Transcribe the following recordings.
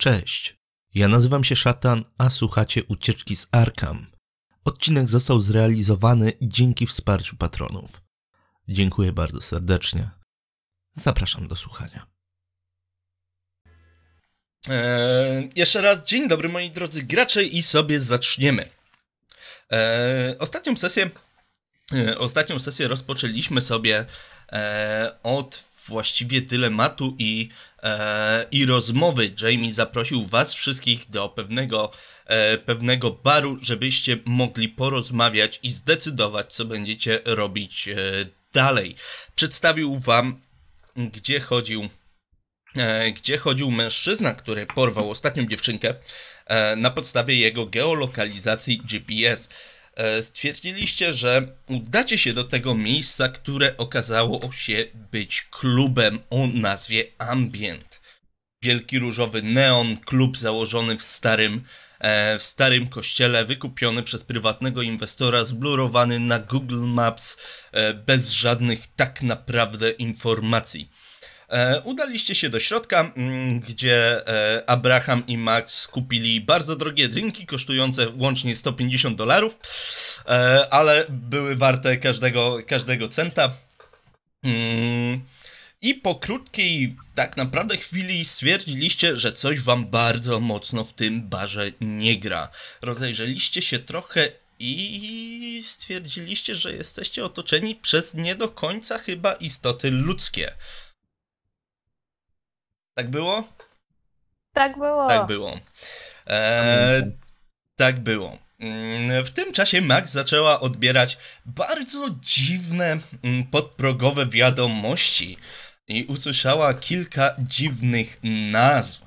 Cześć, ja nazywam się Szatan, a słuchacie Ucieczki z Arkham. Odcinek został zrealizowany dzięki wsparciu patronów. Dziękuję bardzo serdecznie. Zapraszam do słuchania. Eee, jeszcze raz dzień dobry moi drodzy gracze i sobie zaczniemy. Eee, ostatnią sesję e, ostatnią sesję rozpoczęliśmy sobie e, od właściwie dylematu i, i rozmowy. Jamie zaprosił was wszystkich do pewnego, e, pewnego baru, żebyście mogli porozmawiać i zdecydować, co będziecie robić e, dalej. Przedstawił wam, gdzie chodził e, gdzie chodził mężczyzna, który porwał ostatnią dziewczynkę e, na podstawie jego geolokalizacji GPS. E, stwierdziliście, że udacie się do tego miejsca, które okazało się być klubem o nazwie Ambient. Wielki różowy neon, klub założony w starym, e, w starym kościele, wykupiony przez prywatnego inwestora, zblurowany na Google Maps, e, bez żadnych tak naprawdę informacji. E, udaliście się do środka, mm, gdzie e, Abraham i Max kupili bardzo drogie drinki, kosztujące łącznie 150 dolarów, e, ale były warte każdego, każdego centa. Mm, I po krótkiej, tak naprawdę chwili stwierdziliście, że coś wam bardzo mocno w tym barze nie gra. Rozejrzeliście się trochę i stwierdziliście, że jesteście otoczeni przez nie do końca chyba istoty ludzkie. Tak było? Tak było. Tak było. E, tak było. Mm, W tym czasie Max zaczęła odbierać bardzo dziwne mm, podprogowe wiadomości i usłyszała kilka dziwnych nazw,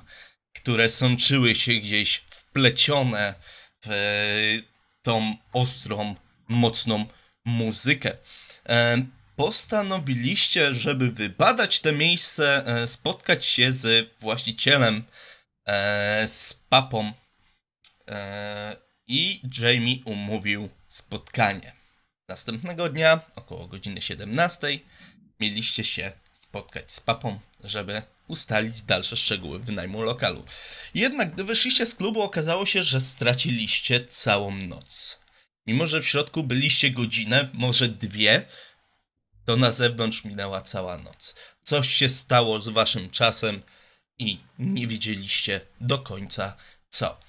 które sączyły się gdzieś wplecione w e, tą ostrą, mocną muzykę. Postanowiliście, żeby wybadać te miejsce, e, spotkać się z właścicielem, e, z papą e, i Jamie umówił spotkanie. Następnego dnia, około godziny 17, mieliście się spotkać z papą, żeby ustalić dalsze szczegóły wynajmu lokalu. Jednak gdy wyszliście z klubu, okazało się, że straciliście całą noc. Mimo, że w środku byliście godzinę, może dwie, to na zewnątrz minęła cała noc. Coś się stało z waszym czasem i nie wiedzieliście do końca co.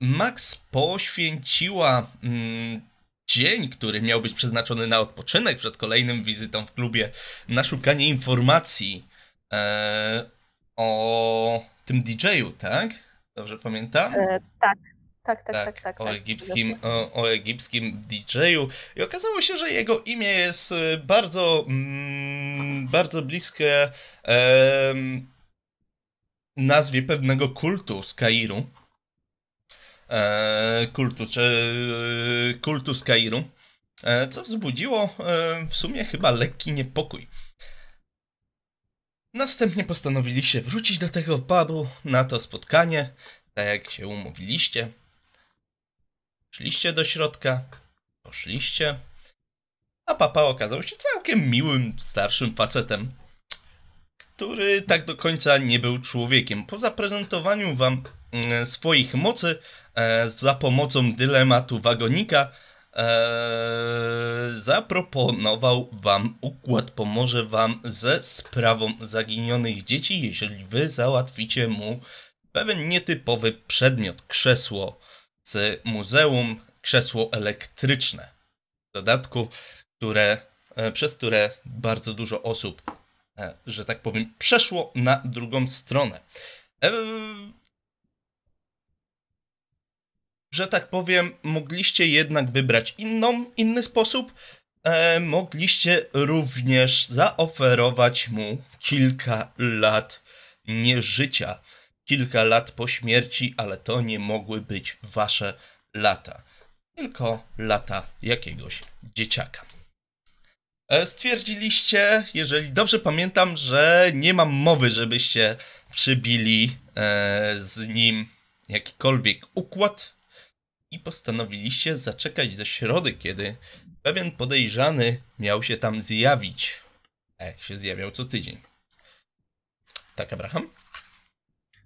Max poświęciła mm, dzień, który miał być przeznaczony na odpoczynek przed kolejnym wizytą w klubie, na szukanie informacji e, o tym DJ-u, tak? Dobrze pamiętam? E, tak, tak, tak, tak, tak. o, tak, egipskim, o, o egipskim DJ-u i okazało się, że jego imię jest y, bardzo, mm, bardzo bliskie em, nazwie pewnego kultu z Kairu. E, kultu, czy kultu z Kairu, e, co wzbudziło e, w sumie chyba lekki niepokój. Następnie postanowiliście wrócić do tego pubu na to spotkanie, tak jak się umówiliście. Szliście do środka, poszliście, a papa okazał się całkiem miłym, starszym facetem, który tak do końca nie był człowiekiem. Po zaprezentowaniu wam mm, swoich mocy e, za pomocą dylematu wagonika, e, zaproponował wam układ, pomoże wam ze sprawą zaginionych dzieci, jeżeli wy załatwicie mu pewien nietypowy przedmiot, krzesło z muzeum, krzesło elektryczne. W dodatku, które, e, przez które bardzo dużo osób, e, że tak powiem, przeszło na drugą stronę. E, że tak powiem, mogliście jednak wybrać inną, inny sposób. Mogliście również zaoferować mu kilka lat nieżycia kilka lat po śmierci, ale to nie mogły być wasze lata, tylko lata jakiegoś dzieciaka. E, Stwierdziliście, jeżeli dobrze pamiętam, że nie mam mowy, żebyście przybili e, z nim jakikolwiek układ i postanowiliście zaczekać do środy, kiedy pewien podejrzany miał się tam zjawić, a jak się zjawiał co tydzień. Tak, Abraham?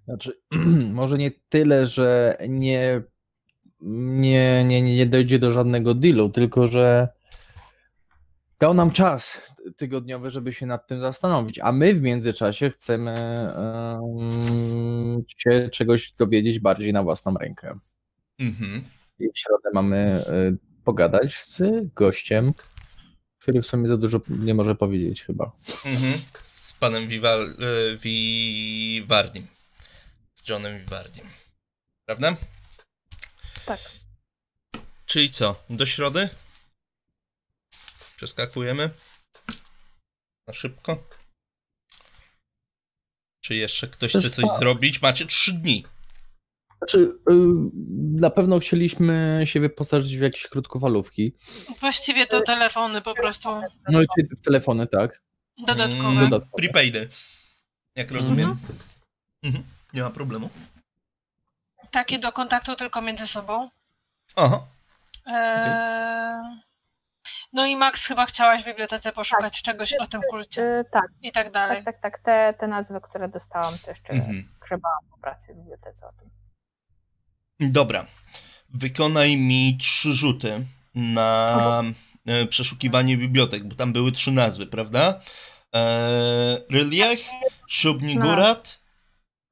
Znaczy, może nie tyle, że nie, nie, nie, nie dojdzie do żadnego dealu, tylko że dał nam czas tygodniowy, żeby się nad tym zastanowić, a my w międzyczasie chcemy um, się czegoś dowiedzieć bardziej na własną rękę. Mhm. I w środę mamy y, pogadać z gościem, który w sumie za dużo nie może powiedzieć chyba. Mhm. Z panem Vival, y, Vivardim. Z Johnem Vivardim. Prawda? Tak. Czyli co? Do środy? Przeskakujemy? Na szybko? Czy jeszcze ktoś chce coś tak. zrobić? Macie trzy dni. Znaczy, y, na pewno chcieliśmy się wyposażyć w jakieś krótkofalówki. Właściwie to telefony po prostu. No i w telefony, tak. Dodatkowe. Mm, Dodatkowe. Prepaidy. Jak rozumiem. Mhm. Mhm. Nie ma problemu. Takie do kontaktu tylko między sobą. Aha. Eee... No i Max, chyba chciałaś w bibliotece poszukać tak. czegoś o tym kulcie. Yy, tak. I tak dalej. Tak, tak, tak. Te, te nazwy, które dostałam, to jeszcze mhm. grzebałam po pracy w bibliotece o tym. Dobra. Wykonaj mi trzy rzuty na e, przeszukiwanie bibliotek, bo tam były trzy nazwy, prawda? E, Ryliech, Szubnigurat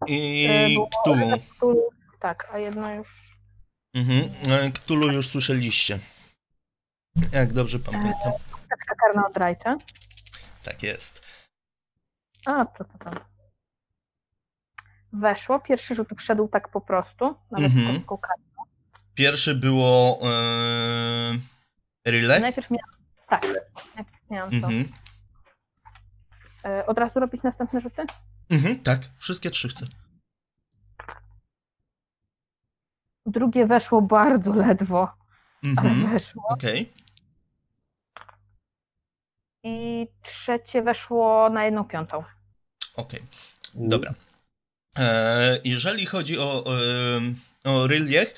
i e, Ktulu. Tak, a jedno już... Mhm. E, Ktulu już słyszeliście. Jak dobrze pamiętam. Kaczka karna od Rajcza. Tak jest. A, to, to tam. Weszło, pierwszy rzut wszedł tak po prostu, nawet mhm. z kostką karną. Pierwszy było yy, relay? Najpierw miałam, tak, najpierw miałam to. Mhm. Yy, od razu robić następne rzuty? Mhm, tak, wszystkie trzy chcę. Drugie weszło bardzo ledwo, ale mhm. weszło. Okej. Okay i trzecie weszło na jedną piątą. Okej, okay. dobra. E, jeżeli chodzi o, o, o Ryliech,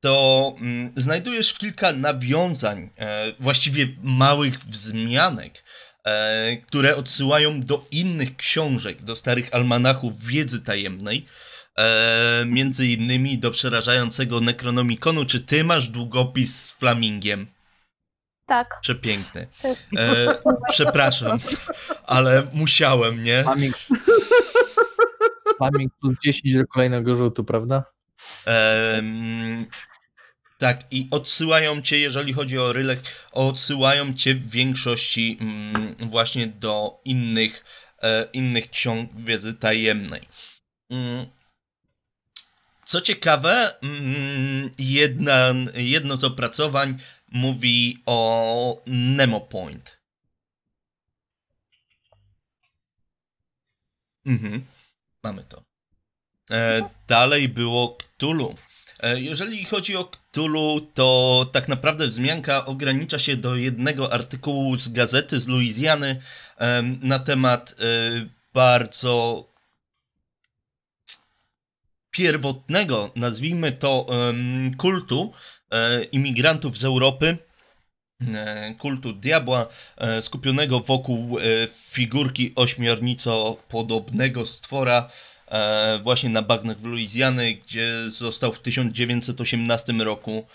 to mm, znajdujesz kilka nawiązań, e, właściwie małych wzmianek, e, które odsyłają do innych książek, do starych almanachów wiedzy tajemnej, e, między innymi do przerażającego Necronomiconu. Czy ty masz długopis z flamingiem? Tak. Przepiękny. E, przepraszam, ale musiałem, nie? Pamięć. Pamięć plus 10 do kolejnego rzutu, prawda? E, tak, i odsyłają cię, jeżeli chodzi o Rylek, odsyłają cię w większości mm, właśnie do innych, e, innych ksiąg wiedzy tajemnej. Mm. Co ciekawe, mm, jedna, jedno z opracowań mówi o Nemo Point. Mhm, mamy to. E, dalej było Cthulhu. E, jeżeli chodzi o Cthulhu, to tak naprawdę wzmianka ogranicza się do jednego artykułu z gazety z Luizjany na temat e, bardzo pierwotnego, nazwijmy to, kultu, E, imigrantów z Europy, e, kultu diabła, skupionego wokół figurki ośmiornico-podobnego stwora, właśnie na bagnach w Luizjany, gdzie został w 1918 roku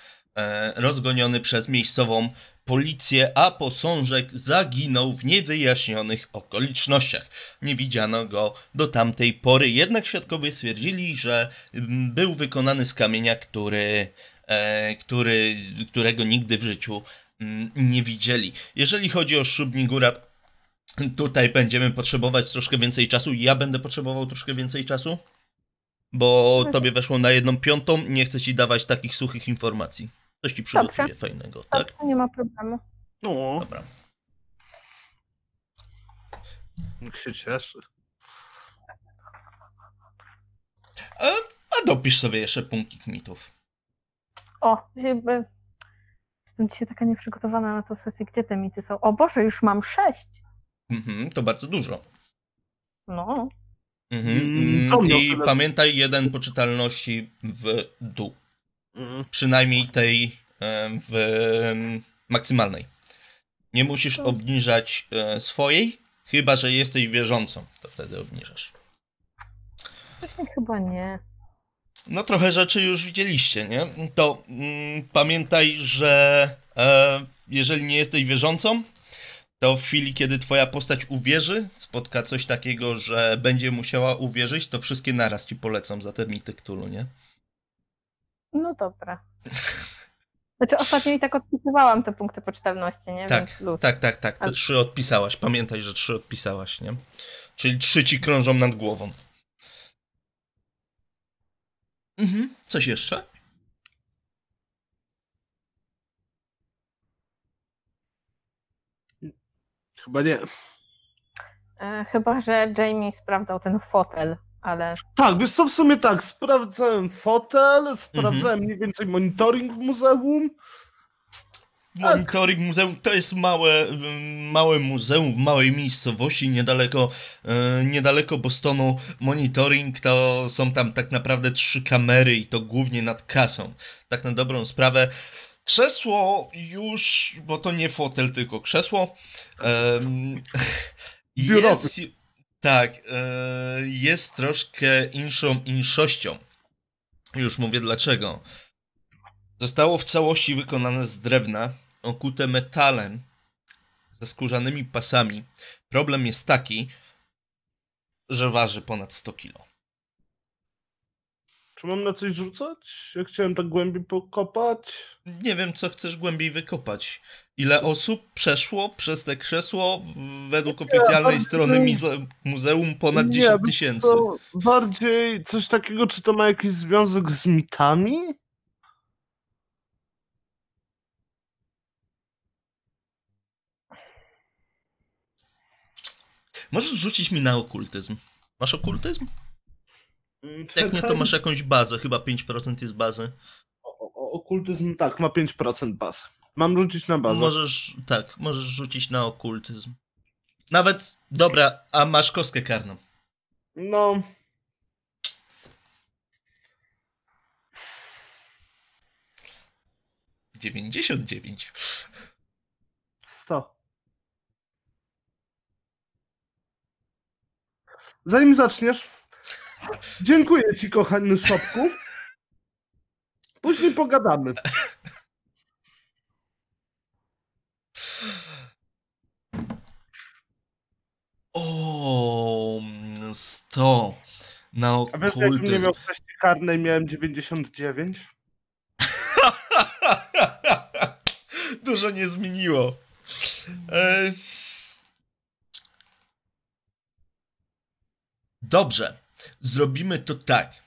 rozgoniony przez miejscową policję, a posążek zaginął w niewyjaśnionych okolicznościach. Nie widziano go do tamtej pory, jednak świadkowie stwierdzili, że mm, był wykonany z kamienia, który E, który, którego nigdy w życiu mm, nie widzieli. Jeżeli chodzi o Szubnigurat, tutaj będziemy potrzebować troszkę więcej czasu. Ja będę potrzebował troszkę więcej czasu, bo tobie weszło na jedną piątą. Nie chcę ci dawać takich suchych informacji. Coś ci przygotuję Dobrze. fajnego, tak? Dobrze, nie ma problemu. No. Dobra. Niech się cieszy. A, a dopisz sobie jeszcze punktik mitów. O, jakby... Jestem dzisiaj taka nieprzygotowana na tę sesję. Gdzie te mity są? O Boże, już mam sześć. Mhm, to bardzo dużo. No. Mhm. Mm, mm I pamiętaj jeden poczytalności w dół. Mm. Przynajmniej tej w maksymalnej. Nie musisz obniżać e, swojej, chyba że jesteś wierzącą. To wtedy obniżasz. Wcześniej chyba nie. No trochę rzeczy już widzieliście, nie? To mm, pamiętaj, że e, jeżeli nie jesteś wierzącą, to w chwili, kiedy twoja postać uwierzy, spotka coś takiego, że będzie musiała uwierzyć, to wszystkie naraz ci polecą za te mity Cthulhu, nie? No dobra. Znaczy ostatnio i tak odpisywałam te punkty poczytalności, nie? Tak, tak, tak, tak. Te trzy odpisałaś. Pamiętaj, że trzy odpisałaś, nie? Czyli trzy ci krążą nad głową. Mhm. Coś jeszcze? Chyba nie. E, chyba, że Jamie sprawdzał ten fotel, ale... Tak, wiesz co, w sumie tak, sprawdzałem fotel, sprawdzałem mhm. mniej więcej monitoring w muzeum. Monitoring muzeum to jest małe, małe muzeum w małej miejscowości niedaleko, e, niedaleko Bostonu. Monitoring to są tam tak naprawdę trzy kamery i to głównie nad kasą. Tak na dobrą sprawę. Krzesło już, bo to nie fotel, tylko krzesło. Um, jest, tak, e, jest troszkę inszą inszością. Już mówię dlaczego. Zostało w całości wykonane z drewna, okute metalem, ze skórzanymi pasami. Problem jest taki, że waży ponad 100 kg. Czy mam na coś rzucać? Ja chciałem tak głębiej pokopać. Nie wiem, co chcesz głębiej wykopać. Ile osób przeszło przez te krzesło według oficjalnej nie, strony bardziej... muzeum ponad nie, 10 tysięcy. Bardziej coś takiego, czy to ma jakiś związek z mitami? Możesz rzucić mi na okultyzm. Masz okultyzm? Mm, Jak nie, to masz jakąś bazę, chyba 5% jest bazy. O, o, okultyzm, tak, ma 5% bazy. Mam rzucić na bazę. Możesz, tak, możesz rzucić na okultyzm. Nawet, dobra, a masz kostkę karną. No. Dziewięćdziesiąt dziewięć. Sto. Zanim zaczniesz, dziękuję ci, kochany szopku. Później pogadamy. O, 100 na okultyzm. A wiesz, jak nie miał kwestii karnej, miałem 99? Dużo nie zmieniło. E... Dobrze, zrobimy to tak.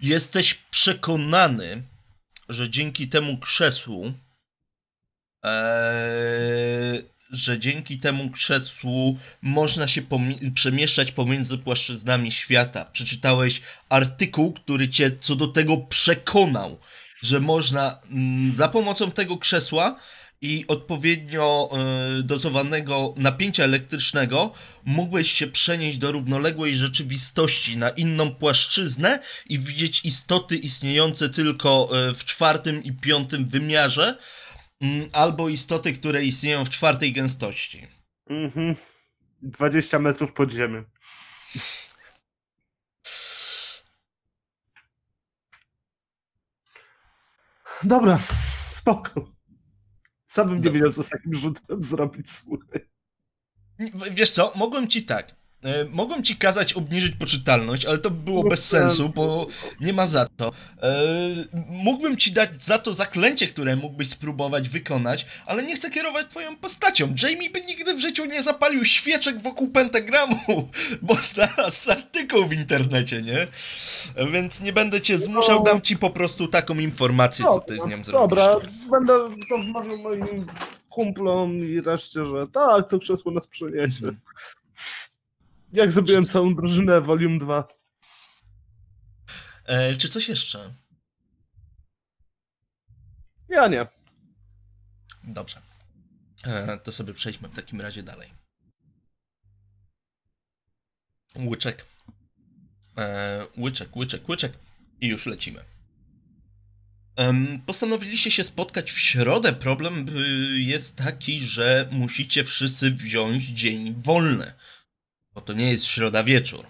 Jesteś przekonany, że dzięki temu krzesłu, ee, że dzięki temu krzesłu można się przemieszczać pomiędzy płaszczyznami świata. Przeczytałeś artykuł, który cię co do tego przekonał, że można mm, za pomocą tego krzesła i odpowiednio y, dozowanego napięcia elektrycznego mógłbyś się przenieść do równoległej rzeczywistości na inną płaszczyznę i widzieć istoty istniejące tylko y, w czwartym i piątym wymiarze, y, albo istoty, które istnieją w czwartej gęstości. Mhm. 20 metrów pod ziemią. Dobra, spoko. Sam bym nie wiedział, co z takim rzutem zrobić, słuchaj. Wiesz co, mogłem ci tak. E, mogłem ci kazać obniżyć poczytalność, ale to było no bez sensu, bo nie ma za to. E, mógłbym ci dać za to zaklęcie, które mógłbyś spróbować wykonać, ale nie chcę kierować twoją postacią. Jamie by nigdy w życiu nie zapalił świeczek wokół pentagramu, bo znalazł artykuł w internecie, nie? Więc nie będę cię zmuszał, dam ci po prostu taką informację, co ty z nią zrobisz. Dobra, będę to wmawiał moim kumplom i reszcie, że tak, to krzesło nas przeniesie. Jak zrobiłem całą drużynę Volume 2. E, czy coś jeszcze? Ja nie. Dobrze. E, to sobie przejdźmy w takim razie dalej. Łyczek. E, łyczek, łyczek, łyczek. I już lecimy. Postanowiliście się spotkać w środę. Problem y, jest taki, że musicie wszyscy wziąć dzień wolny Bo to nie jest środa wieczór.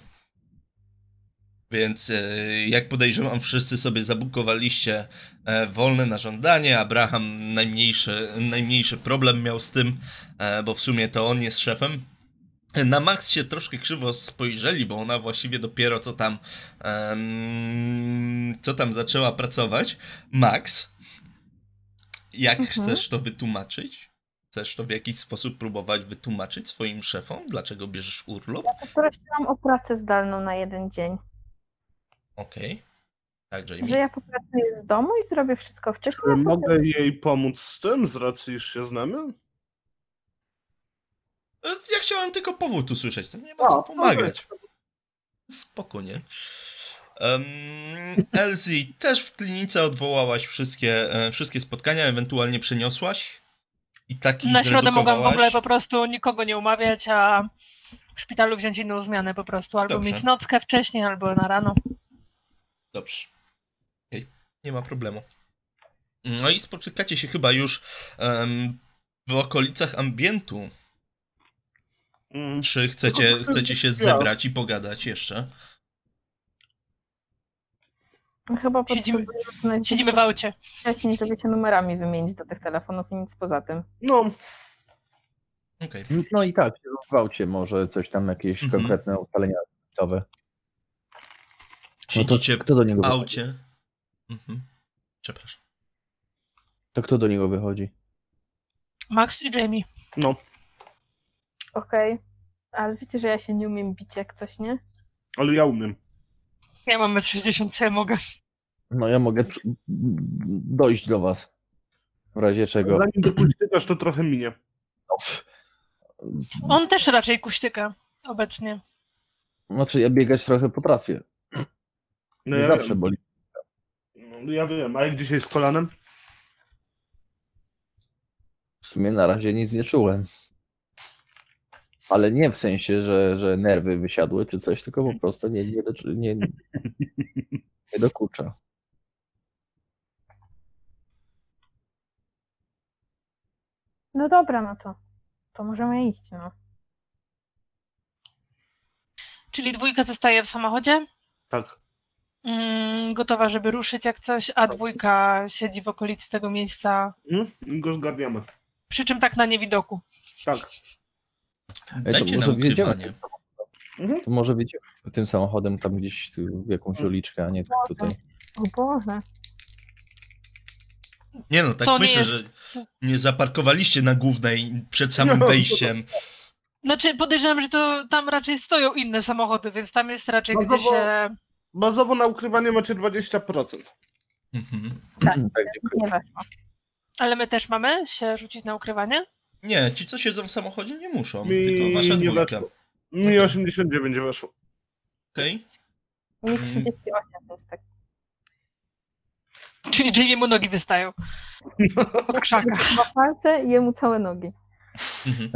Więc e, jak podejrzewam, wszyscy sobie zabukowaliście e, wolne na żądanie. Abraham najmniejszy, najmniejszy problem miał z tym, e, bo w sumie to on jest szefem. Na Max się troszkę krzywo spojrzeli, bo ona właściwie dopiero co tam um, co tam zaczęła pracować. Max, jak mhm. chcesz to wytłumaczyć? Chcesz to w jakiś sposób próbować wytłumaczyć swoim szefom? Dlaczego bierzesz urlop? Ja poprosiłam o pracę zdalną na jeden dzień. Okej. Okay. Tak, Jamie. Że ja popracuję z domu i zrobię wszystko wcześniej. Mogę potem... jej pomóc z tym, z racji, iż się znamy? E, ja chciałem tylko powód usłyszeć, to nie ma co pomagać. Spoko, nie? Um, Elsie, też w klinice odwołałaś wszystkie, e, wszystkie spotkania, ewentualnie przeniosłaś? I taki Na środę mogłam w ogóle po prostu nikogo nie umawiać, a w szpitalu wziąć inną zmianę po prostu. Albo Dobrze. mieć nockę wcześniej, albo na rano. Dobrze. Okay. Nie ma problemu. No i spotykacie się chyba już um, w okolicach ambientu. Mm. Czy chcecie, chcecie się zebrać i pogadać jeszcze? Chyba siedzimy, siedzimy w aucie. Wcześniej, żeby się numerami wymienić do tych telefonów i nic poza tym. No. Okay. No i tak, w aucie może coś tam, jakieś mhm. konkretne ustalenia końcowe. No to kto do niego w aucie. Mhm. Przepraszam. To kto do niego wychodzi? Max i Jamie. No. Okej. Okay. Ale wiecie, że ja się nie umiem bić jak coś, nie? Ale ja umiem. Ja mam 60, co ja mogę? No ja mogę dojść do was. W razie czego. Zanim do kuśtykasz, to trochę minie. No. On też raczej kuśtyka obecnie. Znaczy ja biegać trochę potrafię. No ja Zawsze wiem. boli. No, ja wiem, a jak dzisiaj z kolanem? W sumie na razie nic nie czułem. Ale nie w sensie, że, że nerwy wysiadły czy coś, tylko po prostu nie, nie, do, nie, nie dokucza. No dobra, no to, to możemy iść, no. Czyli dwójka zostaje w samochodzie? Tak. Mm, gotowa, żeby ruszyć jak coś, a dwójka siedzi w okolicy tego miejsca. Mm, go zgarniamy. Przy czym tak na niewidoku. Tak. Dajcie to może. Mhm. To może być tym samochodem tam gdzieś w jakąś uliczkę, a nie tak tutaj. O Boże. Nie no, tak to myślę, jest... że nie zaparkowaliście na głównej przed samym wejściem. Znaczy podejrzewam, że to tam raczej stoją inne samochody, więc tam jest raczej bazowo, gdzie się... Bazowo na ukrywanie macie 20%. Mhm. Tak, tak nie weszło. Ale my też mamy się rzucić na ukrywanie? Nie, ci co siedzą w samochodzie nie muszą, Mi tylko wasza nie dwójka. Weszło. Mi okay. 89 weszło. Okej. Okay. Mi 38 jest tak. Czyli jemu nogi wystają. Po krzakach. Ma palce i jemu całe nogi. Mhm.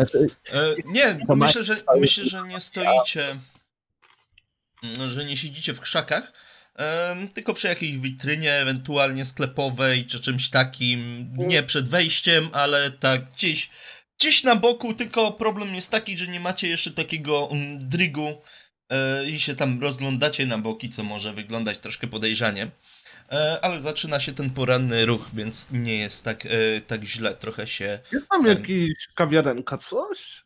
E, nie, myślę że, myślę, że nie stoicie, że nie siedzicie w krzakach, tylko przy jakiejś witrynie, ewentualnie sklepowej, czy czymś takim, nie przed wejściem, ale tak gdzieś, gdzieś na boku, tylko problem jest taki, że nie macie jeszcze takiego um, drygu e, i się tam rozglądacie na boki, co może wyglądać troszkę podejrzanie. E, ale zaczyna się ten poranny ruch, więc nie jest tak, e, tak źle, trochę się... Jest tam jakiś kawiarenka, coś?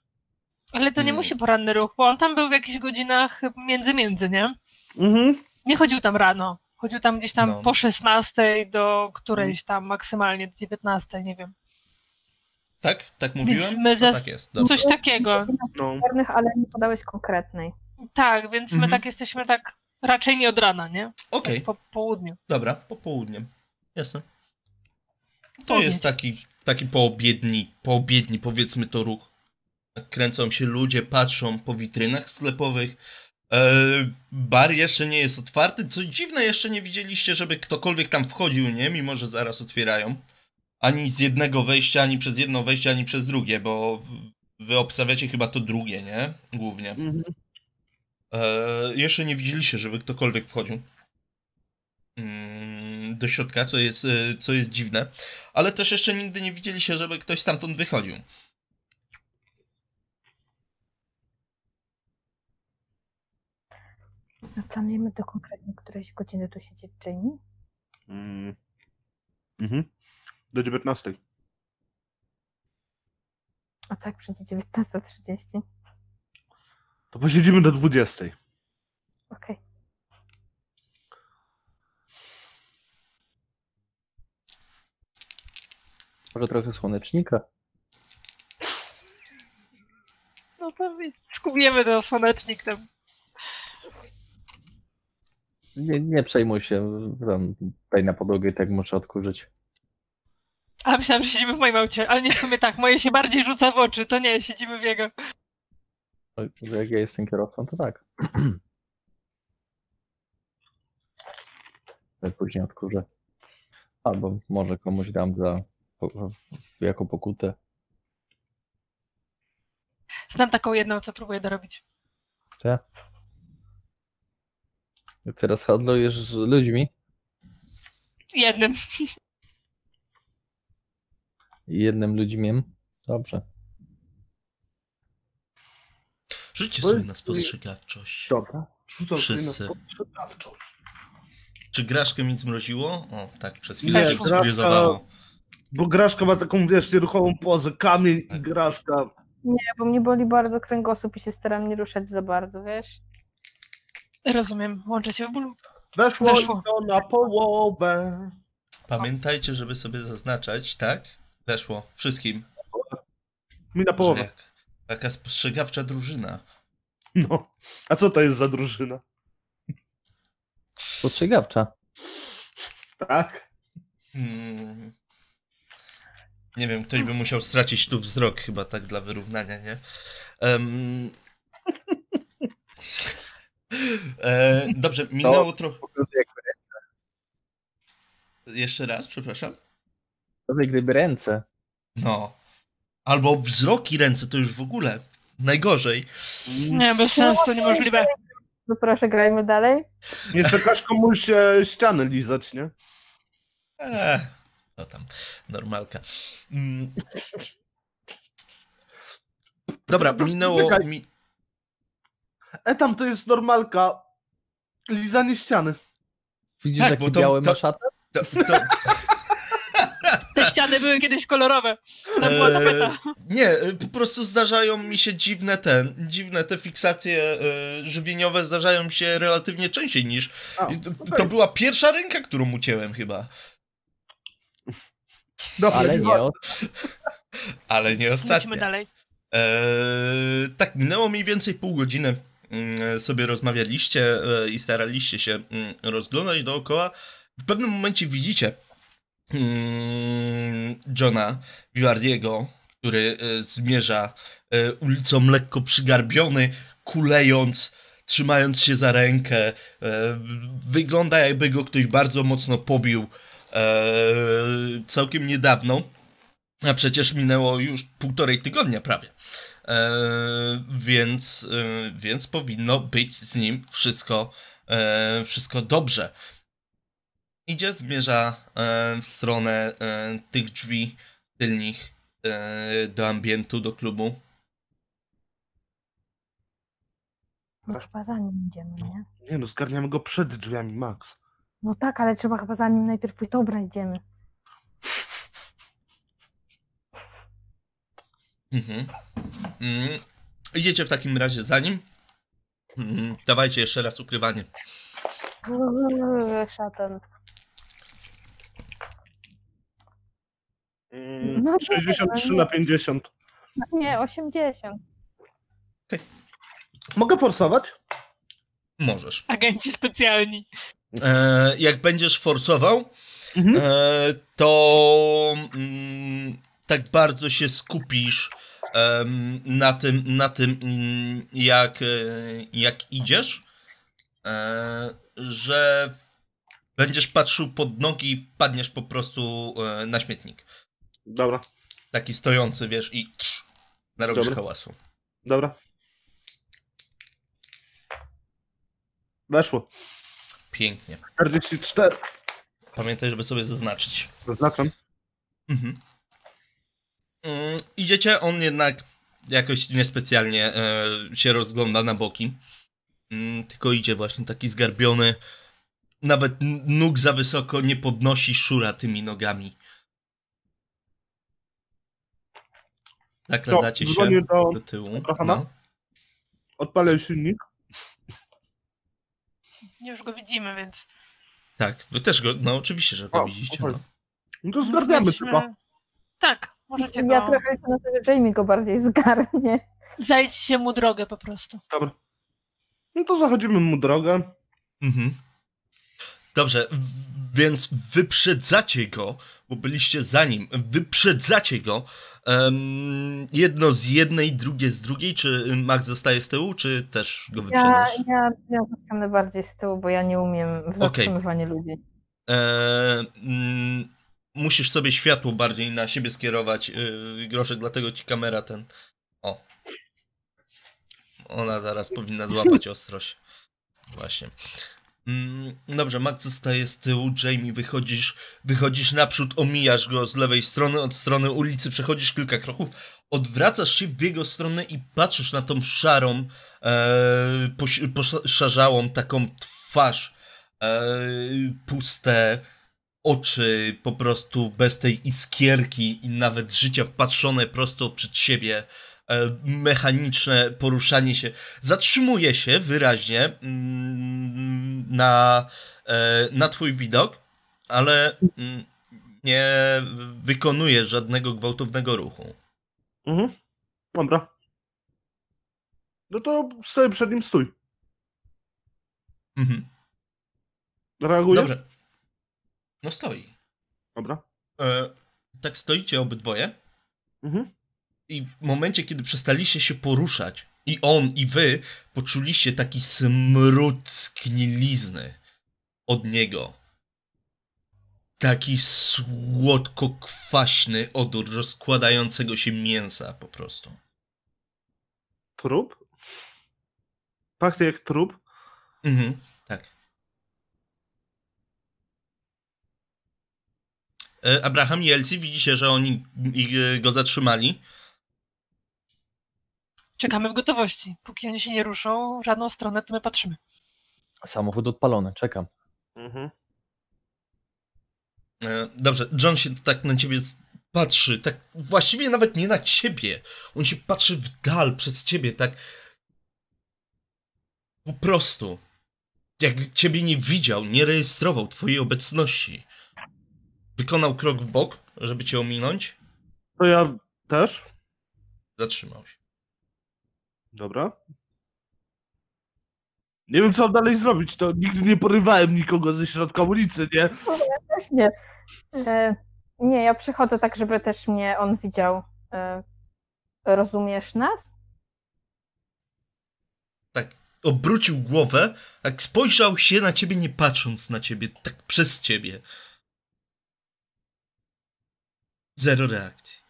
Ale to nie hmm. musi poranny ruch, bo on tam był w jakichś godzinach między między, nie? Mhm. Nie chodził tam rano. Chodził tam gdzieś tam no. po 16 do którejś tam maksymalnie do 19, nie wiem. Tak? Tak mówiłem? my ze... tak jest. Dobrze. Coś takiego. No. Ale nie podałeś konkretnej. Tak, więc my mhm. tak jesteśmy tak raczej nie od rana, nie? Okej. Okay. Tak po południu. Dobra, po południem. Jasne. To jest taki, taki poobiedni, poobiedni powiedzmy to ruch. Kręcą się ludzie, patrzą po witrynach sklepowych bar jeszcze nie jest otwarty. Co dziwne, jeszcze nie widzieliście, żeby ktokolwiek tam wchodził, nie? Mimo, że zaraz otwierają. Ani z jednego wejścia, ani przez jedno wejście, ani przez drugie, bo wy obstawiacie chyba to drugie, nie? Głównie. Mhm. E, jeszcze nie widzieliście, żeby ktokolwiek wchodził mm, do środka, co jest, e, co jest dziwne. Ale też jeszcze nigdy nie widzieliście, żeby ktoś stamtąd wychodził. My planujemy do konkretnie którejś godziny tu siedzieć Jamie? Mm. Mhm. Do 19. A co jak przyjdzie 19.30? To posiedzimy do 20. Okej. Może trochę słonecznika? No to skubniemy ten słonecznik tam. Nie, nie przejmuj się, tam, daj na podłogę i tak muszę odkurzyć. A myślałam, że siedzimy w moim aucie, ale nie w sumie tak, moje się bardziej rzuca w oczy, to nie, siedzimy w jego. Że Jak ja jestem kierowcą, to tak. Później odkurzę. Albo może komuś dam za, jako pokutę. Znam taką jedną, co próbuję dorobić. Te. Teraz handlujesz z ludźmi Jednym. jednym ludźmiem. Dobrze. Rzućcie sobie na spostrzegawczość. Dobra. Rzucam sobie na Wszyscy. spostrzegawczość. Czy graszkę mi zmroziło? O, tak, przez chwilę się sfrizowało. Bo Graszka ma taką, wiesz, nieruchomą pozę. Kamień i Graszka. Nie, bo mnie boli bardzo kręgosłup i się staram nie ruszać za bardzo, wiesz? Rozumiem, łączę się w bólu. Weszło, Weszło. to na połowę. Pamiętajcie, żeby sobie zaznaczać, tak? Weszło. Wszystkim. Mi na Że połowę. jak, taka spostrzegawcza drużyna. No. A co to jest za drużyna? Spostrzegawcza. Tak? Hmm. Nie wiem, ktoś by musiał stracić tu wzrok chyba tak dla wyrównania, nie? Em, e, dobrze, minęło trochę... Jeszcze raz, przepraszam. Nawet gdyby ręce. No. Albo wzrok i ręce to już w ogóle najgorzej. Nie, bez sensu, niemożliwe. No proszę, grajmy dalej. Jeszcze każ komuś e, ścianę lizać, nie? Eee, co tam, normalka. Mm. Dobra, minęło... Mi... E tam to jest normalka. Lizanie ściany. Widzisz, Tak, jakie to- białe to- maszaty? To, to, Te ściany były kiedyś kolorowe. Tam była tapeta. Eee, nie, e, po prostu zdarzają mi się dziwne ten, dziwne te fiksacje e, żywieniowe zdarzają się relatywnie częściej niż... A, to, okej. to była pierwsza ręka, którą ucięłem chyba, Ale nie, o, ale nie Lecimy ostatnia. dalej. Eee, tak, minęło mniej więcej pół godziny. Mm, sobie rozmawialiście e, i staraliście się mm, rozglądać dookoła. W pewnym momencie widzicie mm, Johna Vivardiego, który e, zmierza e, ulicą lekko przygarbiony, kulejąc, trzymając się za rękę. Wygląda jakby go ktoś bardzo mocno pobił całkiem niedawno. A przecież minęło już półtorej tygodnia prawie. E, więc, e, więc powinno być z nim wszystko, e, wszystko dobrze. Idzie, zmierza e, w stronę e, tych drzwi tylnych e, do ambientu, do klubu. No chyba za nim idziemy, nie? Nie no, zgarniamy go przed drzwiami, Max. No tak, ale trzeba chyba za nim najpierw pójść. Dobra, idziemy. Mhm. Mm. Idziecie w takim razie za nim. Mm. Dawajcie jeszcze raz ukrywanie. Uuu, Szatan. Mm, No 63 dobra, na 50. Nie, 80. Mogę forsować? Możesz. Agenci specjalni. E, jak będziesz forsował, Mhm. e, to mm, tak bardzo się skupisz em, na tym, na tym mm, jak, e, jak idziesz, e, że będziesz patrzył pod nogi i wpadniesz po prostu e, na śmietnik. Dobra, Taki stojący, wiesz, i trz, narobisz Dobra. hałasu. dobra. Weszło. Pięknie. 44. Pamiętaj, żeby sobie zaznaczyć. Zaznaczam. Mhm. Mm, idziecie, on jednak jakoś niespecjalnie e, się rozgląda na boki. Mm, ty tylko idzie właśnie taki zgarbiony. Nawet nóg za wysoko nie podnosi, szura tymi nogami. Tak radacie się do, do tyłu. No. Odpalę silnik. Już go widzimy, więc... Tak, wy też go, no oczywiście, że go o, widzicie. No. no to zgarniamy chyba. Tak, możecie go... Ja trochę na to, że Jamie go bardziej zgarnie. Zajdźcie mu drogę po prostu. Dobra. No to zachodzimy mu drogę. Mhm. Dobrze, więc wyprzedzacie go, bo byliście za nim, wyprzedzacie go. Um, jedno z jednej, drugie z drugiej. Czy Max zostaje z tyłu, czy też go wyprzedasz? Ja, ja, ja zostanę bardziej z tyłu, bo ja nie umiem w zatrzymywanie okay. ludzi. E, mm, musisz sobie światło bardziej na siebie skierować, yy, Groszek, dlatego ci kamera ten... O. Ona zaraz powinna złapać ostrość. Właśnie. Mm, dobrze, Max zostaje z tyłu, Jamie wychodzisz, wychodzisz naprzód, omijasz go z lewej strony, od strony ulicy, przechodzisz kilka kroków, odwracasz się w jego stronę i patrzysz na tą szarą, e, poszarzałą taką twarz, e, puste oczy, po prostu bez tej iskierki i nawet życia wpatrzone prosto przed siebie. E, mechaniczne poruszanie się zatrzymuje się wyraźnie mm, na, e, na twój widok, ale mm, nie wykonuje żadnego gwałtownego ruchu. Mhm. Dobra. No to sobie przed nim stój. Mhm. Reaguje? Dobrze. No stoi. Dobra. E, tak stoicie obydwoje. Mhm. I w momencie, kiedy przestaliście się poruszać, i on, i wy poczuliście taki smród sknilizny od niego. Taki słodko-kwaśny odór rozkładającego się mięsa po prostu. Trup? Pachnie jak trup? Mhm, tak. E, Abraham i Elsie widzicie, że oni go zatrzymali. Czekamy w gotowości. Póki oni się nie ruszą w żadną stronę, to my patrzymy. Samochód odpalony, czekam. Mhm. E, dobrze, John się tak na ciebie patrzy, tak właściwie nawet nie na ciebie. On się patrzy w dal przez ciebie, tak po prostu. Jak ciebie nie widział, nie rejestrował twojej obecności. Wykonał krok w bok, żeby cię ominąć. To ja też. Zatrzymał się. Dobra. Nie wiem, co mam dalej zrobić. To nigdy nie porywałem nikogo ze środka ulicy, nie? No, ja też nie. E, nie, ja przychodzę tak, żeby też mnie on widział. E, rozumiesz nas? Tak, obrócił głowę, tak spojrzał się na ciebie, nie patrząc na ciebie, tak przez ciebie. Zero reakcji.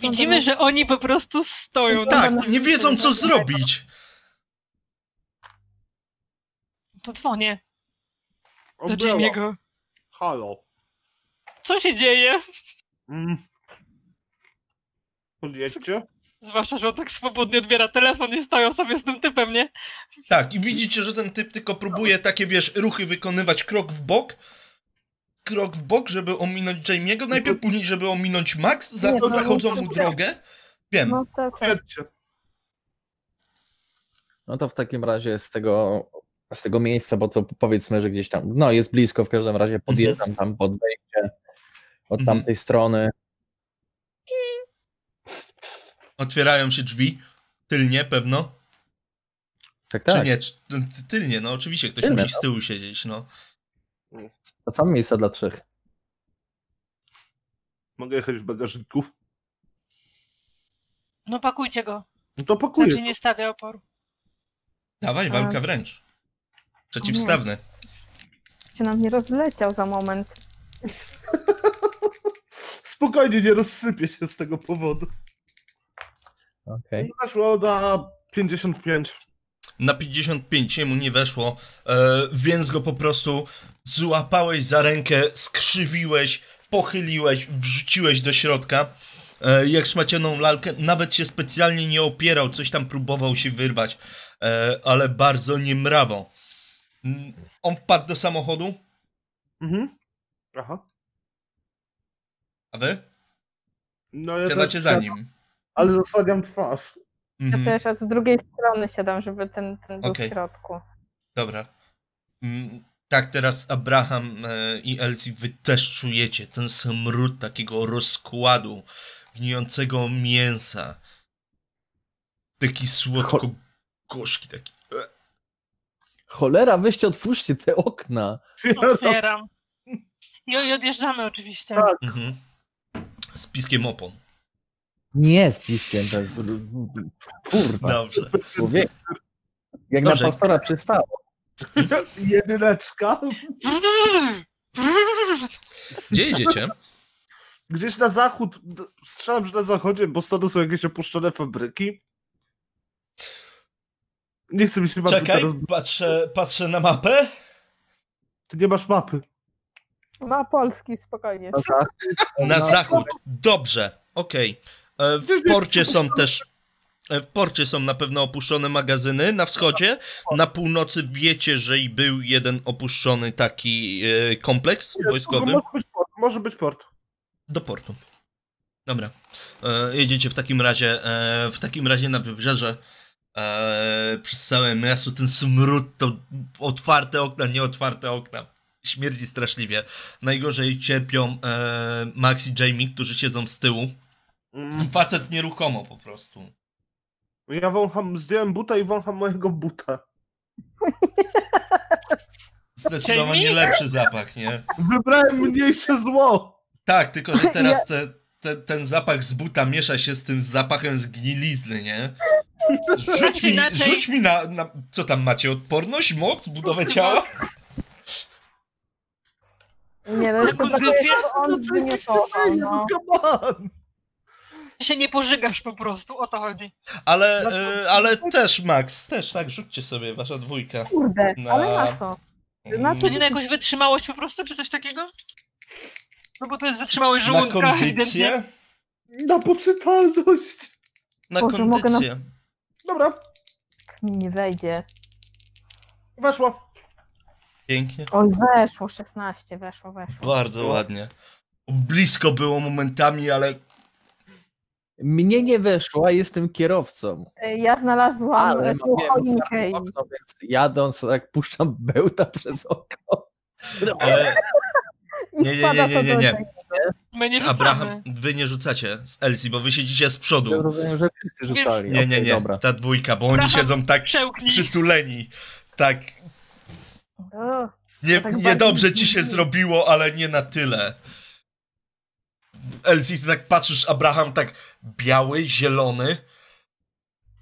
Widzimy, że oni po prostu stoją. Tak, nie wiedzą co zrobić. To dzwonię. Do Jimmy'ego. Halo. Co się dzieje? Mm. Podjedźcie? Zwłaszcza, że on tak swobodnie odbiera telefon i stoją sobie z tym typem, nie? Tak, i widzicie, że ten typ tylko próbuje takie, wiesz, ruchy wykonywać krok w bok, krok w bok, żeby ominąć Jamie'ego, najpierw później, żeby ominąć Max, za to zachodzą mu drogę. Wiem. No to No to w takim razie z tego, z tego miejsca, bo to powiedzmy, że gdzieś tam, no jest blisko, w każdym razie podjeżdżam mhm. tam pod wejście od mhm. tamtej strony. Otwierają się drzwi, tylnie pewno. Tak, tak. Czy nie, tylnie, no oczywiście ktoś tylnie, musi z no. tyłu siedzieć, no. To co miejsca dla trzech. Mogę jechać w bagażniku? No pakujcie go. No to pakuję. Znaczy nie stawia oporu. Dawaj, walka wręcz. Przeciwstawny. Się nam nie rozleciał za moment. Spokojnie, nie rozsypie się z tego powodu. Okay. Weszło na 55 na 55 mu nie weszło, e, więc go po prostu złapałeś za rękę, skrzywiłeś pochyliłeś, wrzuciłeś do środka e, jak szmacianą lalkę, nawet się specjalnie nie opierał, coś tam próbował się wyrwać, e, ale bardzo nie mrawo. Mm, on wpadł do samochodu. Mhm. Aha. A wy? No ja Siadacie tak za nim. Ale zasłaniam twarz. Ja Mhm. też, a z drugiej strony siadam, żeby ten, ten był Okej. w środku. Dobra. Mm, Tak, teraz Abraham e, i Elsie, wy też czujecie ten smród takiego rozkładu, gnijącego mięsa. Taki słodko-gorzki, taki. Cholera, weźcie, otwórzcie te okna. Otwieram. I, I odjeżdżamy oczywiście. Tak. Mhm. Z piskiem opon. Nie z piskiem. Tak. Kurwa, Dobrze. człowiek. Jak Dobrze. na pastora przystało. Jedyneczka. Gdzie jedziecie? Gdzieś na zachód, strzelam, że na zachodzie, bo stąd są jakieś opuszczone fabryki. Nie chcę mi się Czekaj, teraz... patrzę, patrzę na mapę. Ty nie masz mapy. Ma Polski, spokojnie. Na zachód. Dobrze, okej. E, W porcie są też. e, W porcie są na pewno opuszczone magazyny. Na wschodzie, na północy wiecie, że i był jeden opuszczony taki e, kompleks wojskowy. Może być port. Może być port. Do portu. Dobra. E, jedziecie w takim razie, e, w takim razie na wybrzeże. E, przez całe miasto ten smród, to otwarte okna, nieotwarte okna. Śmierdzi straszliwie. Najgorzej cierpią e, Max i Jamie, którzy siedzą z tyłu. Mm. Facet nieruchomo po prostu. Ja wącham, zdjąłem buta i wącham mojego buta. Zdecydowanie lepszy zapach, nie? Wybrałem mniejsze zło. Tak, tylko że teraz te, te, ten zapach z buta miesza się z tym zapachem zgnilizny, nie? Rzuć mi, Inaczej- rzuć mi na, na... Co tam macie? Odporność? Moc? Budowę ciała? Nie no, jeszcze Kondycja? brakuje, żeby on wyniosował, no. Come on. Ty się nie pożygasz po prostu, o to chodzi. Ale, e, ale też, Max, też, tak, rzućcie sobie, wasza dwójka. Kurde, Na- ale na co? Na co To nie na jakąś wytrzymałość po prostu, czy coś takiego? No bo to jest wytrzymałość Na żołądka. ewidentnie. kondycję? Na poczytalność. Na Boże, mogę na- kondycję. Dobra, mi nie wejdzie. weszło. Pięknie. Oj, weszło 16, weszło, weszło. Bardzo ładnie. Blisko było momentami, ale Mnie nie weszło, a jestem kierowcą. E, Ja znalazłam Ale Ale mam choinkę i okno, więc jadąc, tak puszczam bełta przez okno. e, i nie, nie, spada nie, to nie, nie. ziemi. My nie rzucamy. Abraham, wy nie rzucacie z Elsie, bo wy siedzicie z Ja przodu. rozumiem, że wszyscy rzucali. Nie, nie, nie, Dobra. ta dwójka, bo oni siedzą tak Przełknij. przytuleni. Tak, O, nie, tak niedobrze ci się zrobiło, ale nie na tyle. Elsie, ty tak patrzysz, Abraham tak biały, zielony,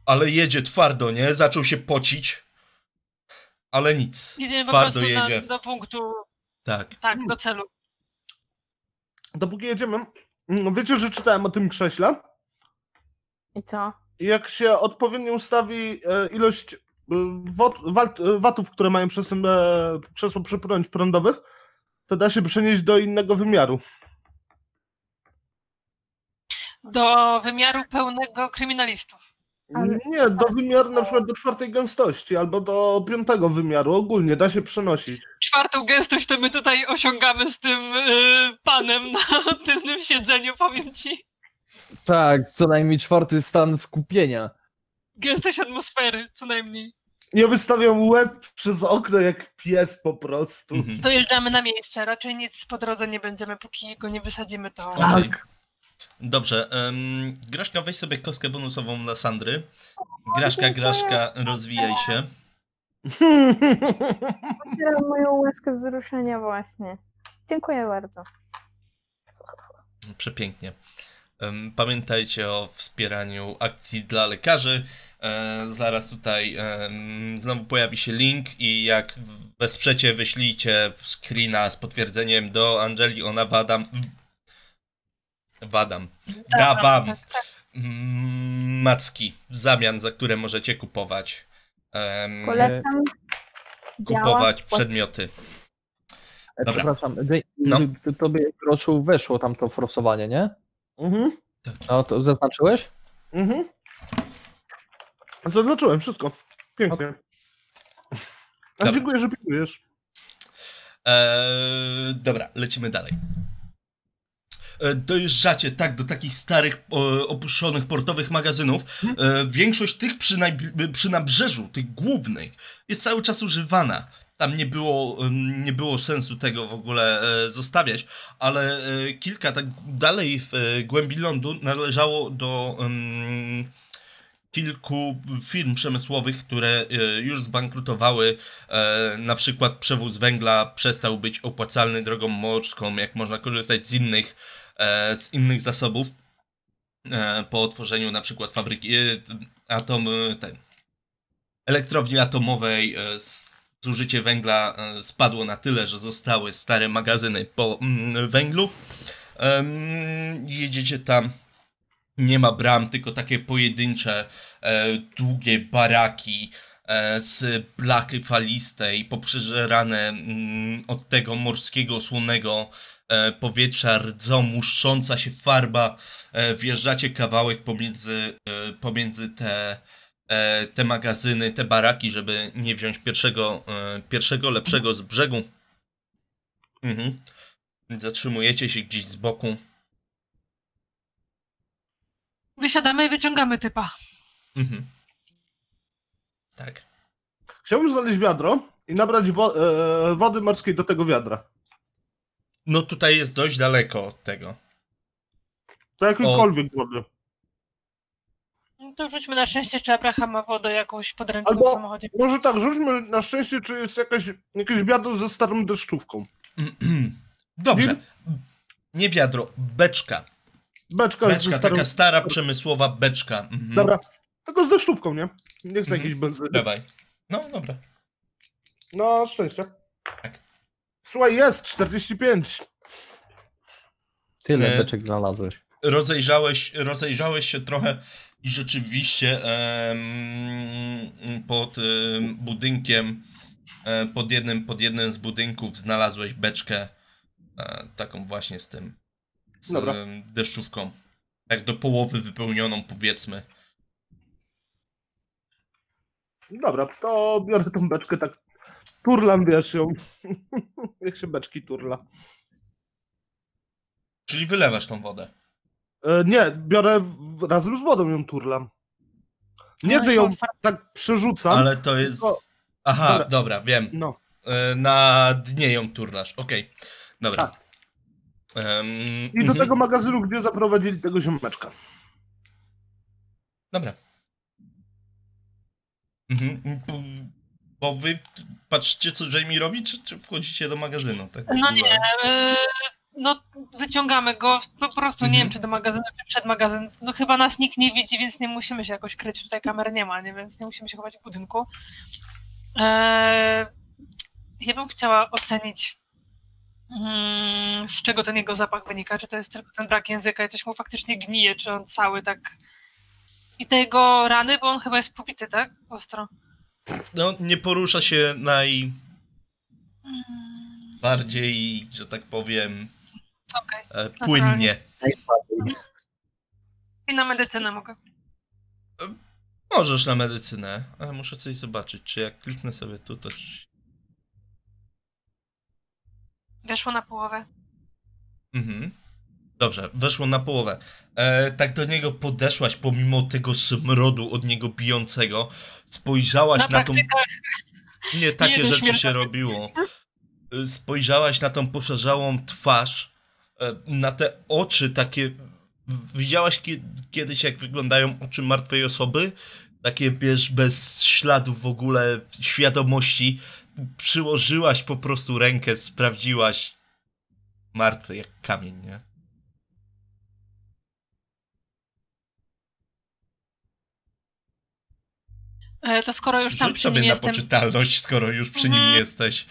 ale jedzie twardo, nie? Zaczął się pocić, ale nic. Jedziemy po Twardo prostu jedzie. na, do punktu, Tak. tak, do celu. Dopóki jedziemy, mm, wiecie, że czytałem o tym krześle? I co? I Jak się odpowiednio ustawi e, ilość e, e, watów, które mają przez tym krzesło przepłynąć prądowych, to da się przenieść do innego wymiaru. Do wymiaru pełnego kryminalistów. Ale- Nie, do wymiaru na przykład do czwartej gęstości albo do piątego wymiaru. Ogólnie da się przenosić. Czwartą gęstość to my tutaj osiągamy z tym y, panem na tylnym siedzeniu, powiem ci. Tak, co najmniej czwarty stan skupienia. Gęstość atmosfery, co najmniej. Ja wystawiam łeb przez okno jak pies po prostu. Mhm. Dojeżdżamy na miejsce, raczej nic po drodze nie będziemy, póki go nie wysadzimy, to... Okej. Dobrze, um, Graszka, weź sobie kostkę bonusową dla Sandry. Graszka, Graszka, rozwijaj się. Otwieram moją łezkę wzruszenia właśnie. Dziękuję bardzo. Przepięknie. Pamiętajcie o wspieraniu akcji dla lekarzy. E, zaraz tutaj em, znowu pojawi się link i jak wesprzecie, wyślijcie screena z potwierdzeniem do Angeli, ona wadam. Wadam. Da wam tak, tak. mm, macki w zamian, za które możecie kupować. Polecam. działa. kupować przedmioty. E, Dobra. Przepraszam, no. to tobie Groszu weszło tam to forsowanie, nie? Mhm. No to zaznaczyłeś? Mhm. Zaznaczyłem wszystko. Pięknie. A dziękuję, że pilnujesz. Eee, dobra, lecimy dalej. E, dojeżdżacie tak do takich starych, opuszczonych portowych magazynów. E, większość tych przy, przy nabrzeżu, tych głównych, jest cały czas używana. Tam nie było, nie było sensu tego w ogóle e, zostawiać, ale kilka tak dalej w głębi lądu należało do kilku firm przemysłowych, które już zbankrutowały. Na przykład przewóz węgla przestał być opłacalny drogą morską, jak można korzystać z innych E, z innych zasobów e, po otworzeniu na przykład fabryki e, atom, ten, elektrowni atomowej zużycie węgla spadło na tyle, że zostały stare magazyny po mm, węglu. Jedziecie tam, nie ma bram, tylko takie pojedyncze, długie baraki z blachy falistej, poprzeżerane mm, od tego morskiego, słonego E, powietrza, rdzą, muszcząca się farba, e, wjeżdżacie kawałek pomiędzy, e, pomiędzy te, te magazyny, te baraki, żeby nie wziąć pierwszego, pierwszego lepszego z brzegu. Mhm. Zatrzymujecie się gdzieś z boku. Wysiadamy i wyciągamy typa. Mhm. Tak. Chciałbym znaleźć wiadro i nabrać wo wody morskiej do tego wiadra. No tutaj jest dość daleko od tego. To jakiekolwiek wody. No to rzućmy na szczęście, czy Abraham ma wodę jakąś podręczną Albo w samochodzie. Może tak, rzućmy na szczęście, czy jest jakaś, jakieś wiadro ze starą deszczówką. Dobrze. Nie wiadro, beczka. Beczka, beczka starą... taka stara, przemysłowa beczka. Mhm. Dobra, tylko z deszczówką, nie? Nie chcę mhm. jakiejś benzyny. Dawaj. No, dobra. No, szczęście. Tak. Słuchaj, jest 45. Tyle beczek znalazłeś. Rozejrzałeś, rozejrzałeś się trochę i rzeczywiście em, pod em, budynkiem, em, pod, jednym, pod jednym z budynków znalazłeś beczkę e, taką właśnie z tym, z Dobra. deszczówką. Tak do połowy wypełnioną powiedzmy. Dobra, to biorę tą beczkę tak Turlam, wiesz ją. Jak się beczki turla. Czyli wylewasz tą wodę? E, nie, biorę w, razem z wodą ją turlam. Nie, że ją tak przerzucam. Ale to jest... Tylko... Aha, dobra, dobra wiem. No. E, na dnie ją turlasz, okej. Okay. Dobra. Tak. Um, I do mhm. tego magazynu, gdzie zaprowadzili tego ziomeczka. Dobra. Mhm. Bo wy patrzcie, co Jamie robi, czy, czy wchodzicie do magazynu? Tak no nie, yy, no wyciągamy go, po prostu nie wiem, mhm. czy do magazynu, czy przed magazyn. No chyba nas nikt nie widzi, więc nie musimy się jakoś kryć, tutaj kamer nie ma, nie? więc nie musimy się chować w budynku. Yy, ja bym chciała ocenić, yy, z czego ten jego zapach wynika, czy to jest tylko ten brak języka i coś mu faktycznie gnije, czy on cały tak... I te jego rany, bo on chyba jest pobity, tak? Ostro no, nie porusza się naj... bardziej, że tak powiem, okay. e, płynnie. I na medycynę mogę. E, możesz na medycynę, ale muszę coś zobaczyć, czy jak kliknę sobie tu, to... Weszło na połowę. Mhm. Dobrze, weszło na połowę. E, tak do niego podeszłaś pomimo tego smrodu od niego bijącego. Spojrzałaś na, na tą. Nie takie Nie rzeczy się robiło. E, spojrzałaś na tą poszarzałą twarz, e, na te oczy takie. Widziałaś kiedyś, jak wyglądają oczy martwej osoby? Takie, wiesz, bez śladów w ogóle świadomości. Przyłożyłaś po prostu rękę, sprawdziłaś. Martwy jak kamień, nie? To skoro już tam Rzuć przy sobie nim na jestem... poczytalność, skoro już przy nim mhm. jesteś.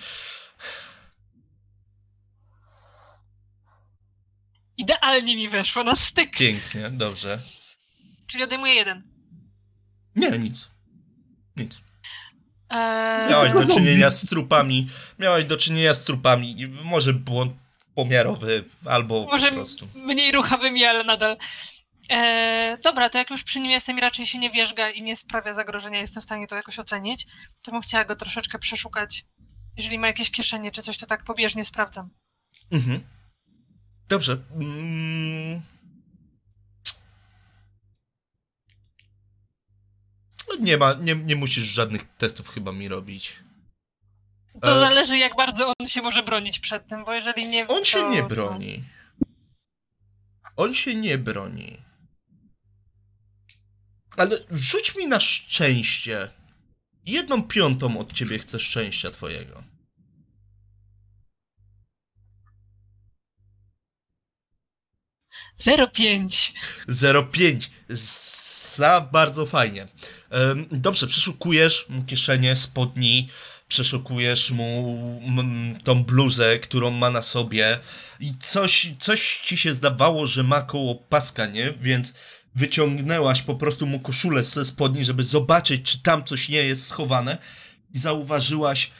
Idealnie mi weszło na styk. Pięknie, dobrze. Czyli odejmuję jeden. Nie, nic. Nic. Eee, Miałaś do czynienia z trupami, miałaś do czynienia z trupami, może błąd pomiarowy, albo Może po prostu. mniej ruchawymi, ale nadal. Eee, dobra, to jak już przy nim jestem i raczej się nie wierzga i nie sprawia zagrożenia, jestem w stanie to jakoś ocenić, to bym chciała go troszeczkę przeszukać. Jeżeli ma jakieś kieszenie czy coś, to tak pobieżnie sprawdzam. Mhm. Dobrze. Mm. No Nie ma, nie, nie musisz żadnych testów chyba mi robić. To E. zależy, jak bardzo on się może bronić przed tym, bo jeżeli nie. On się to- nie to- broni. On się nie broni. Ale rzuć mi na szczęście. Jedną piątą od ciebie chcę szczęścia twojego. Zero pięć. 0,5. Za bardzo fajnie. Dobrze, przeszukujesz mu kieszenie, spodni, przeszukujesz mu tą bluzę, którą ma na sobie i coś, coś ci się zdawało, że ma koło paska, nie? Więc wyciągnęłaś po prostu mu koszulę ze spodni, żeby zobaczyć, czy tam coś nie jest schowane i zauważyłaś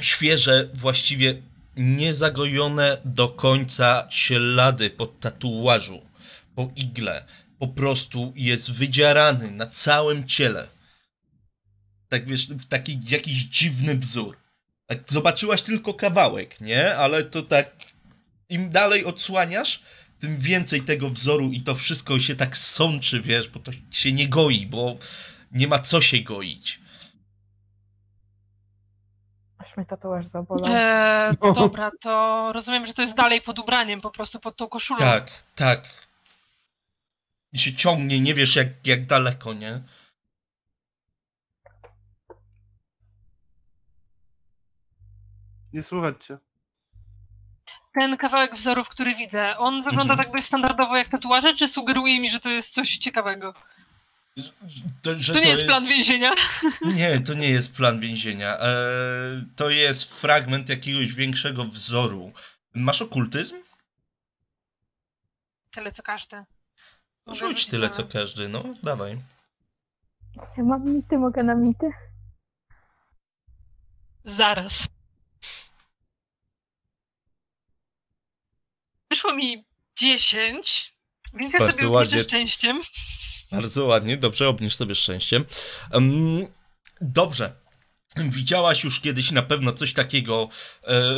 świeże, właściwie niezagojone do końca ślady po tatuażu, po igle. Po prostu jest wydzierany na całym ciele. Tak wiesz, w taki jakiś dziwny wzór. Tak zobaczyłaś tylko kawałek, nie? Ale to tak im dalej odsłaniasz, tym więcej tego wzoru i to wszystko się tak sączy, wiesz, bo to się nie goi, bo nie ma co się goić. Aż mnie tatuaż zabolał. Eee, No. dobra, to rozumiem, że to jest dalej pod ubraniem, po prostu pod tą koszulą. Tak, tak. I się ciągnie, nie wiesz jak, jak daleko, nie? Nie słychać cię. Ten kawałek wzorów, który widzę, on wygląda Mhm. tak dość standardowo jak tatuaże, czy sugeruje mi, że to jest coś ciekawego? To, że To nie jest plan więzienia. Nie, to nie jest plan więzienia. E, to jest fragment jakiegoś większego wzoru. Masz okultyzm? Tyle co każdy. Mogę Rzuć tyle na- co każdy, no dawaj. Ja mam mity, mogę na mity. Zaraz. Wyszło mi 10, więc ja Bardzo sobie ładnie. szczęściem. Bardzo ładnie, dobrze, obniż sobie szczęściem. Em, dobrze. Widziałaś już kiedyś na pewno coś takiego, e,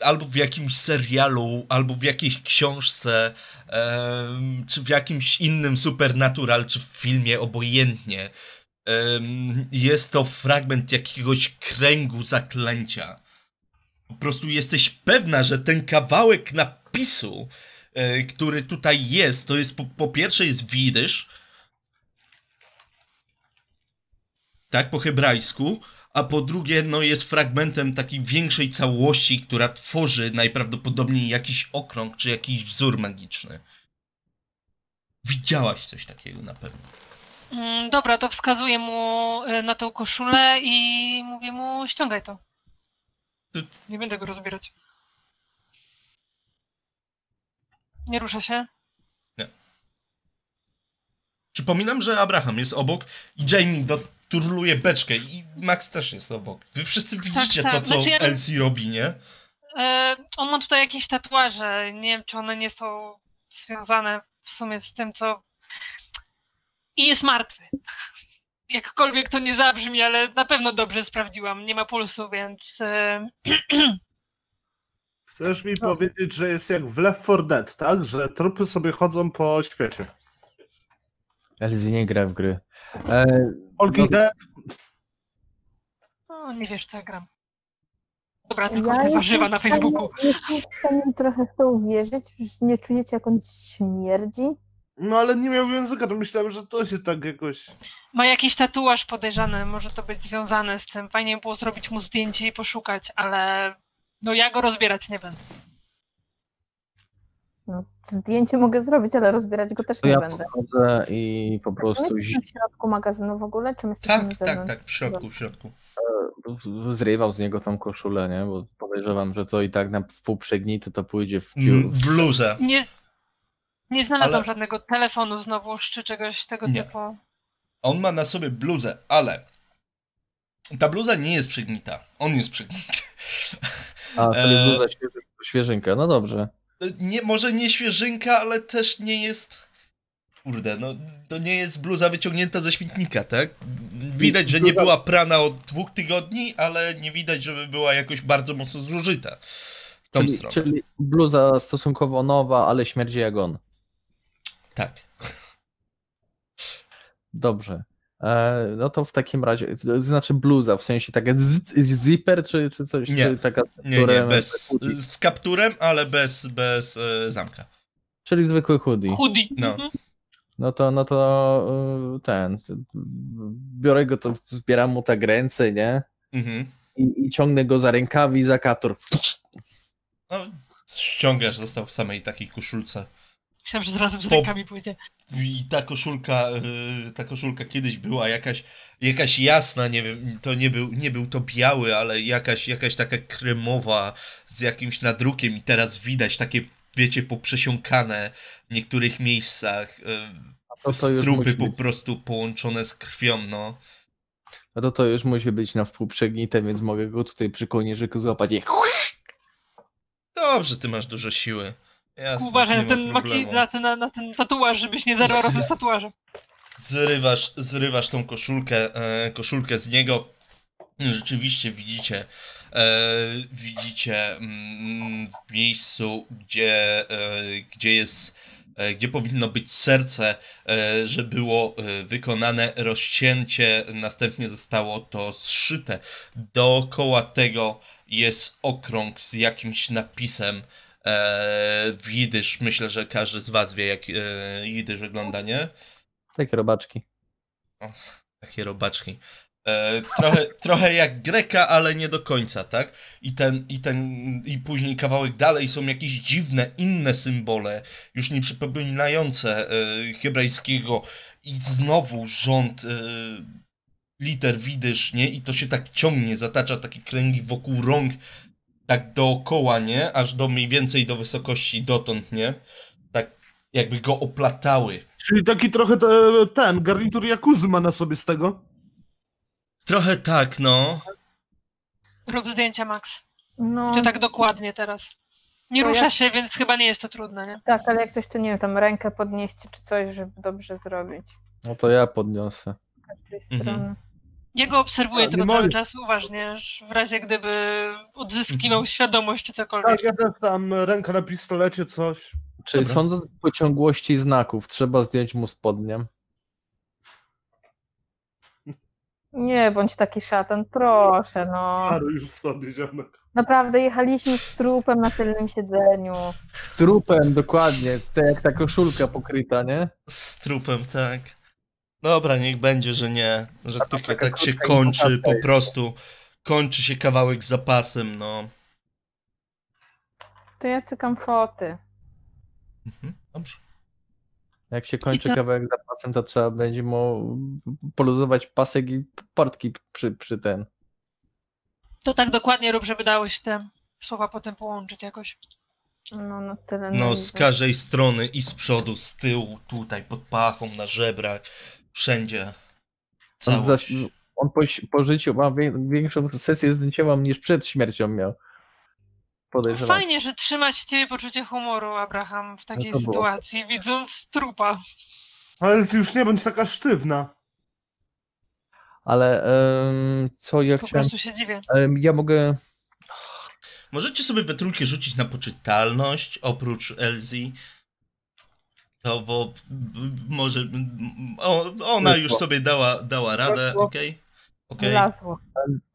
albo w jakimś serialu, albo w jakiejś książce, em, czy w jakimś innym supernatural, czy w filmie, obojętnie. Em, jest to fragment jakiegoś kręgu zaklęcia. Po prostu jesteś pewna, że ten kawałek napisu, e, który tutaj jest, to jest po, po pierwsze jest widysz, tak, po hebrajsku, a po drugie, no jest fragmentem takiej większej całości, która tworzy najprawdopodobniej jakiś okrąg, czy jakiś wzór magiczny. Widziałaś coś takiego na pewno. Mm, Dobra, to wskazuję mu e, na tą koszulę i mówię mu ściągaj to. Nie będę go rozbierać. Nie rusza się. Przypominam, że Abraham jest obok i Jamie doturluje beczkę i Max też jest obok. Wy wszyscy widzicie tak. to, co Znaczy ja- Elsie robi, nie? E, on ma tutaj jakieś tatuaże. Nie wiem, czy one nie są związane w sumie z tym, co. I jest martwy. Jakkolwiek to nie zabrzmi, ale na pewno dobrze sprawdziłam. Nie ma pulsu, więc. E, Chcesz mi powiedzieć, że jest jak w Left 4 Dead, tak? Że trupy sobie chodzą po świecie. Elzy nie gra w gry. E, Walking No- Dead? no, nie wiesz, co ja gram. Dobra, tylko Ja warzywa jestem na Facebooku. Jestem w stanie trochę w to uwierzyć. że Nie czujecie, jak on śmierdzi? No ale nie miał języka, to myślałem, że to się tak jakoś... Ma jakiś tatuaż podejrzany, może to być związane z tym. Fajnie było zrobić mu zdjęcie i poszukać, ale no ja go rozbierać nie będę. No, zdjęcie mogę zrobić, ale rozbierać go też to nie ja będę. podchodzę i po Czy my prostu jesteśmy w środku magazynu w ogóle, czy my jesteśmy Tak, na tak, zewnątrz? tak, w środku, w środku. zi- zrywał z niego tą koszulę, nie? Bo podejrzewam, że to i tak na wpół przegnity to pójdzie w Mm, kiu. W bluzę. Nie, nie znalazłam Ale- żadnego telefonu znowuż, czy czegoś tego Nie. typu. On ma na sobie bluzę, ale Ta bluza nie jest przygnita. On jest przygnity. A, to jest E, bluza świeży, świeżynka, no dobrze. Nie, może nie świeżynka, ale też nie jest... Kurde, no to nie jest bluza wyciągnięta ze śmietnika, tak? Widać, że nie była prana od dwóch tygodni, ale nie widać, żeby była jakoś bardzo mocno zużyta w tą Czyli, stronę. czyli bluza stosunkowo nowa, ale śmierdzi jak on. Tak. Dobrze. E, no to w takim razie, to znaczy bluza, w sensie taka zipper, czy, czy coś? Nie. Czy taka, Nie, nie, bez, z kapturem, ale bez, bez e, zamka. Czyli zwykły hoodie. Hoodie. No. Mhm. No to, no to y, ten, biorę go, to zbieram mu tak ręce, nie? Mhm. I, I ciągnę go za rękawi, za kator. No, ściągasz, został w samej takiej koszulce. Myślałam, że zarazem z Po- rękami pójdzie. I ta koszulka, y, ta koszulka kiedyś była jakaś, jakaś jasna, nie wiem, to nie był, nie był to biały, ale jakaś, jakaś taka kremowa z jakimś nadrukiem i teraz widać takie, wiecie, poprzesiąkane w niektórych miejscach y, To, to, strupy po prostu połączone z krwią, no. no to to już musi być na wpół przegnite, więc mogę go tutaj przy kołnierzyku złapać i Dobrze, ty masz dużo siły. Jasne, Uważaj nie na ma ten, problemu. maki, na, ten, na, na ten tatuaż, żebyś nie zerwał razem z tatuażem. zrywasz, zrywasz tą koszulkę, e, koszulkę z niego. Rzeczywiście widzicie, e, widzicie mm, w miejscu, gdzie, e, gdzie jest, e, gdzie powinno być serce, e, że było e, wykonane rozcięcie, następnie zostało to zszyte. Dookoła tego jest okrąg z jakimś napisem e, w jidysz. Myślę, że każdy z was wie, jak e, jidysz wygląda, nie? takie robaczki. Takie robaczki. E, trochę, trochę jak Greka, ale nie do końca, tak? I ten, i ten, i później kawałek dalej są jakieś dziwne, inne symbole, już nie przypominające e, hebrajskiego i znowu rząd e, liter widysz, nie? I to się tak ciągnie, zatacza takie kręgi wokół rąk, tak dookoła, nie? Aż do mniej więcej do wysokości dotąd, nie? Tak jakby go oplatały. Czyli taki trochę te, ten garnitur Jakuzy ma na sobie z tego. Trochę tak, no. Rób zdjęcia, Max. No, To tak dokładnie teraz. Nie To rusza jak- się, więc chyba nie jest to trudne, nie? tak, ale jak ktoś to, nie wiem, tam rękę podnieść czy coś, żeby dobrze zrobić. No to ja podniosę. Z każdej Mhm. Ja go obserwuję A, tylko cały mogę. czas uważnie, aż w razie gdyby odzyskiwał świadomość czy cokolwiek. Tak, ja też tam ręka na pistolecie, coś. Czyli Dobra. sądząc po ciągłości znaków, trzeba zdjąć mu spodnie. Nie bądź taki szatan, proszę, no. Paru już sobie, ziomek. Naprawdę jechaliśmy z trupem na tylnym siedzeniu. Z trupem, dokładnie. To jak ta koszulka pokryta, nie? Z trupem, tak. Dobra, niech będzie, że nie. Że tylko tak się kończy, po jest. prostu. Kończy się kawałek z zapasem, no. To ja cykam foty. Mhm, Dobrze. Jak się kończy co? kawałek zapasem, to trzeba będzie mu poluzować pasek i portki przy, przy ten. To tak dokładnie rób, żeby dało się te słowa potem połączyć jakoś. No, no tyle. No, z każdej strony i z przodu, z tyłu, tutaj, pod pachą, na żebrach, wszędzie. On, zaś, on po, po życiu ma większą sesję zdjęciową niż przed śmiercią miał. Podejrzewam. Fajnie, że trzyma się ciebie poczucie humoru, Abraham, w takiej No było. sytuacji, widząc trupa. Ale już nie bądź taka sztywna. Ale co ja Po chciałem... prostu się dziwię. ja mogę... Możecie sobie we trójkę rzucić na poczytalność, oprócz Elzy. To bo może. O, ona już sobie dała, dała radę, okej? Okej, Wlazło.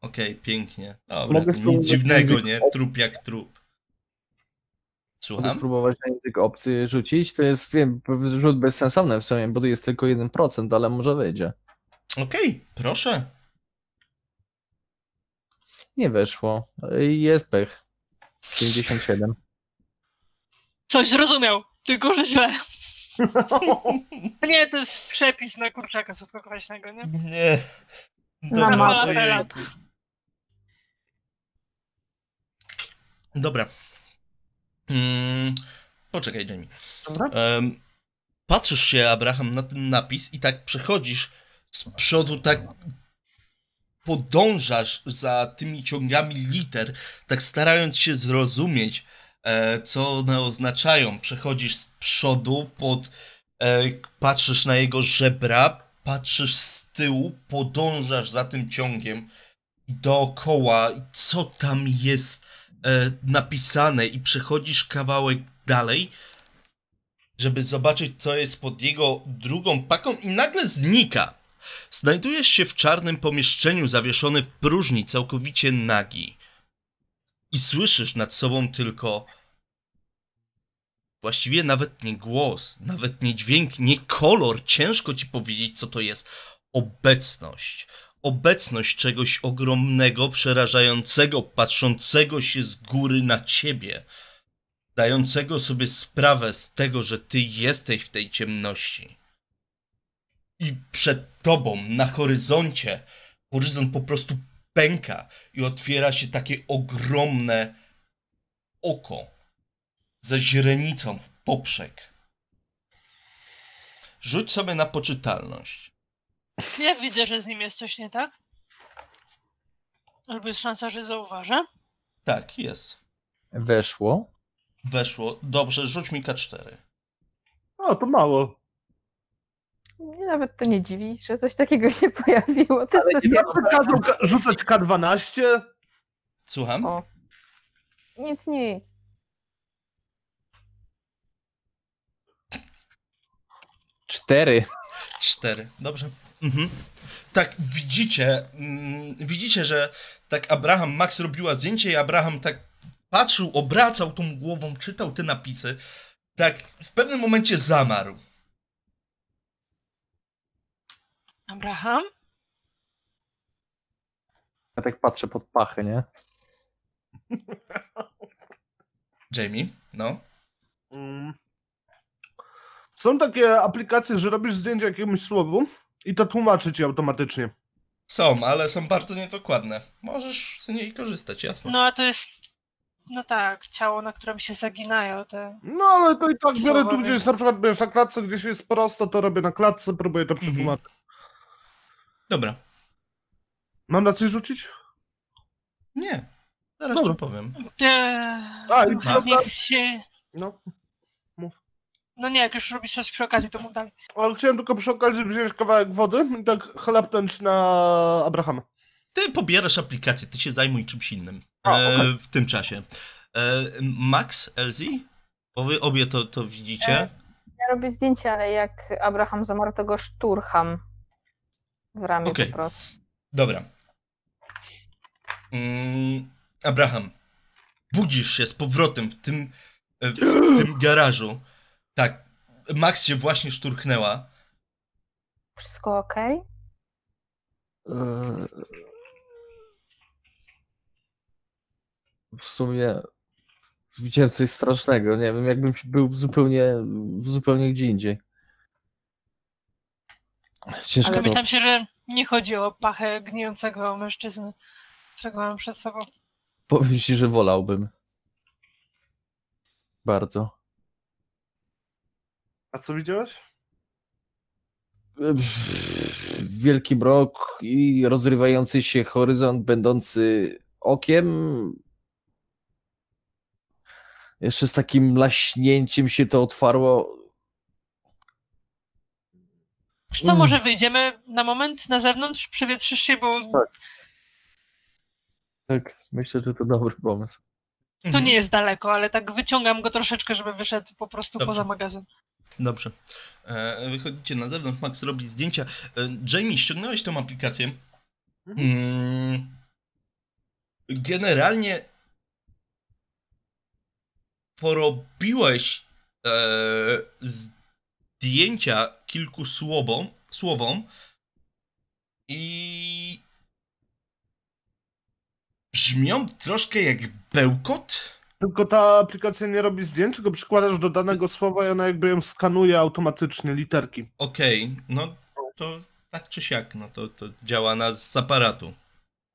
okej, pięknie. Dobra, Mogę to nic dziwnego, nie? Trup jak trup. Mogę Słucham? spróbować na język obcy rzucić. To jest, wiem, rzut bezsensowny w sumie, bo to jest tylko 1%, ale może wyjdzie. Okej, proszę. Nie weszło. Jest pech. 57. Coś zrozumiał, tylko że źle. Nie, to jest przepis na kurczaka słodko-kwaśnego, nie? Nie. Na Dobra. Mm, poczekaj, Jamie. Dobra. Em, patrzysz się, Abraham, na ten napis i tak przechodzisz z przodu tak podążasz za tymi ciągami liter, tak starając się zrozumieć, co one oznaczają. Przechodzisz z przodu, pod, e, patrzysz na jego żebra, patrzysz z tyłu, podążasz za tym ciągiem i dookoła, co tam jest e, napisane i przechodzisz kawałek dalej, żeby zobaczyć, co jest pod jego drugą paką i nagle znika. Znajdujesz się w czarnym pomieszczeniu zawieszony w próżni, całkowicie nagi. I słyszysz nad sobą tylko właściwie nawet nie głos, nawet nie dźwięk, nie kolor, ciężko ci powiedzieć, co to jest. Obecność. Obecność czegoś ogromnego, przerażającego, patrzącego się z góry na ciebie, dającego sobie sprawę z tego, że ty jesteś w tej ciemności. I przed tobą, na horyzoncie, horyzont po prostu pęka i otwiera się takie ogromne oko ze źrenicą w poprzek. Rzuć sobie na poczytalność. Jak widzę, że z nim jest coś nie tak? Albo jest szansa, że zauważę? Tak, jest. Weszło. Weszło. Dobrze, rzuć mi K4. O, to mało. Mnie nawet to nie dziwi, że coś takiego się pojawiło. To jest Ja bym kazał ka- rzucać K12. Słucham? O. Nic, nic. Cztery. Cztery. Dobrze. Mhm. Tak, widzicie, mm, widzicie, że tak Abraham, Max robiła zdjęcie i Abraham tak patrzył, obracał tą głową, czytał te napisy. Tak, w pewnym momencie zamarł. Abraham? Ja tak patrzę pod pachę, nie? Jamie, no. Mm. Są takie aplikacje, że robisz zdjęcie jakiemuś słowu i to tłumaczy ci automatycznie. Są, ale są bardzo niedokładne. Możesz z niej korzystać, jasno. No a to jest. No tak, ciało, na którym się zaginają te. No ale to i tak biorę tu, Słowa, gdzie jest na przykład wiesz, na klatce, gdzieś jest prosto, to robię na klatce, próbuję to przetłumaczyć. Dobra. Mam na coś rzucić? Nie. Zaraz Dobra. ci powiem. Eee, A, i niech się. No. No nie, jak już robisz coś przy okazji, to mów dalej. Ale chciałem tylko przy okazji wziąć kawałek wody i tak chlapnąć na Abrahama. Ty pobierasz aplikację, ty się zajmuj czymś innym A, e, w tym czasie. E, Max, Elsie? Bo wy obie to, to widzicie. Ja robię zdjęcie, ale jak Abraham zamarł, to go szturcham w ramię Okej. po prostu. Dobra. Mm, Abraham, budzisz się z powrotem w tym, e, w tym garażu. Tak, Max się właśnie szturchnęła. Wszystko ok? Eee, W sumie widziałem coś strasznego. Nie wiem, jakbym był zupełnie, zupełnie gdzie indziej. Ciężko Ale to... Domyślam się, że nie chodzi o pachę gnijącego mężczyzny, którego mam przed sobą. Powiem ci, że wolałbym. Bardzo. A co widziałeś? Wielki mrok i rozrywający się horyzont będący okiem. Jeszcze z takim laśnięciem się to otwarło. Wiesz co, może wyjdziemy na moment na zewnątrz, przewietrzysz się, bo Tak, myślę, że to dobry pomysł. to nie jest daleko, ale tak wyciągam go troszeczkę, żeby wyszedł po prostu Dobrze. poza magazyn. Dobrze. E, wychodzicie na zewnątrz, Max robi zdjęcia. E, Jamie, ściągnąłeś tą aplikację. Mm, generalnie porobiłeś e, zdjęcia kilku słowom, słowom i brzmią troszkę jak bełkot. Tylko ta aplikacja nie robi zdjęć, tylko przykładasz do danego słowa i ona jakby ją skanuje automatycznie, literki. Okej, no to tak czy siak, no to, to działa na z aparatu.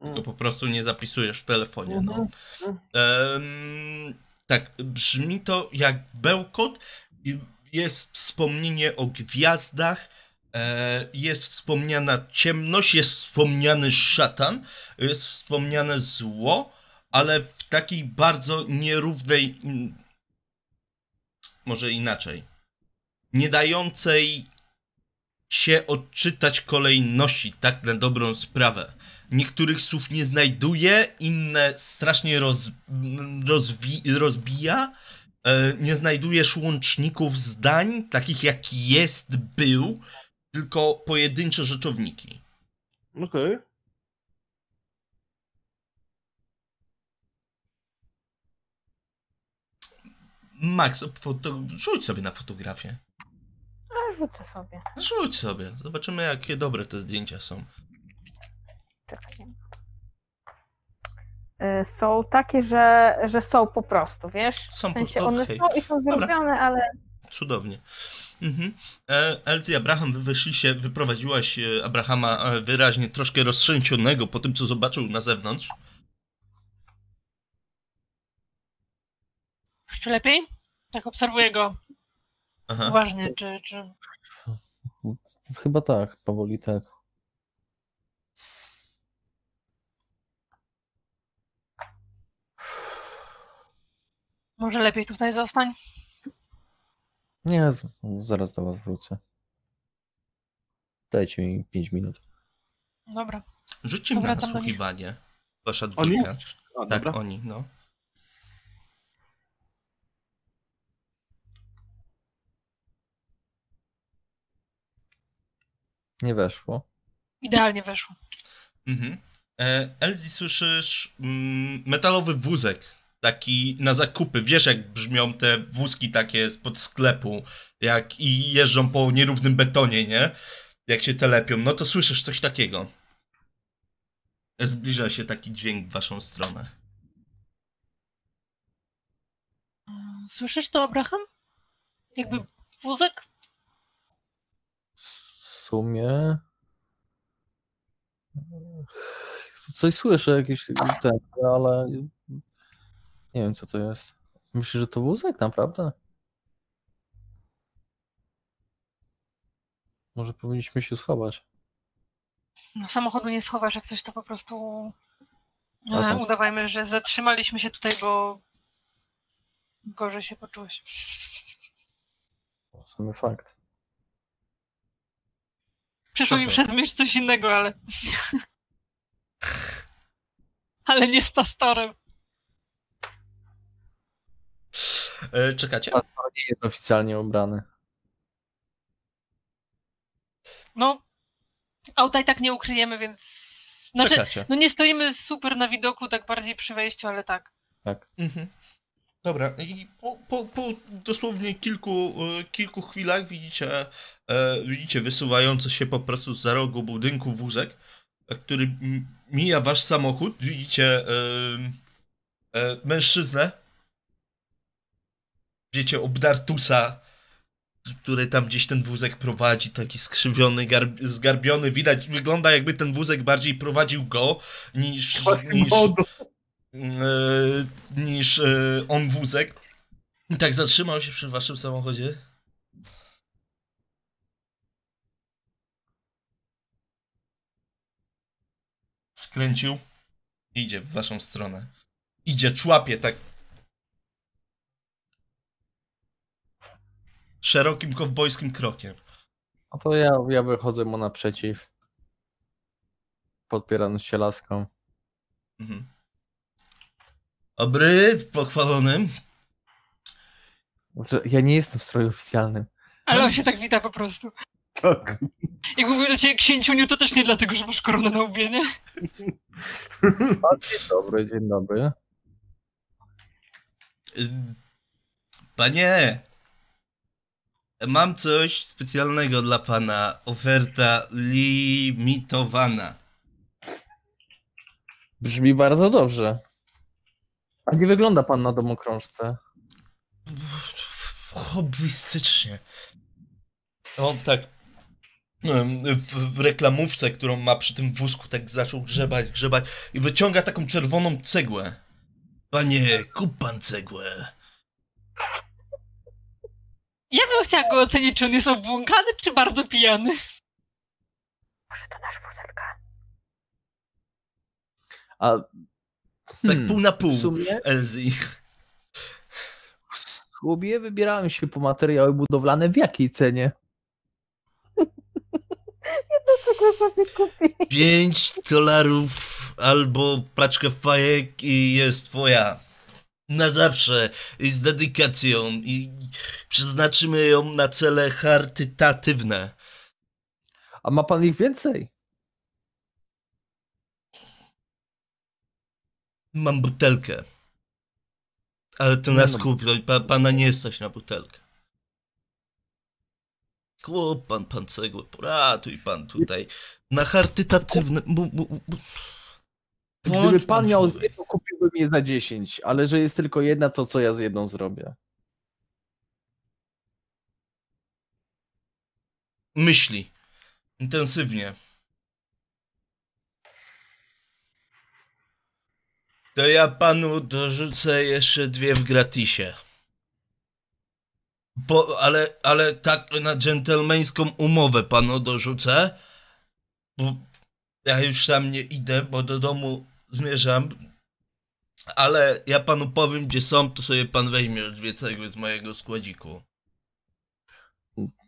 Tylko po prostu nie zapisujesz w telefonie, no. Mhm. Em, tak, brzmi to jak bełkot. i Jest wspomnienie o gwiazdach, E, jest wspomniana ciemność, jest wspomniany szatan, jest wspomniane zło, ale w takiej bardzo nierównej. mm, Może inaczej. Nie dającej się odczytać kolejności, tak na dobrą sprawę. Niektórych słów nie znajduje, inne strasznie roz, rozwi, rozbija. E, nie znajdujesz łączników zdań, takich jak jest, był, tylko pojedyncze rzeczowniki. Okej. Max, foto... rzuć sobie na fotografię. A rzucę sobie. Rzuć sobie. Zobaczymy, jakie dobre te zdjęcia są. Czekaj. Y, Są takie, że, że są po prostu, wiesz? Są w po- sensie one okej. są i są zrobione, ale Cudownie. Mhm. Elzy i Abraham, wy wyszliście, wyprowadziłaś e, Abrahama e, wyraźnie troszkę roztrzęsionego po tym, co zobaczył na zewnątrz. Jeszcze lepiej? Tak obserwuję go Aha. uważnie, czy, czy... Chyba tak, powoli tak. Może lepiej tutaj zostań? Nie, zaraz do was wrócę. Dajcie mi 5 minut. Dobra. Rzućcie mi na nasłuchiwanie. Wasza Oni? dwójka. A, Tak, dobra. oni, no. Nie weszło. Idealnie weszło. Mhm. E, Elzy, słyszysz mm, metalowy wózek, taki na zakupy. Wiesz, jak brzmią te wózki takie spod sklepu, jak i jeżdżą po nierównym betonie, nie? Jak się telepią, no to słyszysz coś takiego. Zbliża się taki dźwięk w waszą stronę. Słyszysz to, Abraham? Jakby wózek? Sumie. Coś słyszę, jakieś ten, ale nie wiem co to jest. Myślisz, że to wózek naprawdę? Może powinniśmy się schować. No, samochodu nie schowasz, jak coś to po prostu e, tak. udawajmy, że zatrzymaliśmy się tutaj, bo gorzej się poczułeś. W sumie fakt. Przeszło mi przez myśl coś innego, ale... ale nie z pastorem. E, czekacie? Pastor nie jest oficjalnie ubrany. No, auta i tak nie ukryjemy, więc... Znaczy, Czekacie. no nie stoimy super na widoku, tak bardziej przy wejściu, ale tak. Tak. Mhm. Dobra, i po, po, po dosłownie kilku, e, kilku chwilach widzicie, e, widzicie wysuwający się po prostu za rogu budynku wózek, który mija wasz samochód. Widzicie e, e, mężczyznę. Widzicie obdartusa, który tam gdzieś ten wózek prowadzi, taki skrzywiony, garb, zgarbiony. Widać, wygląda jakby ten wózek bardziej prowadził go niż, niż. E, niż e, on wózek. I tak zatrzymał się przy waszym samochodzie. Skręcił. Idzie w waszą stronę. Idzie, człapie tak. Szerokim kowbojskim krokiem. No to ja, ja wychodzę mu naprzeciw. Podpierając się laską. Mhm. Dobry, pochwalonym. Ja nie jestem w stroju oficjalnym. Ale on się tak wita po prostu. Tak. Jak mówię do ciebie księciuniu, to też nie dlatego, że masz koronę na łbie, nie? Dzień dobry, dzień dobry. Panie, mam coś specjalnego dla pana. Oferta limitowana. Brzmi bardzo dobrze. A nie wygląda pan na domokrążce. Hobbystycznie. On tak em, w, reklamówce, którą ma przy tym wózku, tak zaczął grzebać, grzebać i wyciąga taką czerwoną cegłę. Panie, kup pan cegłę. Ja bym chciała go ocenić, czy on jest obłąkany, czy bardzo pijany. Może to nasz wuzetka. A Tak Hmm, pół na pół, w sumie, Elzi. w sumie wybierałem się po materiały budowlane w jakiej cenie? Dlaczego sobie kupi? 5 dolarów albo paczkę fajek i jest twoja. Na zawsze i z dedykacją i przeznaczymy ją na cele charytatywne. A ma pan ich więcej? Mam butelkę. Ale to No, nas no. kupi, pa, pana nie stać na butelkę. Kup pan, pan cegłę, poratuj pan tutaj. Na charytatywne... Bu, bu, bu. Gdyby pan miał dwie, to kupiłbym je za 10, ale że jest tylko jedna, to co ja z jedną zrobię? Myśli. Intensywnie. To ja panu dorzucę jeszcze dwie w gratisie. Bo, ale, ale tak na dżentelmeńską umowę panu dorzucę. Bo ja już tam nie idę, bo do domu zmierzam. Ale ja panu powiem, gdzie są, to sobie pan weźmie dwie cegły z mojego składziku.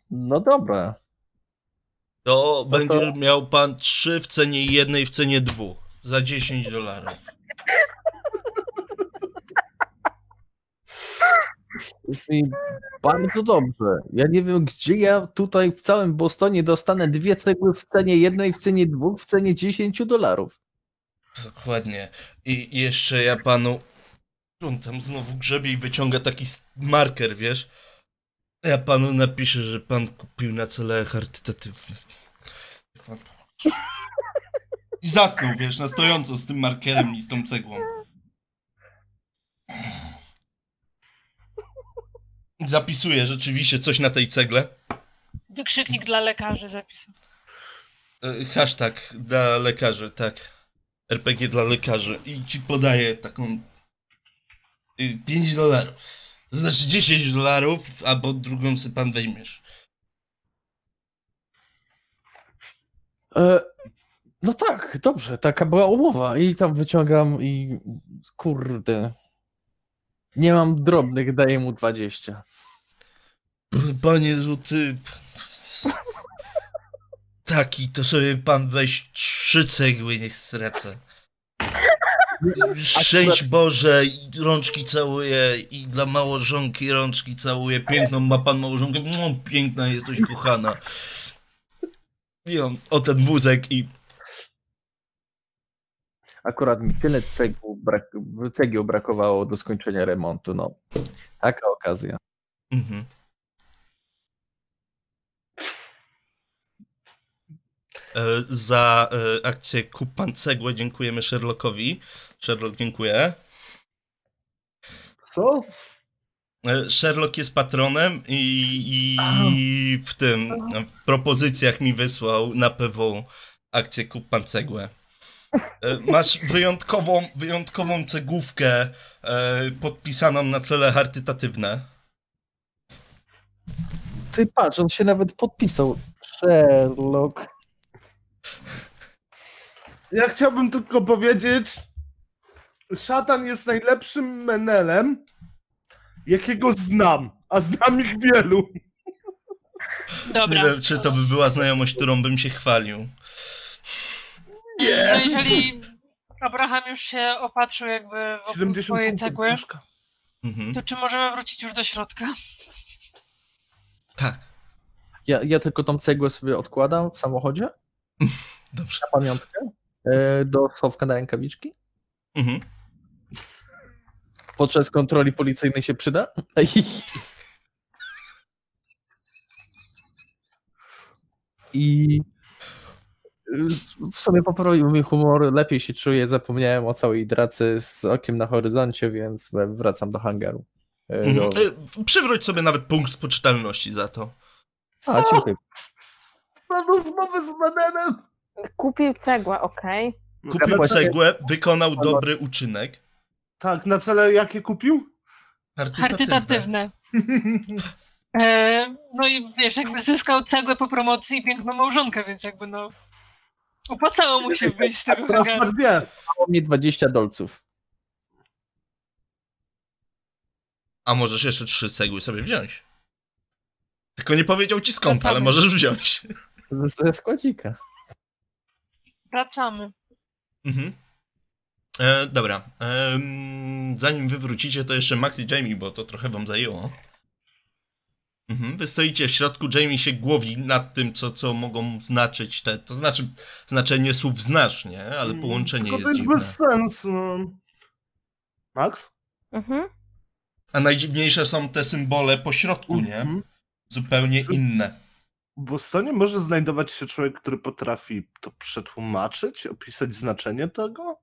No dobra. To to- będzie miał pan trzy w cenie jednej, w cenie dwóch. Za 10 dolarów. Bardzo dobrze. Ja nie wiem, gdzie ja tutaj w całym Bostonie dostanę dwie cegły w cenie jednej, w cenie dwóch, w cenie 10 dolarów. Dokładnie. I jeszcze ja panu. On tam znowu grzebie i wyciąga taki marker, wiesz? Ja panu napiszę, że pan kupił na cele charytatywne. I zasnął, wiesz, na stojąco z tym markerem i z tą cegłą. Zapisuję rzeczywiście coś na tej cegle. Wykrzyknik dla lekarzy zapisał. E, Hashtag dla lekarzy, tak. RPG dla lekarzy. I ci podaję taką. y, 5 dolarów. To znaczy 10 dolarów, albo drugą sobie pan weźmiesz. E, no tak, dobrze, taka była umowa. I tam wyciągam i kurde. Nie mam drobnych, daję mu 20. Panie złoty. Taki, to sobie pan weź trzy cegły, niech stracę. Szczęść Boże, rączki całuję i dla małżonki rączki całuję. Piękną ma pan małżonkę. No, piękna jesteś, kochana. I on, o ten wózek i Akurat mi tyle cegł brak, cegieł brakowało do skończenia remontu. No, taka okazja. Mhm. E, Za e, akcję Kup Pan Cegłę dziękujemy Sherlockowi. Sherlock, dziękuję. Co? E, Sherlock jest patronem i, i w tym, w propozycjach mi wysłał na PW akcję Kup Pan Cegłę. E, Masz wyjątkową, wyjątkową cegłówkę e, podpisaną na cele charytatywne. Ty patrz, on się nawet podpisał. Sherlock. Ja chciałbym tylko powiedzieć, szatan jest najlepszym menelem, jakiego znam, a znam ich wielu. Dobra. Nie wiem, czy to by była znajomość, którą bym się chwalił. No jeżeli Abraham już się opatrzył jakby wokół 70 swojej cegły. Mhm. to czy możemy wrócić już do środka? Tak, Ja, ja tylko tą cegłę sobie odkładam w samochodzie dobrze. na pamiątkę e, do schowka na rękawiczki. Mhm. Podczas kontroli policyjnej się przyda. I w sobie poprawił mi humor, lepiej się czuję, zapomniałem o całej dracy z okiem na horyzoncie, więc wracam do hangaru. E, Mhm. Do... E, Przywróć sobie nawet punkt poczytalności za to. A, dziękuję. Co rozmowy z menelem? Kupił cegłę, okej. Kupił Zapłaciłem- cegłę, wykonał dobry uczynek. Tak, na cele jakie kupił? Charytatywne. E, no i wiesz, jakby zyskał cegłę po promocji i piękną małżonkę, więc jakby no... Opłacało mu się wyjść z tego Teraz hangaru. dwie. Dało mnie 20 dolców. A możesz jeszcze trzy cegły sobie wziąć. Tylko nie powiedział ci skąd, ale możesz wziąć. Ze składzika. Wracamy. Mhm. E, dobra. Em, zanim wy wrócicie, to jeszcze Max i Jamie, bo to trochę wam zajęło. Mhm. Wy stoicie w środku, Jamie się głowi nad tym, co, co mogą znaczyć te. To znaczy, znaczenie słów znasz, nie? Ale połączenie Tylko jest to jest dziwne. bez sensu. no. Max? Mhm. A najdziwniejsze są te symbole po środku, nie? Mhm. Zupełnie Czy- inne. W Bostonie może znajdować się człowiek, który potrafi to przetłumaczyć, opisać znaczenie tego?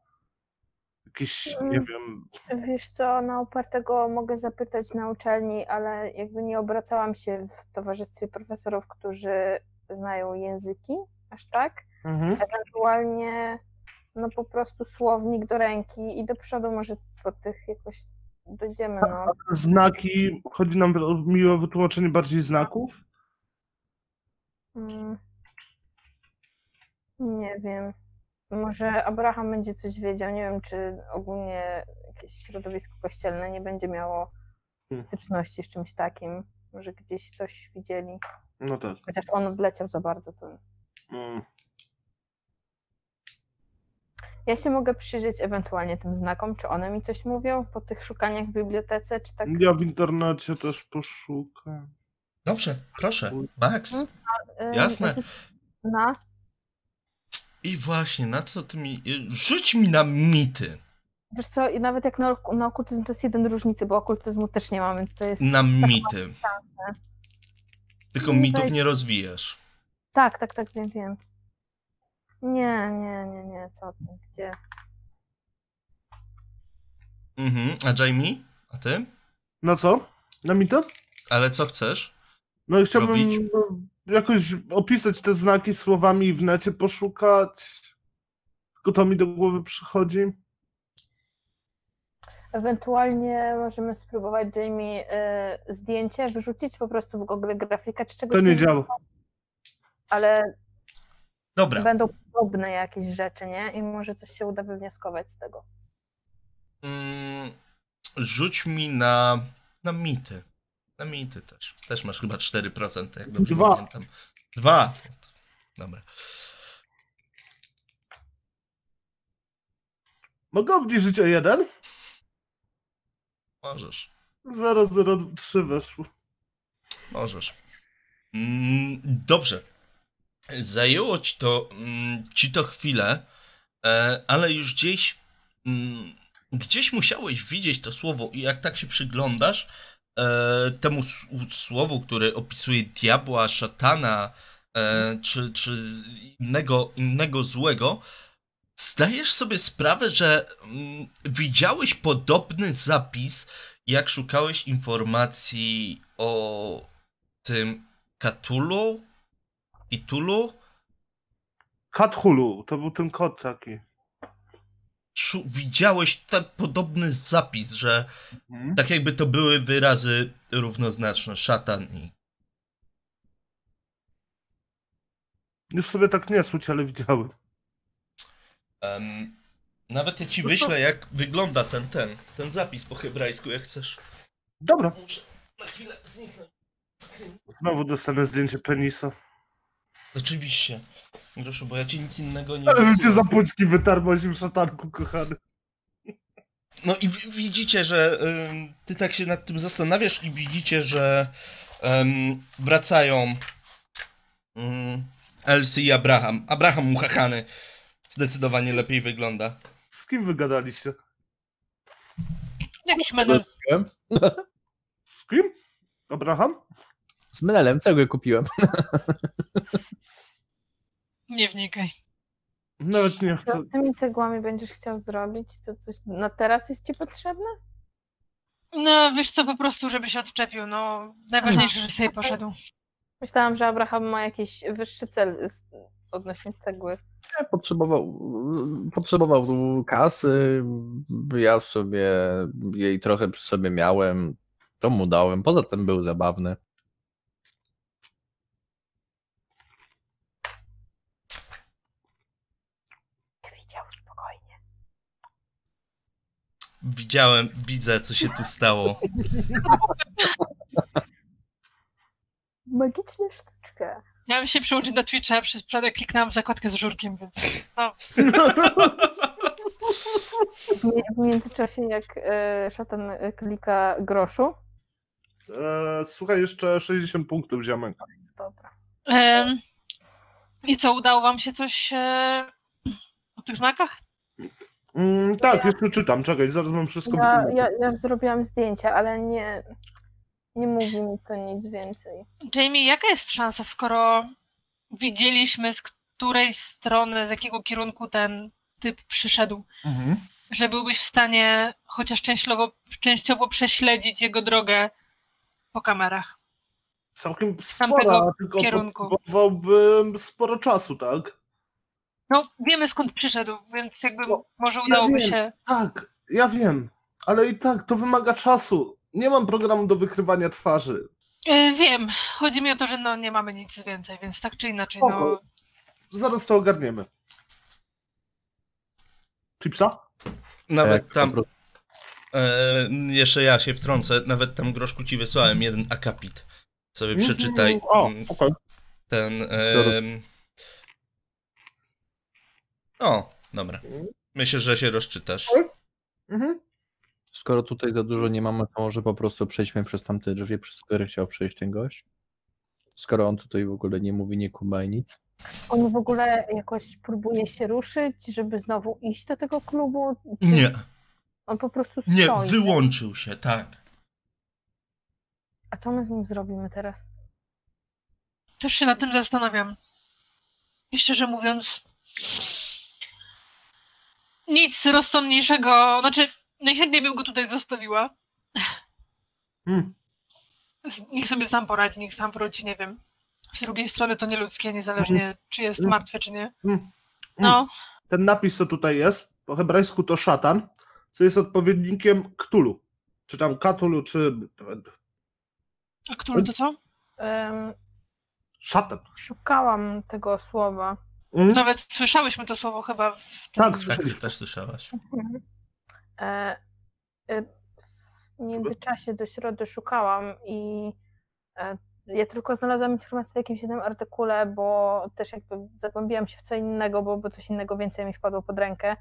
Jakiś, nie Mm. wiem, Wiesz co, na upartego mogę zapytać na uczelni, ale jakby nie obracałam się w towarzystwie profesorów, którzy znają języki, aż tak. mhm. Ewentualnie no po prostu słownik do ręki i do przodu może po tych jakoś dojdziemy, no. znaki, chodzi nam o miłe wytłumaczenie bardziej znaków? Mm. Nie wiem. Może Abraham będzie coś wiedział. Nie wiem, czy ogólnie jakieś środowisko kościelne nie będzie miało Hmm. styczności z czymś takim. Może gdzieś coś widzieli. No tak. Chociaż on odleciał za bardzo. To... Mm. Ja się mogę przyjrzeć ewentualnie tym znakom, czy one mi coś mówią po tych szukaniach w bibliotece, czy tak. Ja w internecie też poszukam. Dobrze, proszę. Max. Ym, Jasne. znaczy- No, I właśnie, na co ty mi... Rzuć mi na mity. wiesz co, i nawet jak na, na okultyzm to jest jeden różnicy, bo okultyzmu też nie mam, więc to jest... Na mity. Tylko mitów nie rozwijasz. Tak, tak, tak, wiem, wiem. Nie, nie, nie, nie, co ty, gdzie? Mhm. A Jamie? A ty? Na co? Na mitę? Ale co chcesz? No i chciałbym Robić? Jakoś opisać te znaki słowami i w necie poszukać. Tylko to mi do głowy przychodzi. Ewentualnie możemy spróbować, Jamie, y, zdjęcie wyrzucić po prostu w Google grafika, czy czegoś To nie działa. ale Dobra. będą podobne jakieś rzeczy, nie? I może coś się uda wywnioskować z tego. Mm, rzuć mi na, na mity. Na mity też. Też masz chyba 4%, jak dobrze Dwa. pamiętam. Dwa. Dobra. Mogę obniżyć o jeden? Możesz. 003 weszło. Możesz. Mm, dobrze. Zajęło ci to, mm, ci to chwilę, e, ale już gdzieś, mm, gdzieś musiałeś widzieć to słowo i jak tak się przyglądasz e, temu słowu, które opisuje diabła, szatana, e, czy, czy innego, innego złego, zdajesz sobie sprawę, że mm, widziałeś podobny zapis, jak szukałeś informacji o tym Katulu? Itulu? Kathulu, to był ten kod taki. Widziałeś ten podobny zapis, że tak jakby to były wyrazy równoznaczne, szatan i... Już sobie tak nie słyć, ale widziałem. Em, nawet ja ci wyślę, jak wygląda ten, ten, ten zapis po hebrajsku, jak chcesz. Dobra, Muszę na chwilę zniknąć. znowu dostanę zdjęcie penisa. Oczywiście. Groszu, bo ja ci nic innego nie Ale bym cię za płuczki wytarmosił, szatanku kochany. No i wi- widzicie, że ym, ty tak się nad tym zastanawiasz i widzicie, że ym, wracają ym, Elsie i Abraham. Abraham muchachany zdecydowanie lepiej wygląda. Z kim wygadaliście? Jakiś menel. Z kim? Abraham? Z menelem cegły kupiłem. Nie wnikaj. Nawet nie chcę. Co tymi cegłami będziesz chciał zrobić? To coś na teraz jest ci potrzebne? No, wiesz co, po prostu, żeby się odczepił, no. Najważniejsze, że sobie poszedł. Myślałam, że Abraham ma jakiś wyższy cel z- odnośnie cegły. Potrzebował, potrzebował kasy, ja sobie jej trochę przy sobie miałem, to mu dałem, poza tym był zabawny. Widziałem, widzę, co się tu stało. Magiczna sztuczka. Miałem się przyłączyć do Twitcha, przez przypadek kliknęłam w zakładkę z żurkiem, więc no, W mi- W międzyczasie, jak e, szatan e, klika groszu, E, słuchaj, jeszcze 60 punktów, ziomek. dobra. Em, I co, udało wam się coś e, o tych znakach? Mm, tak, jeszcze czytam, czekaj, zaraz mam wszystko Ja, wytłumaczyć. ja, ja zrobiłam zdjęcia, ale nie, nie mówi mi to nic więcej. Jamie, jaka jest szansa, skoro widzieliśmy z której strony, z jakiego kierunku ten typ przyszedł, Mhm. że byłbyś w stanie chociaż częściowo, częściowo prześledzić jego drogę po kamerach? Całkiem tamtego spora, tylko kierunku. potrzebowałbym sporo czasu, tak? No, wiemy skąd przyszedł, więc jakby No, może ja udałoby wiem. się. Tak, ja wiem, ale i tak to wymaga czasu. Nie mam programu do wykrywania twarzy. E, wiem, chodzi mi o to, że no nie mamy nic więcej, więc tak czy inaczej, no. Spoko. Zaraz to ogarniemy. Chipsa? Nawet Tak, tam, e, jeszcze ja się wtrącę, nawet tam Groszku ci wysłałem jeden akapit. Sobie przeczytaj Mhm. O, mm, okej. ten... em, O, dobra. Myślę, że się rozczytasz. Mhm. Skoro tutaj za dużo nie mamy, to może po prostu przejdźmy przez tamte drzwi, przez które chciał przejść ten gość. Skoro on tutaj w ogóle nie mówi, nie kuma i nic. On w ogóle jakoś próbuje się ruszyć, żeby znowu iść do tego klubu? Czy Nie, On po prostu stoi. nie, wyłączył się, tak. A co my z nim zrobimy teraz? Też się nad tym zastanawiam. I szczerze mówiąc, nic rozsądniejszego, znaczy najchętniej bym go tutaj zostawiła. Mm. Niech sobie sam poradzi, niech sam wróci, nie wiem. Z drugiej strony to nieludzkie, niezależnie czy jest martwy, czy nie. Mm. No, Ten napis, co tutaj jest, po hebrajsku to szatan, co jest odpowiednikiem Ktulu. Czy tam Katulu, czy... a który to co? Em, Szatan. szukałam tego słowa. Mm? Nawet słyszałyśmy to słowo chyba w tym... Tak, Tak, słyszeliśmy. ty też słyszałaś. Mhm. E, e, w międzyczasie do środy szukałam i e, ja tylko znalazłam informację w jakimś jednym artykule, bo też jakby zagłębiłam się w co innego, bo, bo coś innego więcej mi wpadło pod rękę.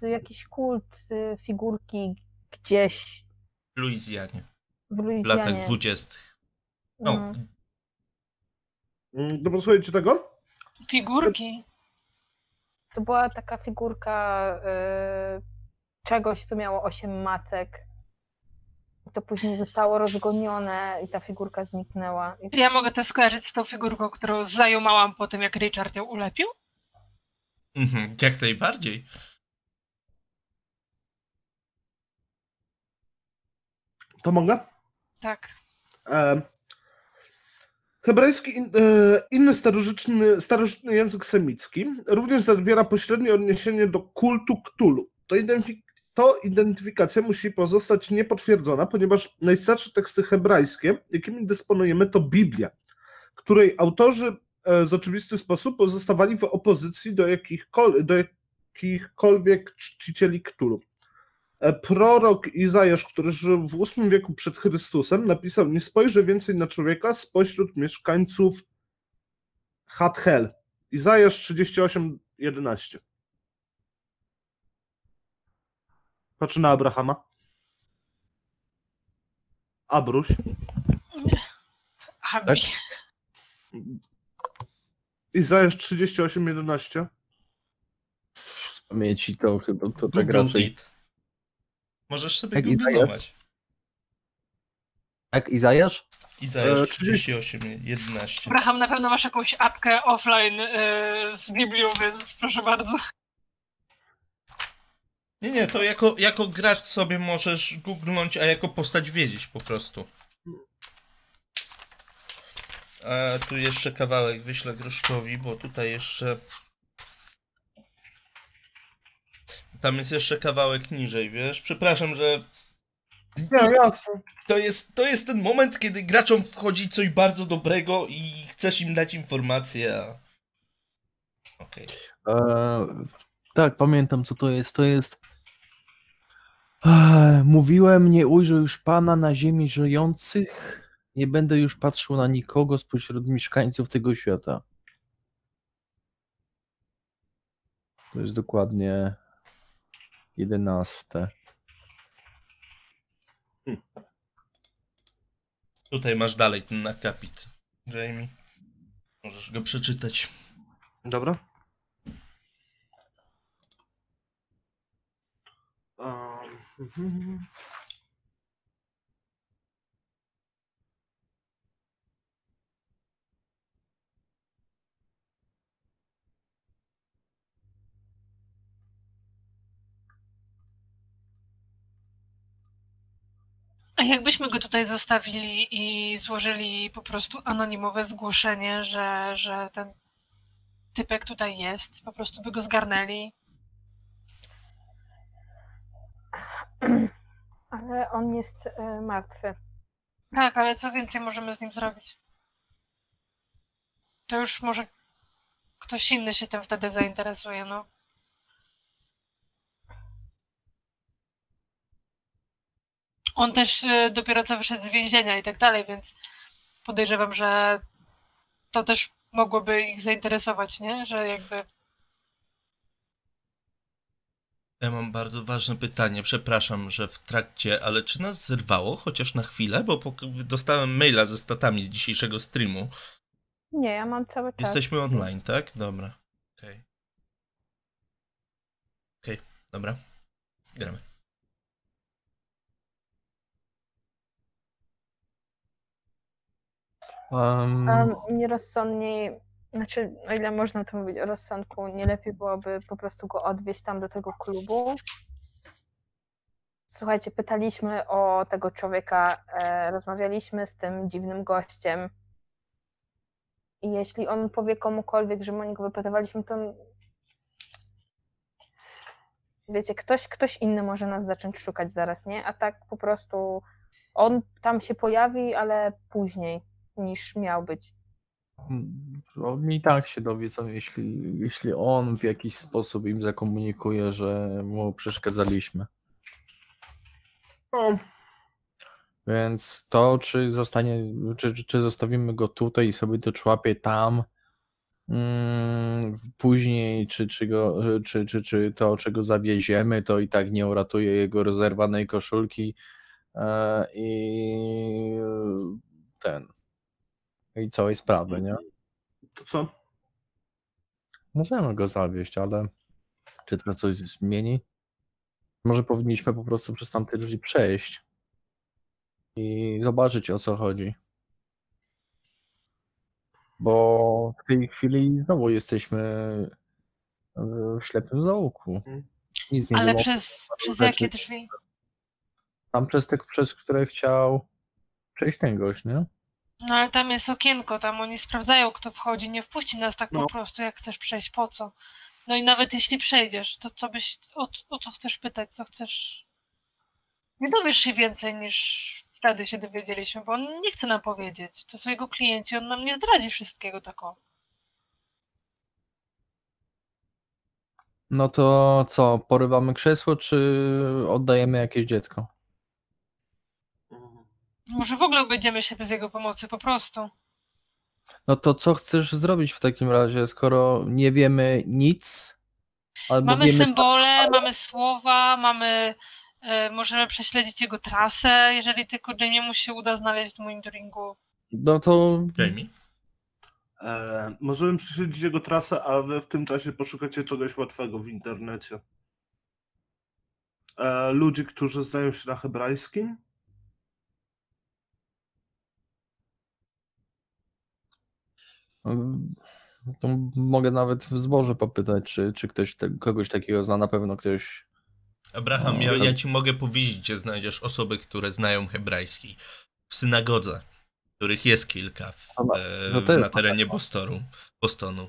To jakiś kult y, figurki gdzieś W Luizjanie, w w Luizjanie. latach dwudziestych. No, Mhm. Mm, Dobra, słuchajcie tego? Figurki. To była taka figurka y, czegoś, co miało osiem macek. I to później zostało rozgonione i ta figurka zniknęła. I Ja mogę to skojarzyć z tą figurką, którą zajumałam po tym, jak Richard ją ulepił? mhm, jak najbardziej. To mogę? Tak. E, hebrajski, e, inny starożytny, starożytny język semicki również zawiera pośrednie odniesienie do kultu Ktulu. To, identyfik- to identyfikacja musi pozostać niepotwierdzona, ponieważ najstarsze teksty hebrajskie, jakimi dysponujemy, to Biblia, której autorzy e, z oczywisty sposób pozostawali w opozycji do, do jakichkolwiek czcicieli Ktulu. E, Prorok Izajasz, który żył w VIII wieku przed Chrystusem, napisał: Nie spojrzę więcej na człowieka spośród mieszkańców Hathel. Izajasz 38, 11. Patrzę na Abrahama. Abruś. Abi. Izajasz 38, 11. Z pamięci to chyba to tak raczej. it. Możesz sobie Jak googlować. Jak Izajasz? Izajasz E, 38, 11. Abraham, na pewno masz jakąś apkę offline e, z Biblią, więc proszę bardzo. Nie, nie, to jako, jako gracz sobie możesz googlnąć, a jako postać wiedzieć po prostu. A tu jeszcze kawałek wyślę Groszkowi, bo tutaj jeszcze... Tam jest jeszcze kawałek niżej, wiesz? Przepraszam, że Nie, jasne. to jest, to jest ten moment, kiedy graczom wchodzi coś bardzo dobrego i chcesz im dać informację, a... Okej. E, Tak, pamiętam co to jest. To jest. Ech, Mówiłem, nie ujrzę już pana na ziemi żyjących. Nie będę już patrzył na nikogo spośród mieszkańców tego świata. To jest dokładnie jedenaste. Tutaj masz dalej ten akapit, Jamie. Możesz go przeczytać. Dobra. Um, A jakbyśmy go tutaj zostawili i złożyli po prostu anonimowe zgłoszenie, że, że ten typek tutaj jest, po prostu by go zgarnęli. Ale on jest e, martwy. Tak, ale co więcej możemy z nim zrobić? To już może ktoś inny się tym wtedy zainteresuje, no. On też e, dopiero co wyszedł z więzienia i tak dalej, więc podejrzewam, że to też mogłoby ich zainteresować, nie? Że jakby Ja mam bardzo ważne pytanie. Przepraszam, że w trakcie, ale czy nas zerwało chociaż na chwilę? Bo dostałem maila ze statami z dzisiejszego streamu. Nie, ja mam cały czas. Jesteśmy online, tak? Dobra. Okej. Okej, dobra. Gramy. Um, Um, nierozsądniej, znaczy, o ile można to mówić o rozsądku, nie lepiej byłoby po prostu go odwieźć tam do tego klubu. Słuchajcie, pytaliśmy o tego człowieka, e, rozmawialiśmy z tym dziwnym gościem. I jeśli on powie komukolwiek, że my o niego wypytywaliśmy, to wiecie, ktoś, ktoś inny może nas zacząć szukać zaraz, nie? A tak po prostu on tam się pojawi, ale później niż miał być. Oni i tak się dowiedzą, jeśli, jeśli on w jakiś sposób im zakomunikuje, że mu przeszkadzaliśmy. No, Więc to, czy zostanie, czy, czy- czy zostawimy go tutaj i sobie to człapie tam, mm, później, czy, czy, go, czy, czy, czy to, czego zawieziemy, to i tak nie uratuje jego rozerwanej koszulki e, i ten, i całej sprawy, nie? to co? Możemy go zawieść, ale czy to coś zmieni? Może powinniśmy po prostu przez tamte drzwi przejść i zobaczyć o co chodzi. Bo w tej chwili znowu jesteśmy w ślepym zaułku. Nic nie Ale było. przez, przez jakie drzwi? Tam przez te, przez które chciał przejść ten gość, nie? No ale tam jest okienko, tam oni sprawdzają, kto wchodzi, nie wpuści nas tak No. po prostu, jak chcesz przejść, po co? No i nawet jeśli przejdziesz, to co byś, o, o co chcesz pytać, co chcesz... Nie dowiesz się więcej niż wtedy się dowiedzieliśmy, bo on nie chce nam powiedzieć. To są jego klienci, on nam nie zdradzi wszystkiego tak o. No to co, porywamy krzesło, czy oddajemy jakieś dziecko? Może w ogóle będziemy się bez jego pomocy, po prostu. No to co chcesz zrobić w takim razie, skoro nie wiemy nic? Albo Mamy wiemy, symbole, mamy słowa, mamy... E, możemy prześledzić jego trasę, jeżeli tylko Jamie'emu się uda znaleźć w monitoringu. No to Jamie? E, możemy prześledzić jego trasę, a wy w tym czasie poszukacie czegoś łatwego w internecie. E, ludzi, którzy znają się na hebrajskim. To mogę nawet w zborze popytać, czy, czy ktoś te, kogoś takiego zna. Na pewno ktoś. Abraham, No, ja, ja ci mogę powiedzieć, gdzie znajdziesz osoby, które znają hebrajski. W synagodze, których jest kilka w, e, na terenie Bostoru, Bostonu.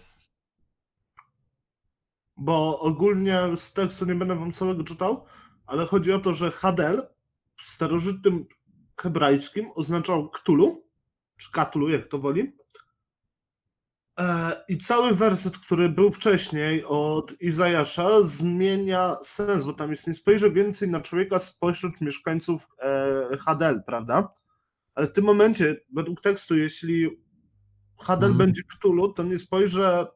Bo ogólnie z tekstu nie będę wam całego czytał, ale chodzi o to, że Hadel w starożytnym hebrajskim oznaczał Ktulu, czy Katulu, jak to woli. E, I cały werset, który był wcześniej od Izajasza, zmienia sens, bo tam jest nie spojrzę więcej na człowieka spośród mieszkańców e, Hadel, prawda? Ale w tym momencie, według tekstu, jeśli Hadel Mhm. będzie Cthulhu, to nie spojrzę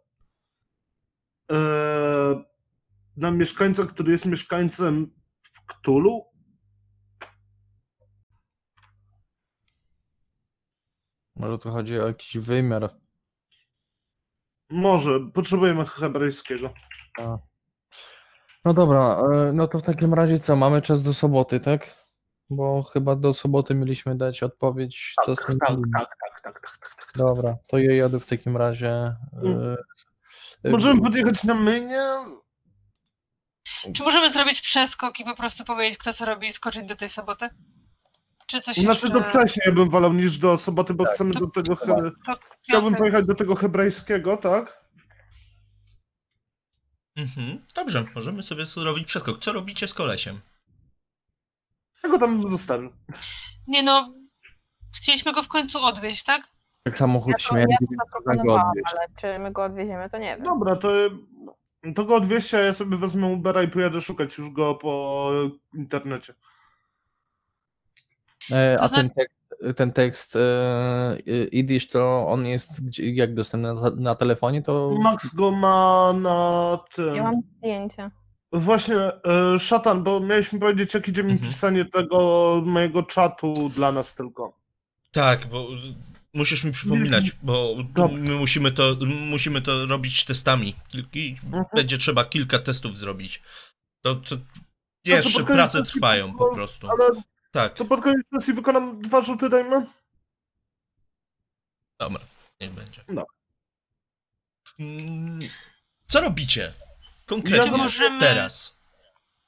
e, na mieszkańca, który jest mieszkańcem w Cthulhu. Może tu chodzi o jakiś wymiar. Może, potrzebujemy hebrajskiego. No dobra, e, no to w takim razie co, mamy czas do soboty, tak? Bo chyba do soboty mieliśmy dać odpowiedź, co z tym Tak, tak, tak, tak, tak, tak. tak. Dobra, to ja jadę w takim razie. e, Możemy podjechać na mynie? Czy możemy zrobić przeskok i po prostu powiedzieć, kto co robi i skoczyć do tej soboty? Czy coś Znaczy jeszcze... do wcześniej bym wolał niż do soboty, bo Tak, chcemy to- do tego. to-. To Chciałbym pojechać do tego hebrajskiego, tak? Mhm. Dobrze, możemy sobie zrobić przeskok. Co robicie z kolesiem? Ja go tam zostawił. Nie no, chcieliśmy go w końcu odwieźć, tak? Jak samochód Ja to, śmierci, ja go zaproponowałam, odwieźć. ale czy my go odwieziemy, to nie wiem. Dobra, to, to go odwieźcie, a ja sobie wezmę Ubera i pojadę szukać już go po internecie. E, A ten tekst, ten tekst e, e, Idish to on jest gdzie, jak dostępny na, na telefonie, to Max go ma na tym. Ja mam zdjęcie. Właśnie, e, szatan, bo mieliśmy powiedzieć, jak idzie mi Mhm. pisanie tego mojego czatu dla nas tylko. Tak, bo musisz mi przypominać, bo my musimy to, musimy to robić testami. Kil- i Mhm. Będzie trzeba kilka testów zrobić. To, to jeszcze prace trwają po prostu. Ale Tak, to pod koniec sesji wykonam dwa rzuty, dajmy? dobra, niech będzie. No. Mm, Co robicie? Ja Konkretnie, możemy- teraz.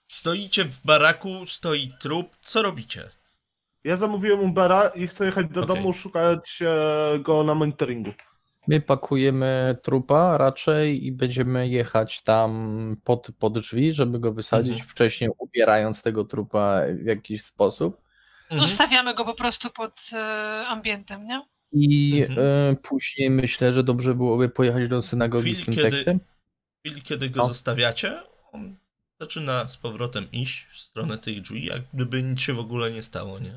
Stoicie w baraku, stoi trup, co robicie? Ja zamówiłem Ubera i chcę jechać do Okej. domu, szukać e, go na monitoringu. My pakujemy trupa raczej i będziemy jechać tam pod, pod drzwi, żeby go wysadzić, Mhm. wcześniej ubierając tego trupa w jakiś sposób. Mhm. Zostawiamy go po prostu pod e, ambientem, nie? I Mhm. e, później myślę, że dobrze byłoby pojechać do synagogi Chwili, z tym kiedy- tekstem. W chwili, kiedy go No. zostawiacie, on zaczyna z powrotem iść w stronę tych drzwi, jak gdyby nic się w ogóle nie stało, nie?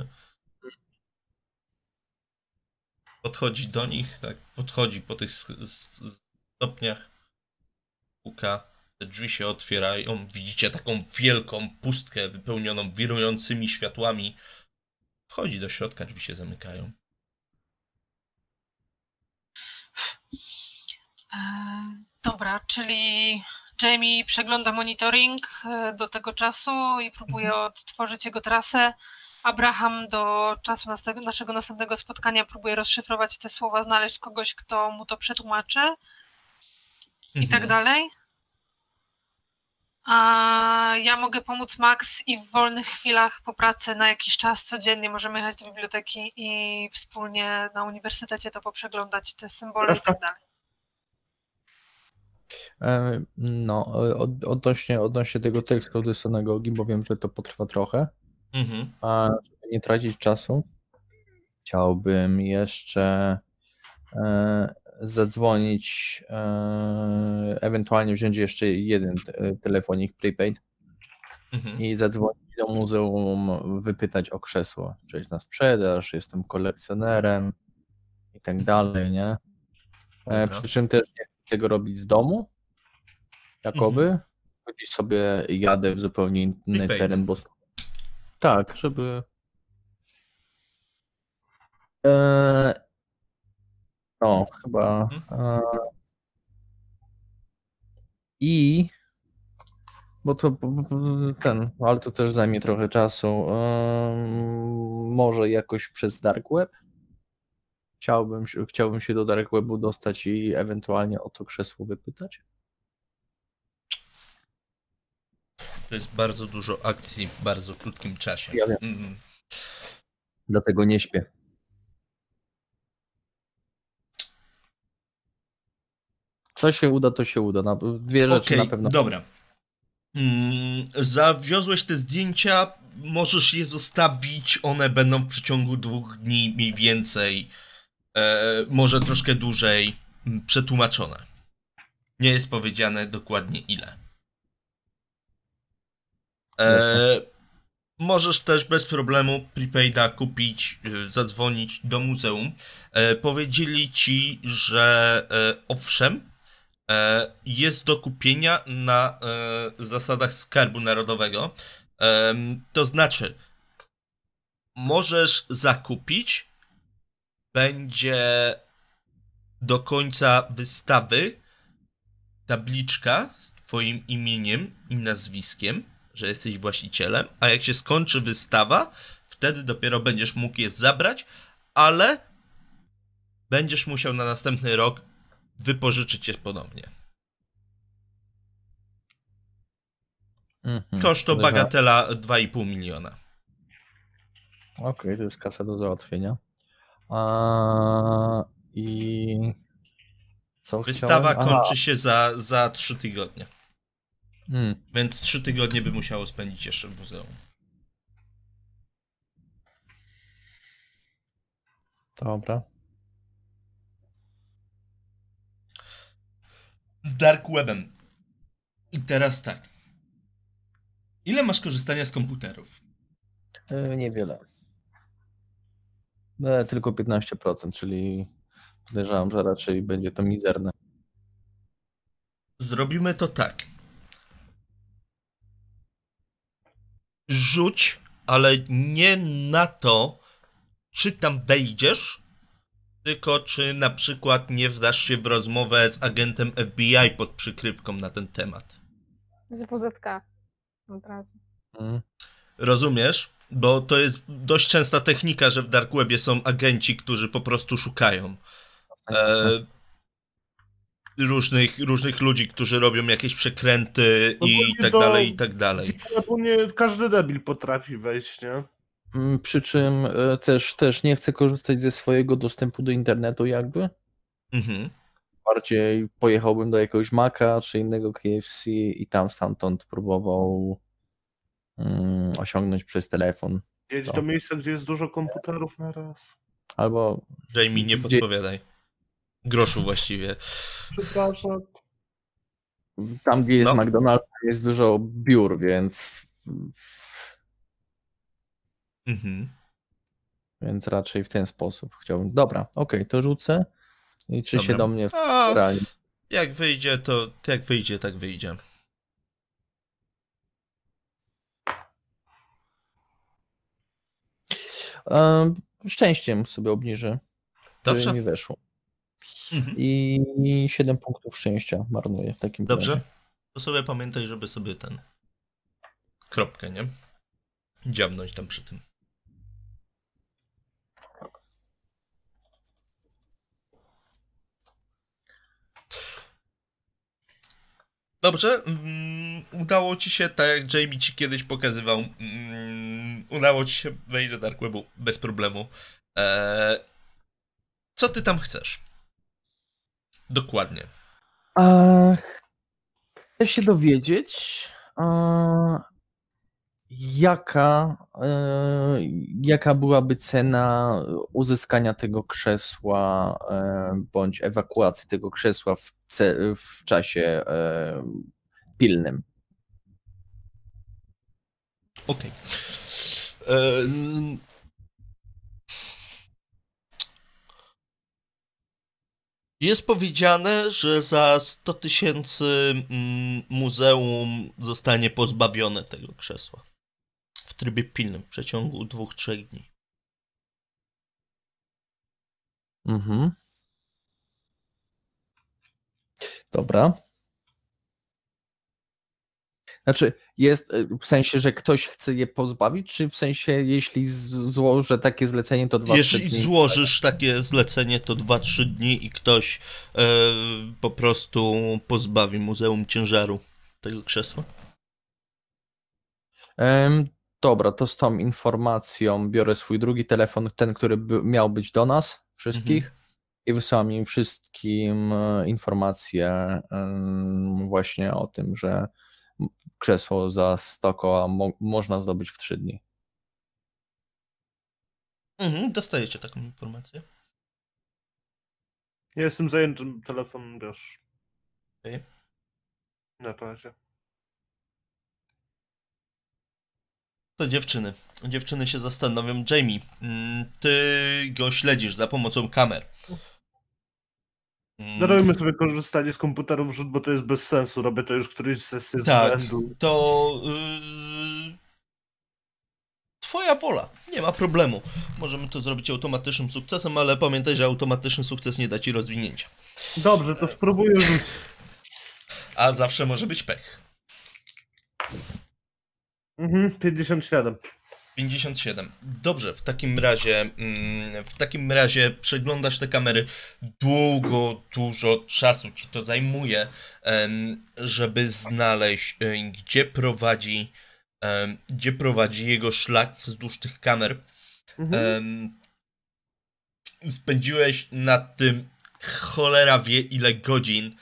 Podchodzi do nich, tak, podchodzi po tych stopniach, puka, te drzwi się otwierają, widzicie taką wielką pustkę wypełnioną wirującymi światłami. Wchodzi do środka, drzwi się zamykają. E, dobra, czyli Jamie przegląda monitoring e, do tego czasu i próbuje odtworzyć jego trasę. Abraham do czasu naszego następnego spotkania próbuje rozszyfrować te słowa, znaleźć kogoś, kto mu to przetłumaczy i tak Mhm. dalej. A ja mogę pomóc Max i w wolnych chwilach po pracy na jakiś czas codziennie możemy jechać do biblioteki i wspólnie na uniwersytecie to poprzeglądać te symbole i Reszta? tak dalej. E, No, e, od, odnośnie, odnośnie tego tekstu do synagogi, bo wiem, że to potrwa trochę. Mhm. A żeby nie tracić czasu, chciałbym jeszcze e, zadzwonić, e, ewentualnie wziąć jeszcze jeden te- telefonik prepaid Mhm. i zadzwonić do muzeum, wypytać o krzesło, czy jest na sprzedaż, jestem kolekcjonerem i tak dalej, nie? E, przy czym też nie chcę tego robić z domu, jakoby. Gdzieś sobie jadę w zupełnie inny Prepaid. teren, bo tak, żeby e... no, chyba e... i bo to ten, ale to też zajmie trochę czasu. Może jakoś przez Dark Web. Chciałbym, się- chciałbym się do Dark Webu dostać i ewentualnie o to krzesło wypytać. To jest bardzo dużo akcji w bardzo krótkim czasie. Ja wiem. Mhm. Dlatego nie śpię. Co się uda, to się uda. Na, dwie rzeczy Okej, na pewno. dobra. Mm, zawiozłeś te zdjęcia, możesz je zostawić, one będą w przeciągu dwóch dni mniej więcej, e, może troszkę dłużej. mm, przetłumaczone. Nie jest powiedziane dokładnie ile. E, możesz też bez problemu prepaida kupić, e, zadzwonić do muzeum. E, powiedzieli ci, że e, owszem, e, jest do kupienia na e, zasadach skarbu narodowego. To znaczy, możesz zakupić, będzie do końca wystawy tabliczka z twoim imieniem i nazwiskiem, że jesteś właścicielem, a jak się skończy wystawa, wtedy dopiero będziesz mógł je zabrać, ale będziesz musiał na następny rok wypożyczyć je ponownie. Mhm. Koszt to bagatela 2,5 miliona. Okej, to jest kasa do załatwienia. A, I co Wystawa chciałem? Aha, kończy się za, za 3 tygodnie, mm, więc 3 tygodnie by musiało spędzić jeszcze w muzeum. dobra. Z Dark Webem. I teraz tak. Ile masz korzystania z komputerów? E, Niewiele. E, tylko 15%, czyli podejrzewam, że raczej będzie to mizerne. Zrobimy to tak. Rzuć, ale nie na to, czy tam wejdziesz, tylko czy na przykład nie wdasz się w rozmowę z agentem FBI pod przykrywką na ten temat. Z WZK. Od razu. Mm. Rozumiesz? Bo to jest dość częsta technika, że w Dark Webie są agenci, którzy po prostu szukają e, różnych, różnych ludzi, którzy robią jakieś przekręty No i tak do- dalej, i tak dalej. Bo nie każdy debil potrafi wejść, nie? Mm, Przy czym e, też, też nie chcę korzystać ze swojego dostępu do internetu jakby. Mhm. Bardziej pojechałbym do jakiegoś Maca czy innego KFC i tam stamtąd próbował mm, osiągnąć przez telefon. Jedź No. do miejsca, gdzie jest dużo komputerów na raz. Albo Jamie, nie Gdzie- podpowiadaj. Groszu właściwie. Przepraszam. tam, gdzie jest No. McDonald's, jest dużo biur, więc, Mhm. więc raczej w ten sposób chciałbym. Dobra, okej, to rzucę. I czy się Dobra. do mnie realnie. jak wyjdzie, to jak wyjdzie, tak wyjdzie. E, szczęściem sobie obniżę, Dobrze? mi weszło. Mhm. I 7 punktów szczęścia marnuję w takim Dobrze? razie. To sobie pamiętaj, żeby sobie ten kropkę, nie? Dziabnąć tam przy tym. Dobrze, mm, udało ci się, tak jak Jamie ci kiedyś pokazywał, mm, udało ci się wejść do Dark Webu bez problemu. Eee, co ty tam chcesz? Dokładnie. Ach, chcę się dowiedzieć, e, jaka, e, jaka byłaby cena uzyskania tego krzesła e, bądź ewakuacji tego krzesła w, w czasie e, pilnym. Okej. Em, Jest powiedziane, że za 100 tysięcy mm, muzeum zostanie pozbawione tego krzesła. W trybie pilnym, w przeciągu dwóch, trzech dni. Mhm. Dobra. Znaczy, jest e, w sensie, że ktoś chce je pozbawić, czy w sensie, jeśli złożę takie zlecenie, to dwa, trzy Jeśli dni? złożysz takie zlecenie, to 2-3 dni i ktoś e, po prostu pozbawi muzeum ciężaru tego krzesła. Em, dobra, to z tą informacją biorę swój drugi telefon, ten, który by, miał być do nas wszystkich i wysyłam im wszystkim e, informacje właśnie o tym, że krzesło za 100 koła mo można zdobyć w 3 dni. Mhm, dostajecie taką informację. Ja jestem zajętym telefonem, wiesz. Okej. Na razie. To dziewczyny. Dziewczyny się zastanowią. Jamie, mm, ty go śledzisz za pomocą kamer. Mm, Darujmy sobie korzystanie z komputerów rzut, bo to jest bez sensu. Robię to już któryś sesję z Tak. rzędu. to yy, twoja wola, nie ma problemu. Możemy to zrobić automatycznym sukcesem, ale pamiętaj, że automatyczny sukces nie da ci rozwinięcia. Dobrze, to spróbuję rzucić. A zawsze może być pech. Mhm, 57. 57. Dobrze, w takim razie mm, w takim razie przeglądasz te kamery. Długo, dużo czasu ci to zajmuje, żeby znaleźć, em, gdzie prowadzi gdzie prowadzi jego szlak wzdłuż tych kamer. Mhm. Spędziłeś nad tym cholera wie ile godzin.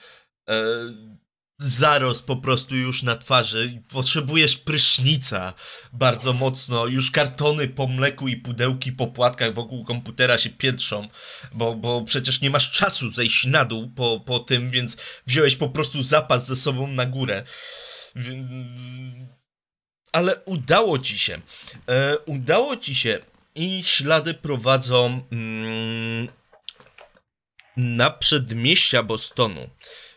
E, zaros po prostu już na twarzy. Potrzebujesz prysznica bardzo mocno. Już kartony po mleku i pudełki po płatkach wokół komputera się piętrzą, bo, bo przecież nie masz czasu zejść na dół po, po tym, więc wziąłeś po prostu zapas ze sobą na górę. Ale udało ci się. E, udało ci się i ślady prowadzą mm, na przedmieścia Bostonu.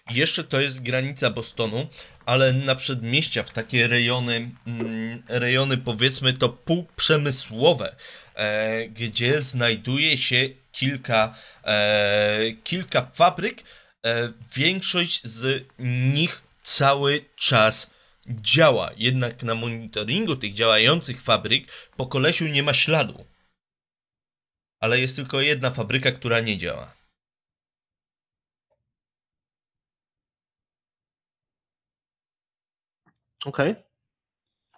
Jeszcze to jest granica Bostonu, ale na przedmieścia, w takie rejony, mm, rejony powiedzmy to półprzemysłowe, e, gdzie znajduje się kilka, e, kilka fabryk. E, większość z nich cały czas działa. Jednak na monitoringu tych działających fabryk po kolesiu nie ma śladu. Ale jest tylko jedna fabryka, która nie działa. Okej.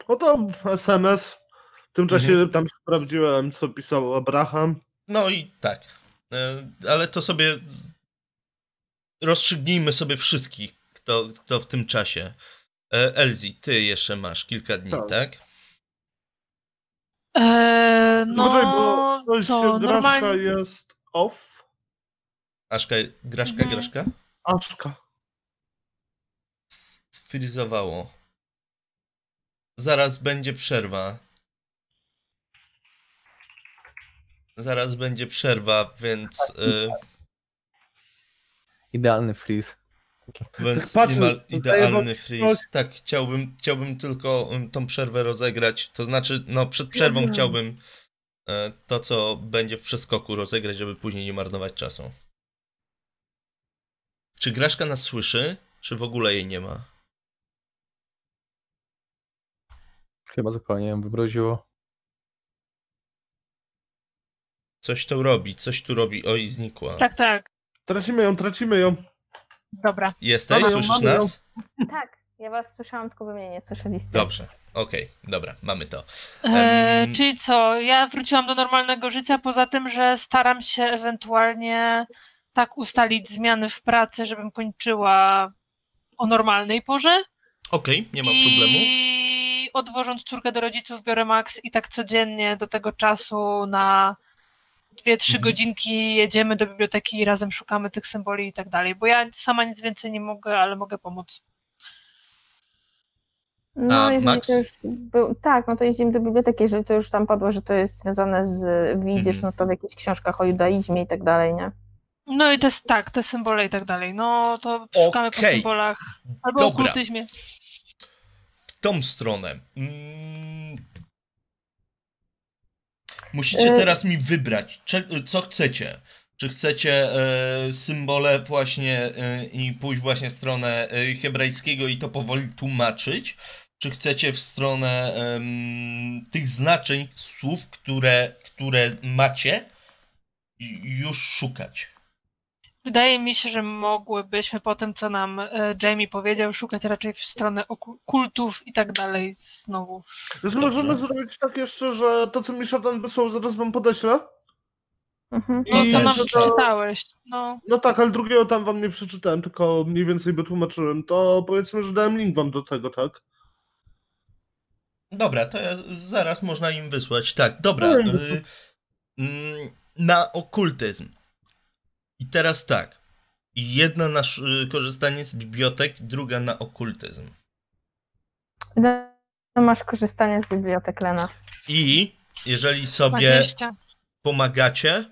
No to SMS. W tym czasie Mhm. tam sprawdziłem, co pisał Abraham. No i tak. E, Ale to sobie rozstrzygnijmy sobie wszystkich, kto, kto w tym czasie. E, Elzi, ty jeszcze masz kilka dni, Tak. tak? Eee, No, no, Poczekaj, bo to Graszka normalnie... jest off. Aszka, Graszka, Mhm. Graszka? Aszka. Sfrizowało. Zaraz będzie przerwa. Zaraz będzie przerwa, więc, e, Idealny freeze. więc patrzę, niemal idealny freeze. Tak, chciałbym, chciałbym tylko um, tą przerwę rozegrać. To znaczy, no przed przerwą chciałbym e, to, co będzie w przeskoku rozegrać, żeby później nie marnować czasu. Czy Graszka nas słyszy, czy w ogóle jej nie ma? Chyba zupełnie ją wymroziło. Coś tu robi, coś tu robi. Oj, znikła. Tak, tak. Tracimy ją, tracimy ją. Dobra. Jesteś? Mamy ją, Słyszysz mamy ją. nas? Tak, ja was słyszałam, tylko wy mnie nie słyszeliście. Dobrze, okej, dobra, mamy to. Em, czyli co, ja wróciłam do normalnego życia, poza tym, że staram się ewentualnie tak ustalić zmiany w pracy, żebym kończyła o normalnej porze. Okej, nie ma problemu. I odwożąc córkę do rodziców biorę Max i tak codziennie do tego czasu na 2-3 Mhm. godzinki jedziemy do biblioteki i razem szukamy tych symboli i tak dalej, bo ja sama nic więcej nie mogę, ale mogę pomóc. No, A jeżeli Max? to już był, tak, no to jeździmy do biblioteki, jeżeli to już tam padło, że to jest związane z widzisz, Mhm. no to w jakichś książkach o judaizmie i tak dalej, nie? No i te, tak, te symbole i tak dalej. No to szukamy po Okej. symbolach albo o Dobra. okultyzmie. Tą stronę. Mm. Musicie E- teraz mi wybrać, co chcecie. Czy chcecie e, symbole właśnie e, i pójść właśnie w stronę e, hebrajskiego i to powoli tłumaczyć? Czy chcecie w stronę tych znaczeń słów, które, które macie, już szukać? Wydaje mi się, że mogłybyśmy po tym, co nam e, Jamie powiedział, szukać raczej w stronę kultów i tak dalej znowu. Możemy zrobić tak jeszcze, że to, co mi szatan wysłał, zaraz wam podeślę. Mhm. No I to nam że przeczytałeś. No, No tak, ale drugiego tam wam nie przeczytałem, tylko mniej więcej by tłumaczyłem. To powiedzmy, że dałem link wam do tego, tak? Dobra, to ja zaraz można im wysłać. Tak, dobra. Dobra. Y, mm, na okultyzm. I teraz tak. Jedna na korzystanie z bibliotek, druga na okultyzm. Ile masz korzystanie z bibliotek, Lena? I jeżeli sobie 20. pomagacie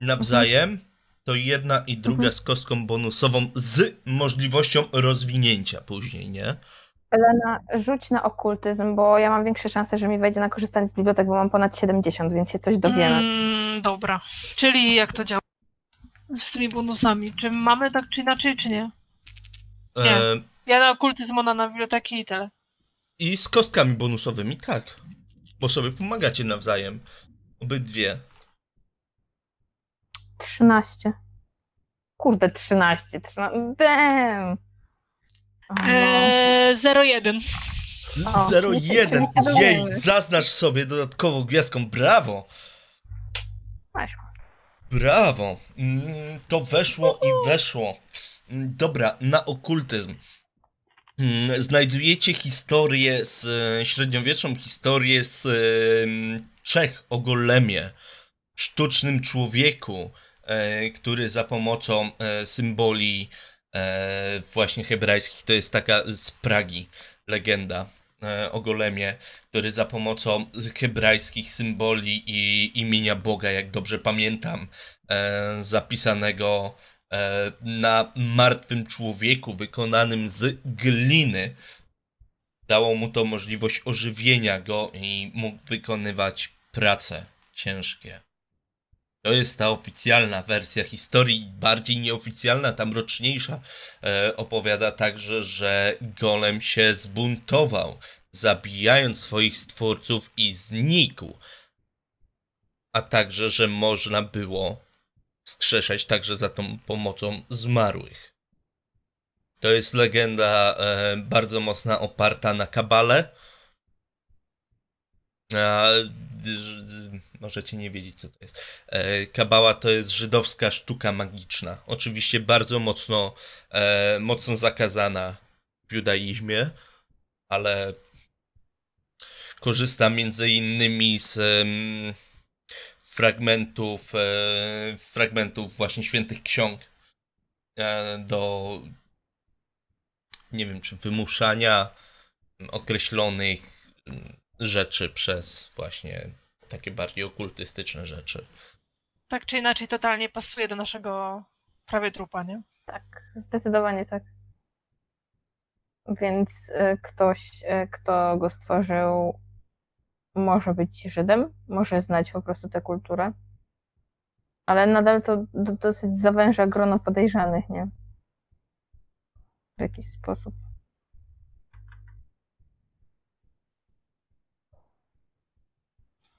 nawzajem, to jedna i druga z kostką bonusową z możliwością rozwinięcia później, nie? Elena, rzuć na okultyzm, bo ja mam większe szanse, że mi wejdzie na korzystanie z bibliotek, bo mam ponad 70, więc się coś dowiemy. Mm, dobra. Czyli jak to działa? Z tymi bonusami. Czy mamy tak czy inaczej, czy nie? Nie. E, Ja na okultyzm, ona na biblioteki i tyle. I z kostkami bonusowymi, tak. Bo sobie pomagacie nawzajem. Obydwie. 13. Kurde, 13. 13. Damn. O, no. Eee, 01. O, 01. nie Jej, zaznacz sobie dodatkową gwiazdką. Brawo! Weszło. Brawo! Mm, To weszło i weszło. Mm, Dobra, na okultyzm. Mm, Znajdujecie historię z e, średniowieczną historię z em, Czech o golemie, sztucznym człowieku, e, który za pomocą e, symboli e, właśnie hebrajskich, to jest taka z Pragi legenda e, o golemie, który za pomocą hebrajskich symboli i imienia Boga, jak dobrze pamiętam, e, zapisanego e, na martwym człowieku wykonanym z gliny, dało mu to możliwość ożywienia go i mógł wykonywać prace ciężkie. To jest ta oficjalna wersja historii, bardziej nieoficjalna, ta mroczniejsza, e, opowiada także, że Golem się zbuntował, zabijając swoich stwórców i znikł. A także, że można było wskrzeszać także za tą pomocą zmarłych. To jest legenda e, bardzo mocna, oparta na kabale. A, możecie nie wiedzieć, co to jest. E, kabała to jest żydowska sztuka magiczna. Oczywiście bardzo mocno, e, mocno zakazana w judaizmie, ale korzysta między innymi z fragmentów, e, fragmentów właśnie świętych ksiąg e, do nie wiem, czy wymuszania określonych rzeczy przez właśnie takie bardziej okultystyczne rzeczy. Tak czy inaczej totalnie pasuje do naszego prawie trupa, nie? Tak, zdecydowanie tak. Więc y, ktoś, y, kto go stworzył, może być Żydem, może znać po prostu tę kulturę, ale nadal to do, dosyć zawęża grono podejrzanych, nie? W jakiś sposób.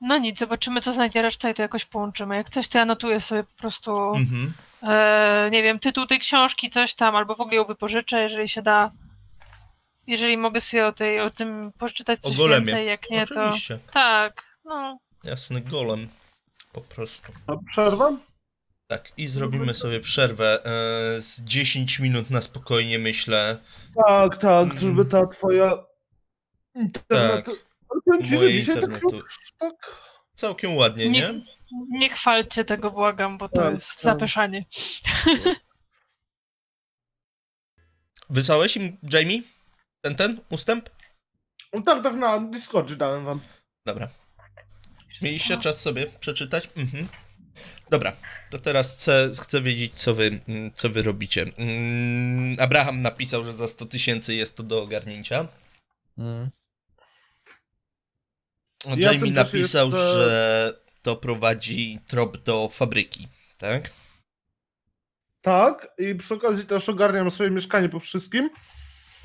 No nic, zobaczymy co znajdzie reszta i to jakoś połączymy. Jak coś, to ja notuję sobie po prostu, Mhm. e, nie wiem, tytuł tej książki, coś tam, albo w ogóle ją wypożyczę, jeżeli się da. Jeżeli mogę sobie o, tej, o tym poczytać O coś golemie. więcej, jak nie, to... Oczywiście. Tak, no. Jasny golem. Po prostu. A przerwa? Tak, i zrobimy sobie przerwę e, z 10 minut na spokojnie, myślę. Tak, tak, żeby ta twoja internet... Tak. Ale powiem ci, że Moje tak, internetu. tak... Całkiem ładnie, nie? Nie, nie chwalcie tego, błagam, bo to Tak, jest tak. zapeszanie. Wysłałeś im, Jamie? Ten, ten ustęp? No tak, tak, na Discordzie dałem wam. Dobra. Mieliście czas sobie przeczytać? Mhm. Dobra, to teraz chcę, chcę wiedzieć, co wy, mm, co wy robicie. Mm, Abraham napisał, że za 100 tysięcy jest to do ogarnięcia. Mm. Ja Jamie napisał, jeszcze- że to prowadzi trop do fabryki, tak? Tak, i przy okazji też ogarniam swoje mieszkanie po wszystkim.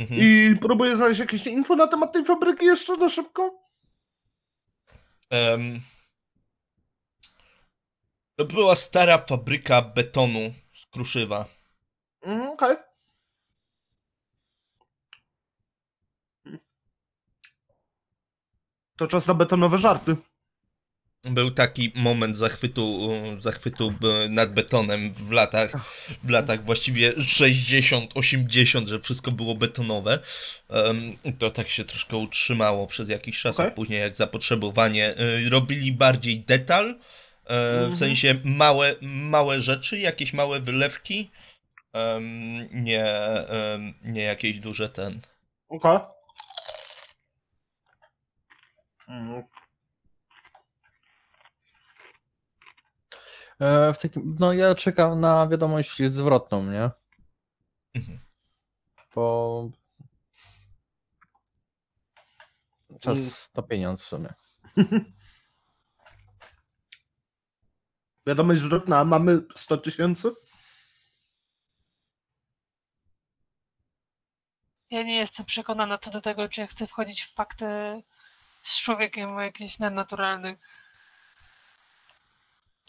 Mhm. I próbuję znaleźć jakieś info na temat tej fabryki jeszcze na szybko. Em, to była stara fabryka betonu z Kruszywa. Mhm, Okej. To czas na betonowe żarty. Był taki moment zachwytu, zachwytu e, nad betonem w latach, w latach właściwie 60-80, że wszystko było betonowe. To tak się troszkę utrzymało przez jakiś czas, a Okej. później jak zapotrzebowanie e, robili bardziej detal, e, w Mhm. sensie małe, małe rzeczy, jakieś małe wylewki, nie, nie jakieś duże ten. Okej. Mhm. W takim, no ja czekam na wiadomość zwrotną, nie? Mhm. Bo Mm. czas to pieniądz w sumie. Wiadomość zwrotna, mamy 100 tysięcy? Ja nie jestem przekonana co do tego, czy ja chcę wchodzić w pakty z człowiekiem o jakichś nadnaturalnych.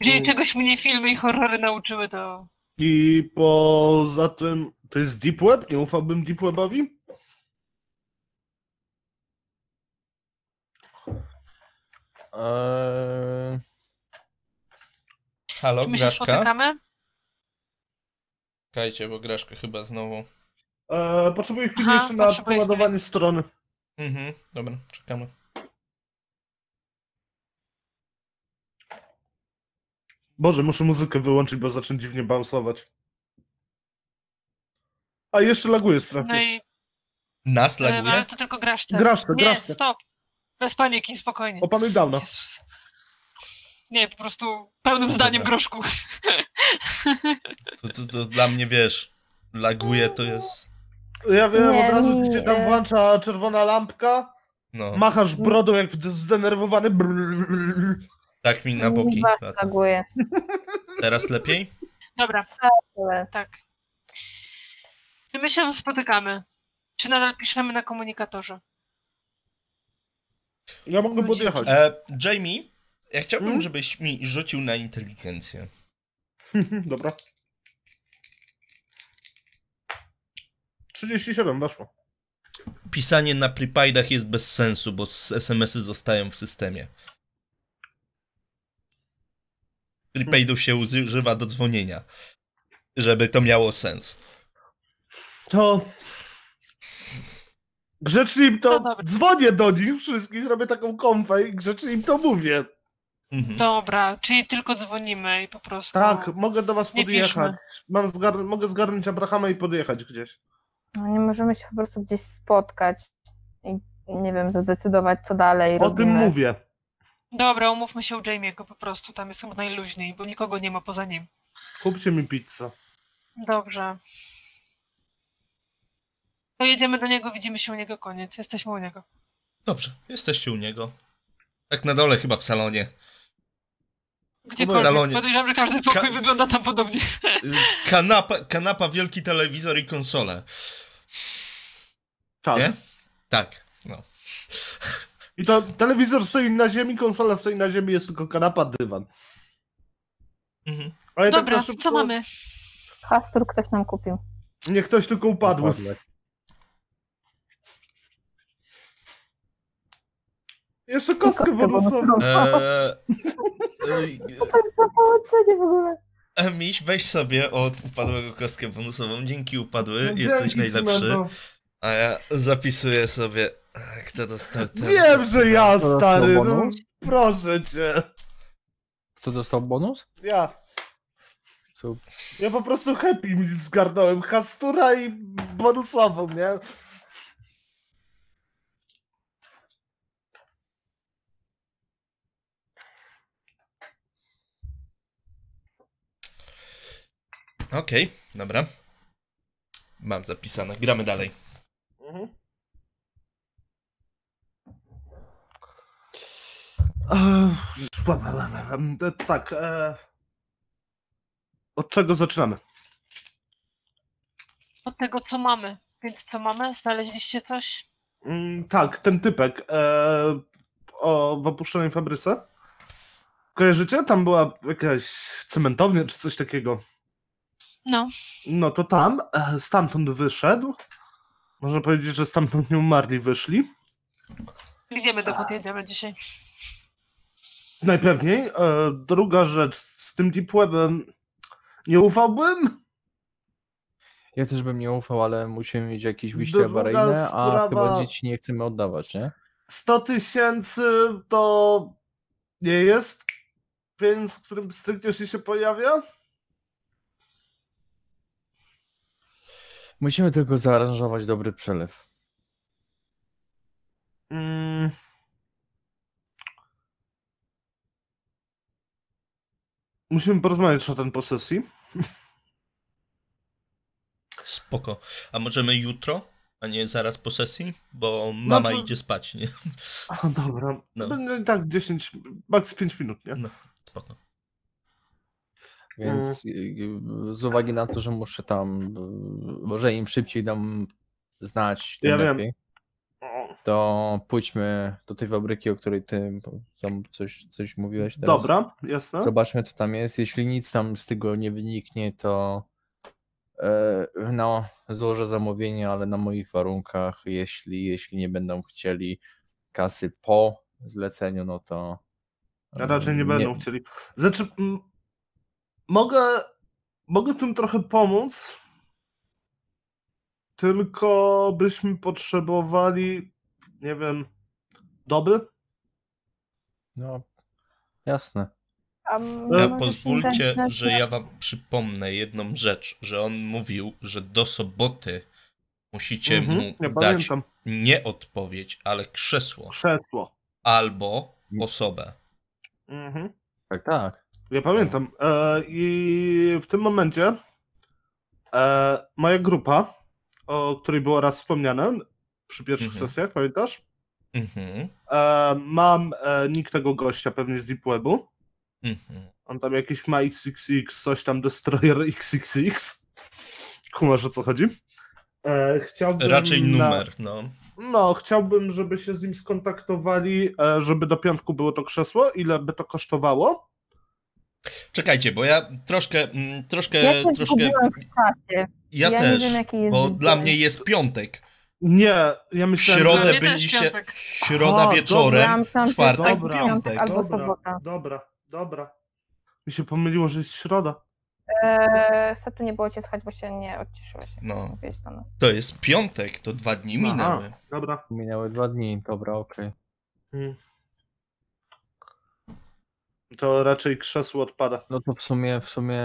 Jeżeli czegoś mnie filmy i horrory nauczyły, to I poza tym, to jest Deep Web? Nie ufałbym Deep Webowi? Eee, Halo, czy my się Graszka? spotykamy? Czekajcie, bo Graszka chyba znowu. E, potrzebuję chwili Aha, jeszcze na potrzebuję poładowanie strony. Mhm, dobra, czekamy. Boże, muszę muzykę wyłączyć, bo zacząć dziwnie bounsować. A jeszcze laguje strasznie. No i Nas e, ale laguje? to tylko grasz te. Grasz to, Nie, stop. Bez paniki, spokojnie. Opanuj dawno. Jezus. Nie, po prostu pełnym No zdaniem dobra. groszku. To, to, to dla mnie, wiesz, laguje to jest... Ja wiem, Nie, od razu ci się tam włącza czerwona lampka, No, machasz brodą jak zdenerwowany. brrr. Tak mi na boki lata. Teraz lepiej? Dobra, tak. Czy my się spotykamy? Czy nadal piszemy na komunikatorze? Ja mogę podjechać. E, Jamie, ja chciałbym, Hmm? żebyś mi rzucił na inteligencję. Dobra. 37 weszło. Pisanie na prepaidach jest bez sensu, bo s- SMS-y zostają w systemie. Prepaidów się używa do dzwonienia, żeby to miało sens. To. Grzecznie im to. No dzwonię do nich wszystkich, robię taką konfę i grzecznie im to mówię. Mhm. Dobra, czyli tylko dzwonimy i po prostu. Tak, mogę do was podjechać. Mam zgar- mogę zgarnąć Abrahama i podjechać gdzieś. no, nie możemy się po prostu gdzieś spotkać i nie wiem, zadecydować co dalej O robimy. tym mówię. Dobra, umówmy się u Jamie'ego po prostu, tam jest chyba najluźniej, bo nikogo nie ma poza nim. Kupcie mi pizzę. Dobrze. To jedziemy do niego, widzimy się u niego, koniec. Jesteśmy u niego. Dobrze, jesteście u niego. Tak na dole chyba w salonie. Gdziekolwiek. salonie. Podejrzewam, że każdy pokój Ka- wygląda tam podobnie. Y, Kanapa, kanapa, wielki telewizor i konsole. Tak. Nie? Tak, no. I to telewizor stoi na ziemi, konsola stoi na ziemi, jest tylko kanapa, dywan. Mhm. Ale tak Dobra, na szybko, co mamy? Hastur ktoś nam kupił. Nie ktoś tylko upadł. Dokładnie. Jeszcze kostkę bonusową. Eee, Co to jest za połączenie w ogóle? e, Miś, weź sobie od upadłego kostkę bonusową. Dzięki upadły, No, jesteś dzięki, najlepszy. A ja zapisuję sobie, kto dostał ten. Wiem, że ja, stary. No, bonus? proszę cię. Kto dostał bonus? Ja. Co? Ja po prostu happy meal zgarnąłem. Hastura i bonusową, nie? Okej, dobra. Mam zapisane. Gramy dalej. Mhm. Tak. E... Od czego zaczynamy? Od tego, co mamy. Więc co mamy? Znaleźliście coś? Mm, tak, ten typek e... o, w opuszczonej fabryce. Kojarzycie? Tam była jakaś cementownia czy coś takiego. No. No to tam, e, stamtąd wyszedł. Można powiedzieć, że stamtąd nieumarli wyszli. I wiemy, dokąd jedziemy dzisiaj. Najpewniej. E, druga rzecz, z tym Deep Webem nie ufałbym. Ja też bym nie ufał, ale musimy mieć jakieś wyjście Druga awaryjne, a chyba dzieci nie chcemy oddawać, nie? 100 tysięcy to nie jest pieniądz, którym stricte się pojawia. Musimy tylko zaaranżować dobry przelew. Mm. Musimy porozmawiać o ten posesji. Spoko. A możemy jutro, a nie zaraz po sesji? Bo mama to- idzie spać, nie? A, dobra. No. Tak 10, max 5 minut, nie? No, spoko. Więc y, y, z uwagi na to, że muszę tam, y, może im szybciej dam znać, tym Ja wiem. lepiej, O, to pójdźmy do tej fabryki, o której ty tam coś, coś mówiłeś teraz. Dobra, jasne. Zobaczmy, co tam jest. Jeśli nic tam z tego nie wyniknie, to e, no, złożę zamówienie, ale na moich warunkach. Jeśli, jeśli nie będą chcieli kasy po zleceniu, no to. e, Raczej nie będą chcieli. Znaczy, mogę, mogę w tym trochę pomóc, tylko byśmy potrzebowali, nie wiem, doby? No, jasne. Ja pozwólcie, że ja wam przypomnę jedną rzecz, że on mówił, że do soboty musicie Mhm, mu ja dać pamiętam. nie odpowiedź, ale krzesło Krzesło. albo osobę. Mhm. Tak, tak. Ja pamiętam. E, I w tym momencie e, moja grupa, o której było raz wspomniane przy pierwszych Mhm. sesjach, pamiętasz? Mhm, E, mam e, nick tego gościa pewnie z Deep Webu. mhm. On tam jakiś ma XXX, coś tam Destroyer XXX. Kumasz o co chodzi? E, chciałbym Raczej na- numer, no. No, chciałbym, żeby się z nim skontaktowali, e, żeby do piątku było to krzesło. Ile by to kosztowało? Czekajcie, bo ja troszkę, mm, troszkę, Ja troszkę, w czasie. ja, ja też, nie wiem, jaki jest bo dzień. dla mnie jest piątek. Nie, ja W myślałem, środę że... byliście, środa wieczorem, Ja myślałam, że czwartek, Dobra. piątek. albo dobra, sobota. dobra, dobra. Mi się pomyliło, że jest środa. Eee, Setu nie było cię słuchać, bo się nie odcieszyłeś, jak No. do nas. To jest piątek, to dwa dni Aha. minęły. Dobra. Minęły dwa dni. Dobra, okej. Mm. To raczej krzesło odpada. No to w sumie, w sumie,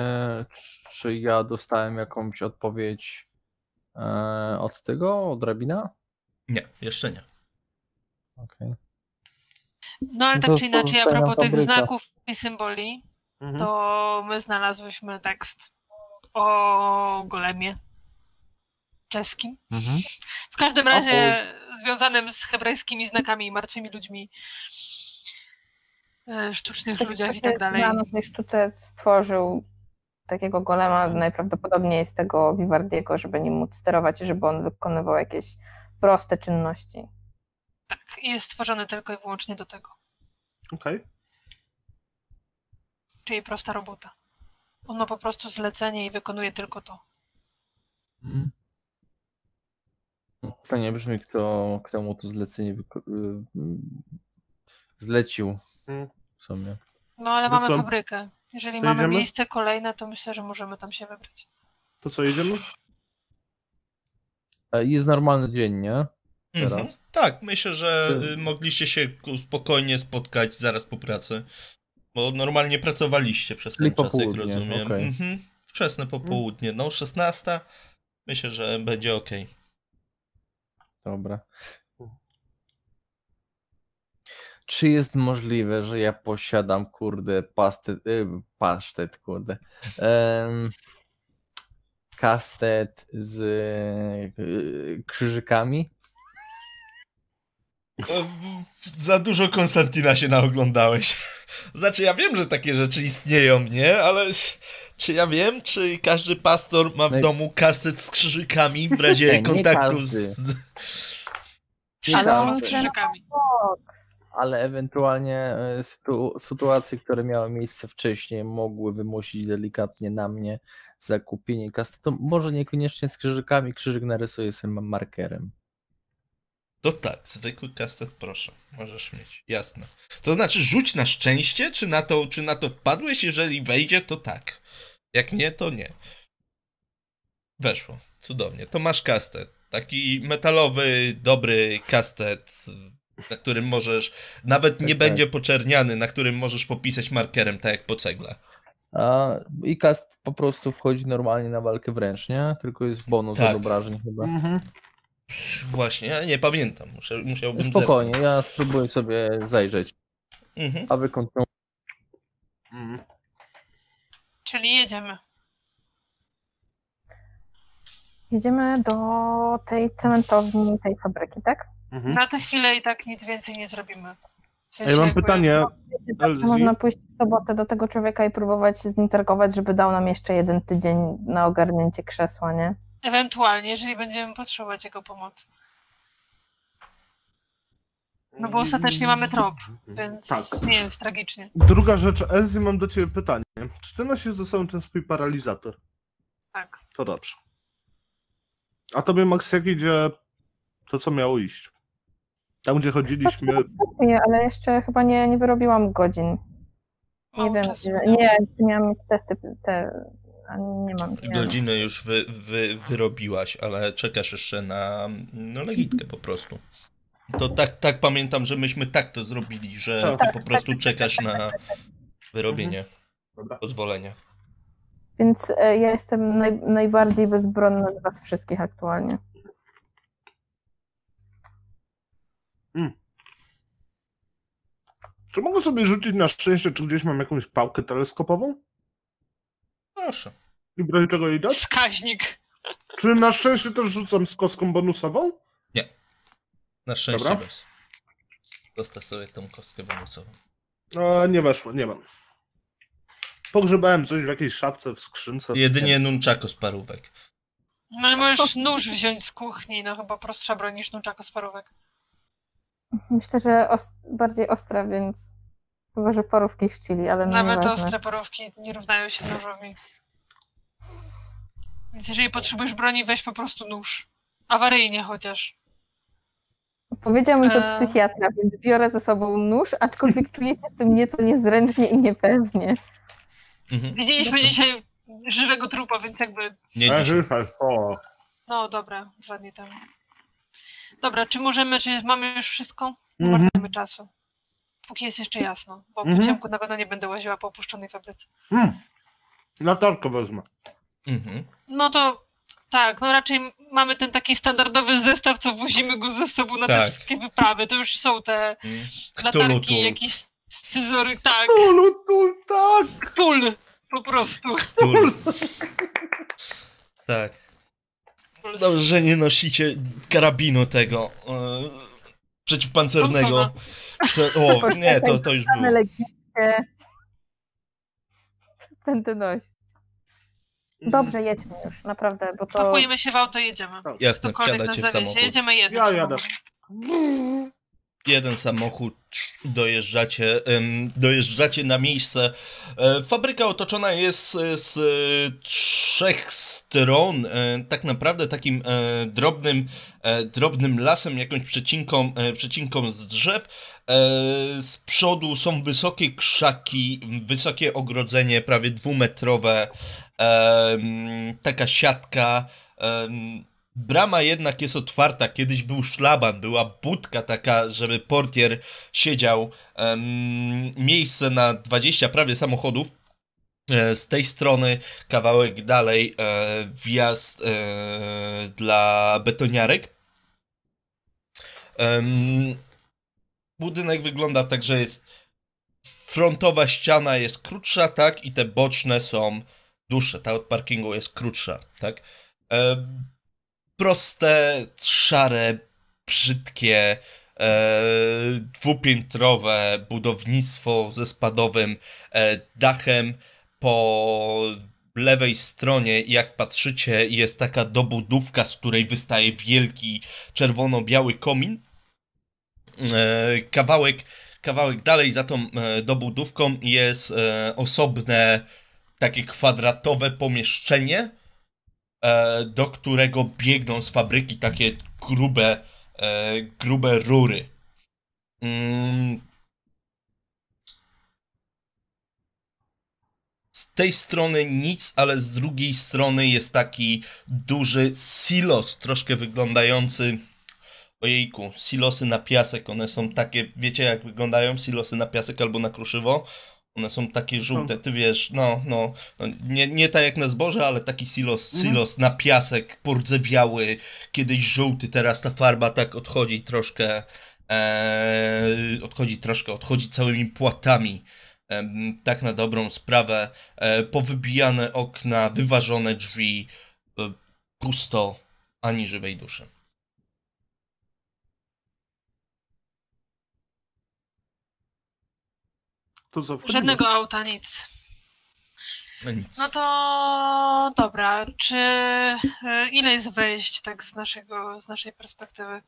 czy ja dostałem jakąś odpowiedź e, od tego, od rabina? Nie, jeszcze nie. Okej. No ale No tak czy inaczej, a propos tych fabryka. znaków i symboli, Mhm. to my znalazłyśmy tekst o golemie czeskim. Mhm. W każdym razie związanym z hebrajskimi znakami i martwymi ludźmi, e, sztucznych ludziach i tak dalej. Na tej sztuce stworzył takiego golema, najprawdopodobniej z tego Vivardiego, żeby nim móc sterować i żeby on wykonywał jakieś proste czynności. Tak, jest stworzony tylko i wyłącznie do tego. Okej. Czyli prosta robota. On ma po prostu zlecenie i wykonuje tylko to. Mhm. Pytanie brzmi, kto, kto mu to zlecenie wyko- y, y, zlecił Mm. w sumie. No ale To mamy fabrykę. Jeżeli To mamy idziemy? miejsce kolejne, to myślę, że możemy tam się wybrać. To co, jedziemy? E, Jest normalny dzień, nie? Mhm. Teraz? Tak, myślę, że Czy- y, mogliście się spokojnie spotkać zaraz po pracy. Bo normalnie pracowaliście przez Czyli ten czas, jak rozumiem. okej. Mhm. Wczesne popołudnie, no 16. Myślę, że będzie ok. Dobra. Czy jest możliwe, że ja posiadam, kurde, pastet, y, pasztet, kurde, em, kastet z y, krzyżykami? Za dużo Konstantina się naoglądałeś. Znaczy, ja wiem, że takie rzeczy istnieją, nie? Ale czy ja wiem, czy każdy pastor ma w No i- domu kaset z krzyżykami w razie Nie kontaktu z... Nie Ale z krzyżykami. Ale ewentualnie y, sytu, sytuacje, które miały miejsce wcześniej, mogły wymusić delikatnie na mnie zakupienie kastetu. Może niekoniecznie z krzyżykami, krzyżyk narysuję sobie markerem. To tak, zwykły kastet, proszę, możesz mieć, jasne. To znaczy, rzuć na szczęście, czy na to, czy na to wpadłeś? Jeżeli wejdzie, to tak. Jak nie, to nie. Weszło, cudownie. To masz kastet. Taki metalowy, dobry kastet, na którym możesz, nawet nie Tak, tak. będzie poczerniany, na którym możesz popisać markerem, tak jak po cegle. A, I cast po prostu wchodzi normalnie na walkę wręcz, nie? Tylko jest bonus Tak. od obrażeń chyba. Mhm. Właśnie, ja nie pamiętam. Muszę, musiałbym Spokojnie, ja spróbuję sobie zajrzeć. Mhm. A wy kontynuujcie. Mhm. Czyli jedziemy. Jedziemy do tej cementowni, tej fabryki, tak? Mhm. Na tę chwilę i tak nic więcej nie zrobimy. W ja mam jakby- pytanie. Wiecie, tak, Elzi? można pójść w sobotę do tego człowieka i próbować się z nim targować, żeby dał nam jeszcze jeden tydzień na ogarnięcie krzesła, nie? Ewentualnie, jeżeli będziemy potrzebować jego pomocy. No bo ostatecznie mamy trop, więc Tak. nie jest tragicznie. Druga rzecz, Elzy, mam do ciebie pytanie. Czy ty nosisz ze sobą ten swój paralizator? Tak. To dobrze. A tobie, Max, jak idzie to, co miało iść? Tam, gdzie chodziliśmy... Nie, ale jeszcze chyba nie, nie wyrobiłam godzin. Nie Mało wiem, czasu. ile- nie, miałam mieć testy, te, a nie mam. Nie mam. Godziny już wy, wy, wyrobiłaś, ale czekasz jeszcze na no, legitkę po prostu. To tak, tak pamiętam, że myśmy tak to zrobili, że Tak. ty po prostu czekasz na wyrobienie Dobra. pozwolenia. Więc e, ja jestem naj, najbardziej bezbronna z was wszystkich aktualnie. Czy mogę sobie rzucić na szczęście, czy gdzieś mam jakąś pałkę teleskopową? Proszę. I w razie czego jej dać? Wskaźnik. Czy na szczęście też rzucam z kostką bonusową? Na szczęście Dobra. bez. Dostaw sobie tą kostkę bonusową. No, nie weszło, nie mam. Pogrzebałem coś w jakiejś szafce, w skrzynce. Jedynie nunchako z parówek. No ale możesz nóż wziąć z kuchni, no chyba prostsza broń niż nunchako z parówek. Myślę, że os- bardziej ostra, więc chyba, że porówki ścili, ale no Nawet nieważne. ostre parówki nie równają się nożowi. Więc jeżeli potrzebujesz broni, weź po prostu nóż. Awaryjnie chociaż. Powiedział mi to Eee. psychiatra, więc biorę ze sobą nóż, aczkolwiek czuję się z tym nieco niezręcznie i niepewnie. Mhm. Widzieliśmy dzisiaj żywego trupa, więc jakby... Nie E, dzisiaj. No dobra, dwa dni temu. Dobra, czy możemy, czy mamy już wszystko? Nie Mhm. marnujmy czasu. Póki jest jeszcze jasno, bo po Mhm. ciemku na pewno nie będę łaziła po opuszczonej fabryce. Hmm. Latarkę wezmę. Mhm. No to tak, no raczej mamy ten taki standardowy zestaw, co wozimy go ze sobą na te Tak. wszystkie wyprawy. To już są te Mm. latarki, jakieś scyzory, tak, Ulu, tu, tak! kul po prostu. Cthulhu. Tak. Dobrze, że nie nosicie karabinu tego e, przeciwpancernego. Prze- o, nie, to, to już było. nosić. Dobrze, jedźmy już, naprawdę, bo to... Pakujemy się w auto i jedziemy. Jasne, wsiadacie w samochód. Jedziemy jednym Ja jadę. Jeden samochód, dojeżdżacie, dojeżdżacie na miejsce. E, Fabryka otoczona jest z trzech stron, e, tak naprawdę takim e, drobnym, e, drobnym lasem, jakąś przecinką, przecinką z drzew. Z przodu są wysokie krzaki, wysokie ogrodzenie, prawie dwumetrowe, taka siatka. Brama jednak jest otwarta. Kiedyś był szlaban, była budka taka, żeby portier siedział. Miejsce na 20 prawie samochodów. E, Z tej strony kawałek dalej e, wjazd e, dla betoniarek. Budynek wygląda tak, że jest frontowa ściana jest krótsza, tak, i te boczne są dłuższe. Ta od parkingu jest krótsza, tak. Proste, szare, brzydkie, e, dwupiętrowe budownictwo ze spadowym e, dachem. Po lewej stronie, jak patrzycie, jest taka dobudówka, z której wystaje wielki czerwono-biały komin. E, kawałek, kawałek dalej za tą e, dobudówką jest e, osobne, takie kwadratowe pomieszczenie, do którego biegną z fabryki takie grube, grube rury. Z tej strony nic, ale z drugiej strony jest taki duży silos, troszkę wyglądający. Ojejku, silosy na piasek, one są takie, wiecie jak wyglądają silosy na piasek albo na kruszywo? One są takie żółte, ty wiesz, no, no, no nie, nie tak jak na zboże, ale taki silos, Mhm. silos na piasek, pordzewiały, kiedyś żółty, teraz ta farba tak odchodzi troszkę, e, odchodzi troszkę, odchodzi całymi płatami, tak na dobrą sprawę, e, powybijane okna, wyważone drzwi, e, pusto, ani żywej duszy. Żadnego auta, nic. No nic. No to dobra, czy e, ile jest wejść tak z naszego, z naszej perspektywy?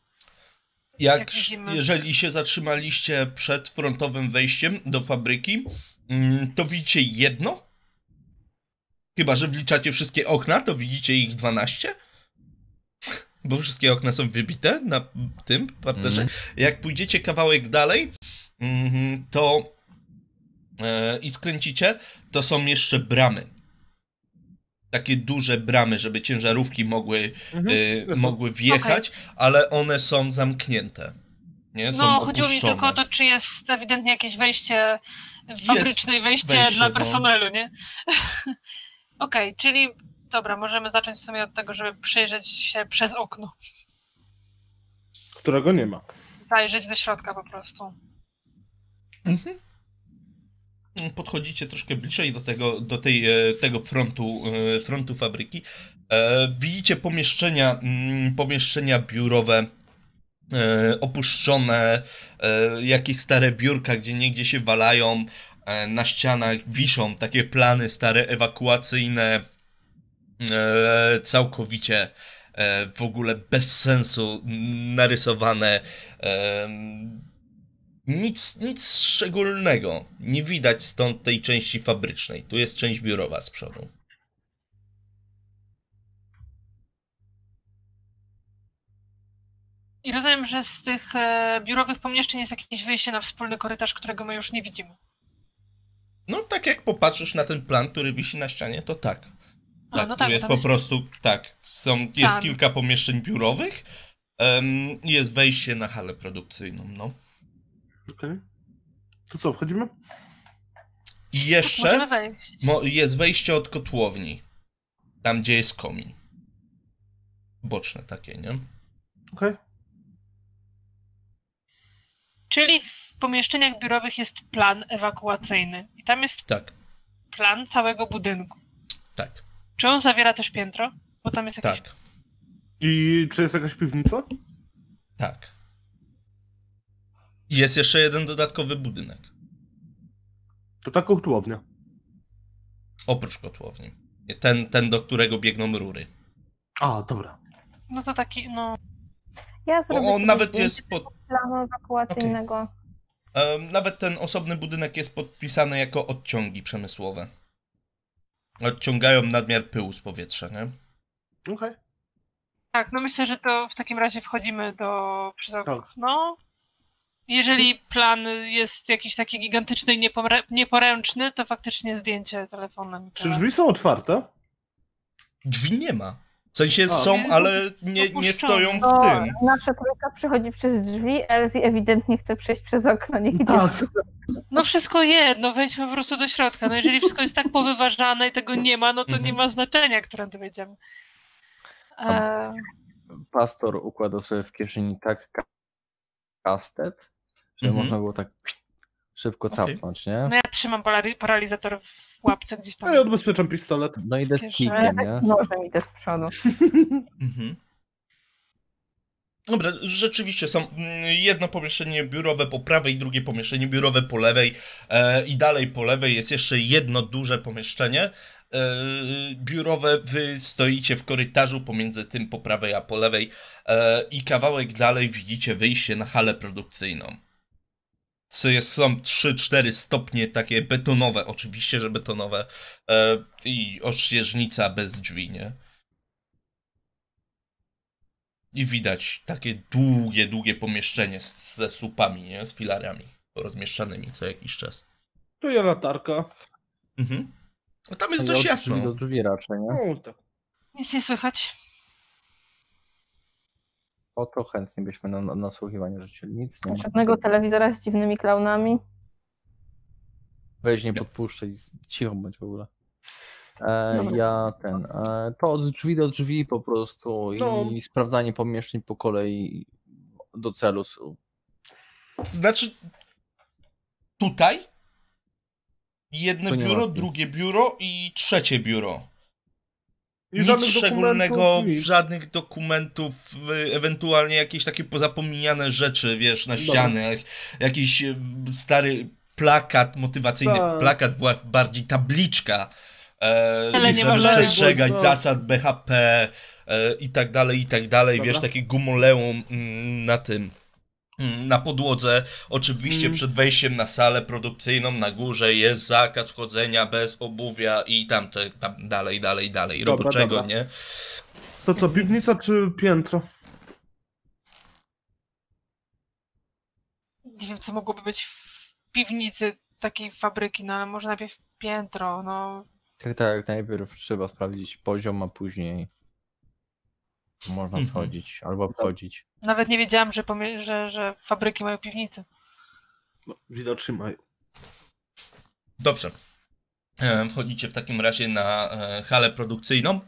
Jak, jak widzimy. jeżeli się zatrzymaliście przed frontowym wejściem do fabryki, mm, to widzicie jedno. Chyba, że wliczacie wszystkie okna, to widzicie ich 12. Bo wszystkie okna są wybite na tym parterze. Jak pójdziecie kawałek dalej, mhm, to e, i skręcicie, to są jeszcze bramy. Takie duże bramy, żeby ciężarówki mogły Mhm. y, mogły wjechać, ale one są zamknięte. Nie? Są No, chodziło mi opuszczone. tylko o to, czy jest ewidentnie jakieś wejście fabryczne wejście, wejście, dla no. personelu, nie? Okej, czyli dobra, możemy zacząć w sumie od tego, żeby przejrzeć się przez okno. Którego nie ma. Zajrzeć do środka po prostu. Podchodzicie troszkę bliżej do tego, do tej, e, tego frontu, e, frontu fabryki. E, Widzicie pomieszczenia, mm, pomieszczenia biurowe opuszczone, jakieś stare biurka, gdzie niegdzie się walają, na ścianach wiszą takie plany stare ewakuacyjne, całkowicie w ogóle bez sensu narysowane. Nic, nic szczególnego. Nie widać stąd tej części fabrycznej. Tu jest część biurowa z przodu. I rozumiem, że z tych e, biurowych pomieszczeń jest jakieś wyjście na wspólny korytarz, którego my już nie widzimy. No, tak jak popatrzysz na ten plan, który wisi na ścianie, to tak. A, Tak, no tu tak, jest po jest- prostu, tak, są, jest kilka pomieszczeń biurowych i jest wejście na halę produkcyjną, no. Okej. To co, wchodzimy? I Możemy jeszcze mo- jest wejście od kotłowni, tam gdzie jest komin. Boczne takie, nie? Okej. Czyli w pomieszczeniach biurowych jest plan ewakuacyjny. I tam jest Tak, plan całego budynku. tak, Czy on zawiera też piętro? Bo tam jest jakieś... tak, I czy jest jakaś piwnica? tak. I Jest jeszcze jeden dodatkowy budynek, To ta kotłownia. oprócz kotłowni. Ten, ten do którego biegną rury. A, dobra. No to taki, no... Ja zrobię Bo on nawet jest pod, planu ewakuacyjnego. Em, Nawet ten osobny budynek jest podpisany jako odciągi przemysłowe. Odciągają nadmiar pyłu z powietrza, nie? Okej. Tak, no myślę, że to w takim razie wchodzimy do... przez Tak. okno. Jeżeli plan jest jakiś taki gigantyczny i nieporęczny, to faktycznie zdjęcie telefonem. Czy drzwi są otwarte? Drzwi nie ma. W sensie A. są, ale nie, nie stoją w tym. nasza trójka przychodzi przez drzwi, Elsie ewidentnie chce przejść przez okno, nie idzie Tak. przez okno. No wszystko jedno, wejdźmy po prostu do środka. No jeżeli wszystko jest tak powyważane i tego nie ma, no to Mhm. nie ma znaczenia, którędy wejdziemy. E, Pastor układał sobie w kieszeni tak ka- kastet, Mhm. można było tak szybko Okej. capnąć, nie? no ja trzymam paralizator w łapce gdzieś tam. A ja odbezpieczam pistolet. No idę z Kieszeni. kijem, nie? Nożem idę z przodu. Mhm. Dobra, rzeczywiście są mm, jedno pomieszczenie biurowe po prawej, drugie pomieszczenie biurowe po lewej e, i dalej po lewej jest jeszcze jedno duże pomieszczenie e, biurowe. Wy stoicie w korytarzu pomiędzy tym po prawej a po lewej e, i kawałek dalej widzicie wyjście na halę produkcyjną. Co jest, są 3-4 stopnie takie betonowe, oczywiście, że betonowe e, i ościeżnica bez drzwi, nie? I widać takie długie, długie pomieszczenie z, ze słupami, nie? Z filarami rozmieszczanymi co jakiś czas. Tu ja latarka. Mhm. No tam jest Ja dość jasno. do drzwi raczej, nie? O, tak. Nic nie słychać. O to chętnie byśmy na, na nasłuchiwanie rzucili. Nic nie ma. Żadnego telewizora z dziwnymi klaunami. Weź nie podpuszczaj, cicho bądź w ogóle. E, Dobra. ja ten, e, to od drzwi do drzwi po prostu i No. sprawdzanie pomieszczeń po kolei do celu. Znaczy, tutaj jedno Tu nie ma biuro, nic. drugie biuro i trzecie biuro. I Nic szczególnego, nic. żadnych dokumentów, ewentualnie jakieś takie pozapomniane rzeczy, wiesz, na ścianach, jakiś y, stary plakat motywacyjny, Tak. plakat była bardziej tabliczka, e, Ale żeby przestrzegać Bo- zasad BHP e, i tak dalej, i tak dalej, Dobra. wiesz, takie gumoleum mm, na tym, na podłodze. Oczywiście Mm. przed wejściem na salę produkcyjną na górze jest zakaz wchodzenia bez obuwia i tam, te, tam dalej, dalej, dalej, Dobra, roboczego, dobra. nie? To co, piwnica czy piętro? Nie wiem, co mogłoby być w piwnicy takiej fabryki, no ale może najpierw piętro, no. Tak, tak, najpierw trzeba sprawdzić poziom, a później można Mhm. schodzić albo wchodzić. Nawet nie wiedziałam, że, pomie- że, że fabryki mają piwnice. No, widocznie mają. Dobrze. E, Wchodzicie w takim razie na e, halę produkcyjną,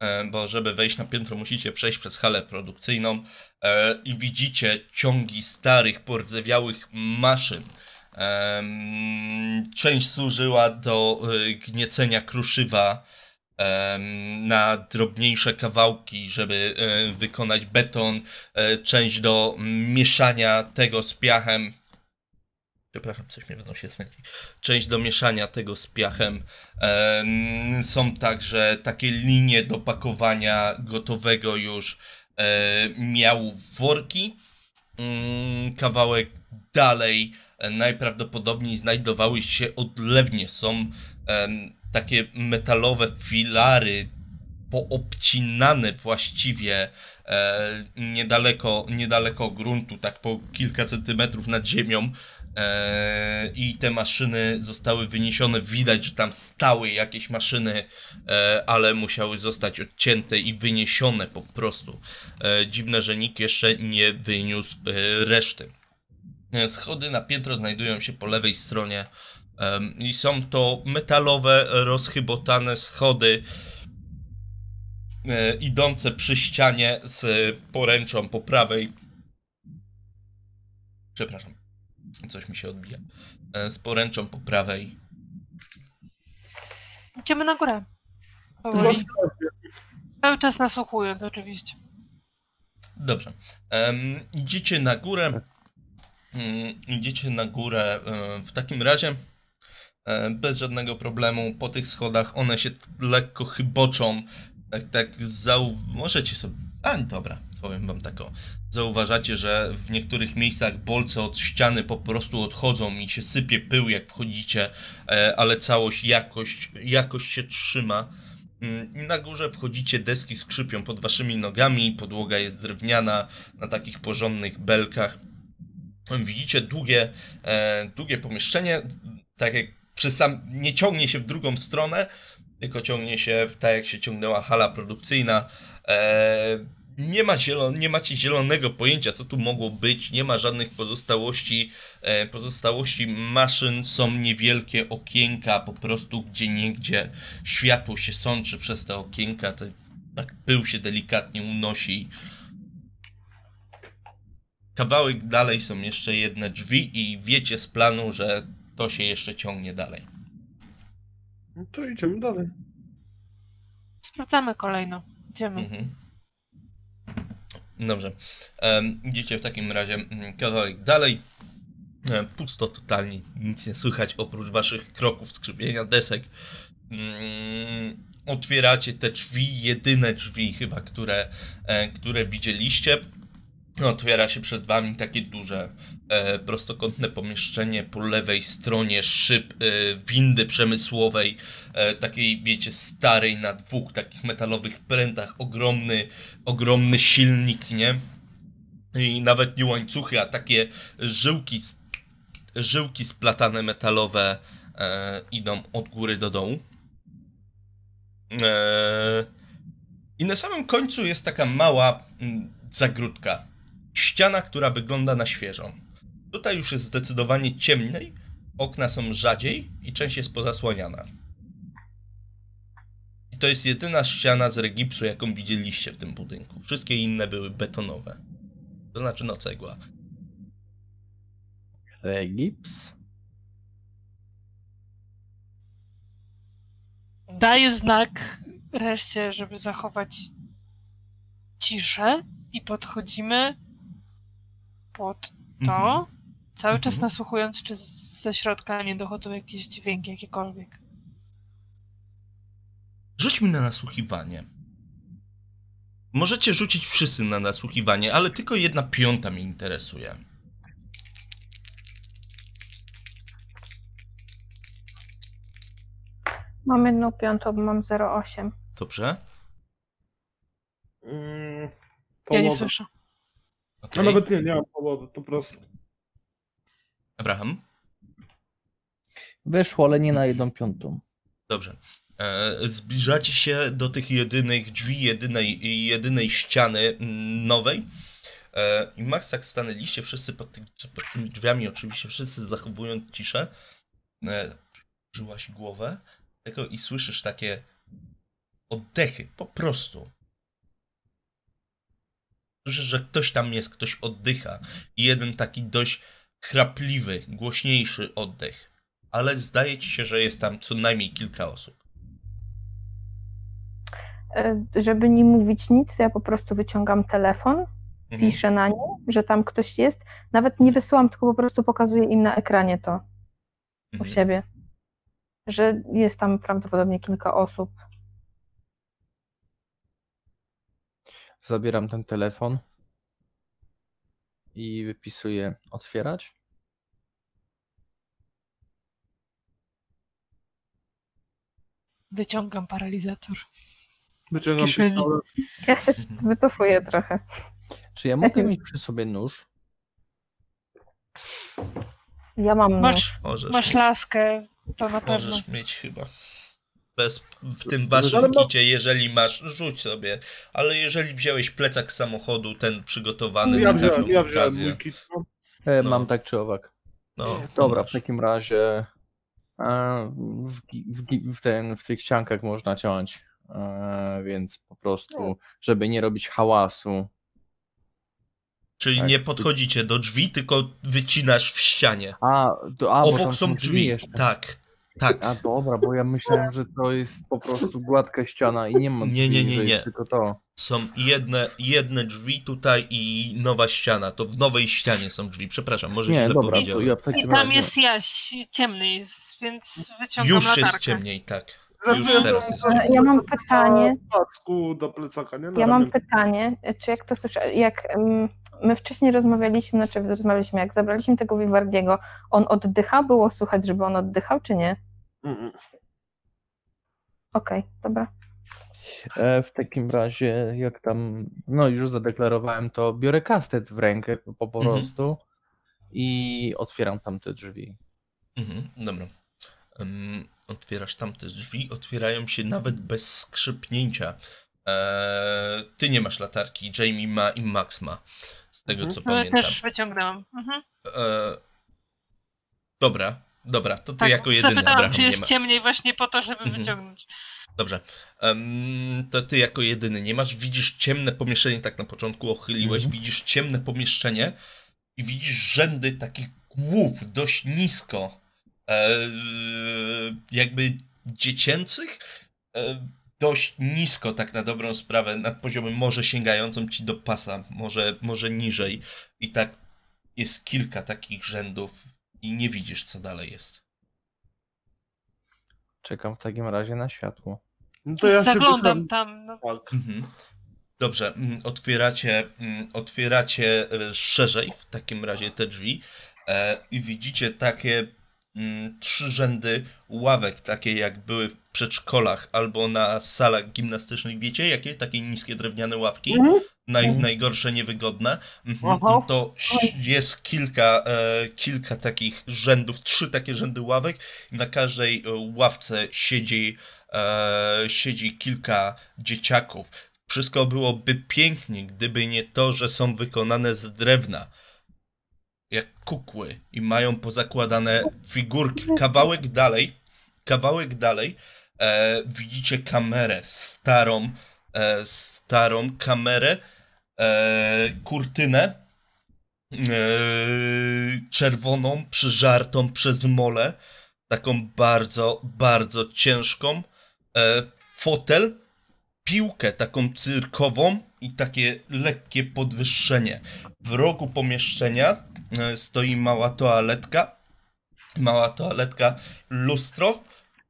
e, bo żeby wejść na piętro musicie przejść przez halę produkcyjną e, i widzicie ciągi starych, pordzewiałych maszyn. Em, Część służyła do e, gniecenia kruszywa na drobniejsze kawałki, żeby e, wykonać beton, e, część do mieszania tego z piachem. Przepraszam, coś mnie wynosi z wędki część do mieszania tego z piachem. Em, Są także takie linie do pakowania gotowego już e, miału w worki. Mm, Kawałek dalej najprawdopodobniej znajdowały się odlewnie. Są takie metalowe filary poobcinane właściwie e, niedaleko, niedaleko gruntu, tak po kilka centymetrów nad ziemią. E, I te maszyny zostały wyniesione. Widać, że tam stały jakieś maszyny, e, ale musiały zostać odcięte i wyniesione po prostu. E, dziwne, że nikt jeszcze nie wyniósł e, reszty. E, Schody na piętro znajdują się po lewej stronie i są to metalowe, rozchybotane schody e, idące przy ścianie z poręczą po prawej. Przepraszam, coś mi się odbija. E, Z poręczą po prawej. Idziemy na górę. No, Powoli. Cały czas nasłuchuję, to oczywiście. Dobrze. Idziecie na górę. Mm, idziecie na górę e, w takim razie. E, Bez żadnego problemu. Po tych schodach one się lekko chyboczą. Tak, tak zau... Możecie sobie... A, dobra. Powiem wam tak o. Zauważacie, że w niektórych miejscach bolce od ściany po prostu odchodzą i się sypie pył jak wchodzicie, e, ale całość, jakość, jakość się trzyma. Mm, I na górze wchodzicie, deski skrzypią pod waszymi nogami, podłoga jest drewniana na takich porządnych belkach. Widzicie długie, e, długie pomieszczenie, tak jak sam, nie ciągnie się w drugą stronę, tylko ciągnie się w, tak jak się ciągnęła hala produkcyjna. E, nie, ma zielon, nie macie zielonego pojęcia, co tu mogło być, nie ma żadnych pozostałości. E, pozostałości maszyn są niewielkie okienka, po prostu gdzie niegdzie światło się sączy przez te okienka, te, tak pył się delikatnie unosi. Kawałek dalej są jeszcze jedne drzwi i wiecie z planu, że to się jeszcze ciągnie dalej. No to idziemy dalej. Sprawdzamy kolejno. Idziemy. Mhm. Dobrze. Em, idziecie w takim razie mm, kawałek dalej. Pusto totalnie, nic nie słychać oprócz waszych kroków, skrzypienia desek. Mm, otwieracie te drzwi, jedyne drzwi chyba, które, e, które widzieliście. Otwiera się przed wami takie duże, prostokątne pomieszczenie po lewej stronie szyb e, windy przemysłowej, e, takiej wiecie starej na dwóch takich metalowych prętach, ogromny, ogromny silnik, nie? I nawet nie łańcuchy, a takie żyłki, żyłki splatane metalowe e, idą od góry do dołu. E, I na samym końcu jest taka mała mm, zagródka. Ściana, która wygląda na świeżą. Tutaj już jest zdecydowanie ciemniej, okna są rzadziej i część jest pozasłaniana. I to jest jedyna ściana z regipsu, jaką widzieliście w tym budynku. Wszystkie inne były betonowe. To znaczy no cegła. Regips? Daję znak reszcie, żeby zachować ciszę i podchodzimy pod to, Mhm. Cały czas Mhm. nasłuchując, czy ze środka nie dochodzą jakieś dźwięki jakiekolwiek. Rzuć mi na nasłuchiwanie. Możecie rzucić wszyscy na nasłuchiwanie, ale tylko jedna piąta mnie interesuje. Mam jedną piątą, bo mam 0,8. Dobrze? Mm, Ja nie słyszę. A Okej. nawet nie, nie mam połowy, po prostu. Abraham? Wyszło, ale nie na jedną piątą. Dobrze. E, zbliżacie się do tych jedynych drzwi, jedynej, jedynej ściany mm, nowej. E, I Max, jak stanęliście wszyscy pod, tych, pod tymi drzwiami, oczywiście wszyscy zachowując ciszę, e, żyłaś głowę tego i słyszysz takie oddechy, po prostu. Słyszysz, że ktoś tam jest, ktoś oddycha i jeden taki dość chrapliwy, głośniejszy oddech. Ale zdaje ci się, że jest tam co najmniej kilka osób. E, Żeby nie mówić nic, to ja po prostu wyciągam telefon, Mhm. piszę na nim, że tam ktoś jest. Nawet nie wysyłam, tylko po prostu pokazuję im na ekranie to u Mhm. siebie. Że jest tam prawdopodobnie kilka osób. Zabieram ten telefon i wypisuję otwierać. Wyciągam paralizator. Wyciągam pistolet. Ja się wycofuję trochę. Czy ja mogę mieć przy sobie nóż? Ja mam Masz- nóż. Możesz, Masz mieć, laskę, to na pewno. możesz mieć chyba. Bez, w tym waszym Ale ma- kicie, jeżeli masz, rzuć sobie. Ale jeżeli wziąłeś plecak samochodu, ten przygotowany Ja na wziąłem, każdą ja wziąłem okazję. mój kit. No. E, No. Mam tak czy owak. No, Dobra, w takim razie e, w, w, w, ten, w tych ściankach można ciąć, e, więc po prostu, żeby nie robić hałasu. Czyli tak. nie podchodzicie do drzwi, tylko wycinasz w ścianie. A, to, a bo Obok tam są drzwi. jeszcze. Tak, tak. A dobra, bo ja myślałem, że to jest po prostu gładka ściana i nie ma Nie, drzwi, nie, nie, nie. jest tylko to. Są jedne, jedne drzwi tutaj i nowa ściana. To w nowej ścianie są drzwi. Przepraszam, może Nie, źle dobra, to powiedziałem. ja w takim I tam razie... jest jaś, ciemny więc wyciągam Już latarkę. jest ciemniej, tak. Już teraz jest. Ja mam pytanie. Pasku do plecaka, nie? Na Ja mam ramię. pytanie, czy jak to słyszę, jak mm, my wcześniej rozmawialiśmy, znaczy rozmawialiśmy, jak zabraliśmy tego Vivardiego, on oddycha? Było słychać, żeby on oddychał, czy nie? Mm, Okej, dobra. E, w takim razie, jak tam, no już zadeklarowałem, to biorę kastet w rękę po, po Mhm. prostu i otwieram tam te drzwi. Mhm, dobra. Otwierasz tamte drzwi, otwierają się nawet bez skrzypnięcia. Eee, ty nie masz latarki, Jamie ma i Max ma. Z tego co Ale pamiętam. też wyciągnęłam. Mhm. Eee, dobra, dobra, to ty Tak, jako jedyny Abraham czy nie jest masz. ciemniej właśnie po to, żeby Mhm. wyciągnąć. Dobrze. To ty jako jedyny nie masz. Widzisz ciemne pomieszczenie, tak na początku ochyliłeś. Mhm. Widzisz ciemne pomieszczenie i widzisz rzędy takich głów dość nisko. E, jakby dziecięcych. E, dość nisko, tak na dobrą sprawę, nad poziomem może sięgającym ci do pasa, może, może niżej. I tak jest kilka takich rzędów i nie widzisz, co dalej jest. Czekam w takim razie na światło. No to ja się Zaglądam wycham- tam. No, Tak. Mhm. Dobrze, mm, otwieracie, mm, otwieracie e, szerzej w takim razie te drzwi e, i widzicie takie trzy rzędy ławek, takie jak były w przedszkolach albo na salach gimnastycznych. Wiecie, jakie? Takie niskie drewniane ławki? Mhm. Naj, Mhm. najgorsze, niewygodne. Mhm. Aha. To jest kilka, e, kilka takich rzędów, trzy takie rzędy ławek. Na każdej e, ławce siedzi, e, siedzi kilka dzieciaków. Wszystko byłoby pięknie, gdyby nie to, że są wykonane z drewna. Jak kukły i mają pozakładane figurki. Kawałek dalej, kawałek dalej e, widzicie kamerę, starą, e, starą kamerę, e, kurtynę e, czerwoną, przyżartą przez mole, taką bardzo, bardzo ciężką, e, fotel, piłkę taką cyrkową i takie lekkie podwyższenie. W rogu pomieszczenia stoi mała toaletka, mała toaletka, lustro,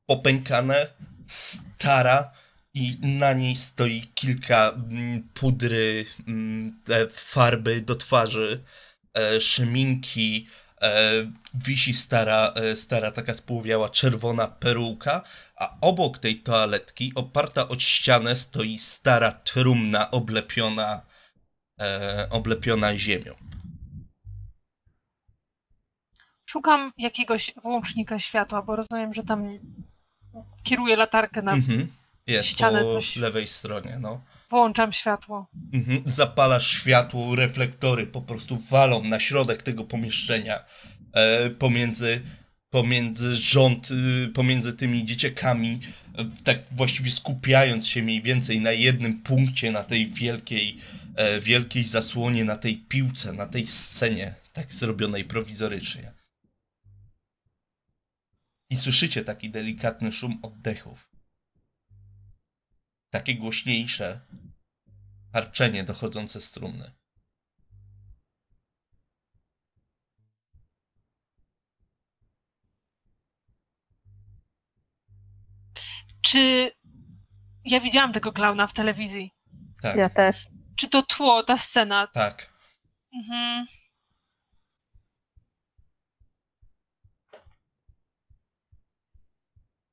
popękane, stara i na niej stoi kilka mm, pudry, mm, farby do twarzy, e, szminki, e, wisi stara, e, stara taka spółwiała czerwona peruka, a obok tej toaletki, oparta o ścianę, stoi stara trumna oblepiona, e, oblepiona ziemią. Szukam jakiegoś włącznika światła, bo rozumiem, że tam kieruję latarkę na... Mhm. Jest ścianę po coś- lewej stronie, no. Włączam światło. Mhm. Zapalasz światło, reflektory po prostu walą na środek tego pomieszczenia. E, pomiędzy, pomiędzy rząd, y, pomiędzy tymi dzieciakami, e, tak właściwie skupiając się mniej więcej na jednym punkcie, na tej wielkiej, e, wielkiej zasłonie, na tej piłce, na tej scenie, tak zrobionej prowizorycznie. I słyszycie taki delikatny szum oddechów. Takie głośniejsze, harczenie dochodzące z trumny. Czy ja widziałam tego klauna w telewizji? Tak, Ja też. Czy to tło, ta scena? tak. Mhm.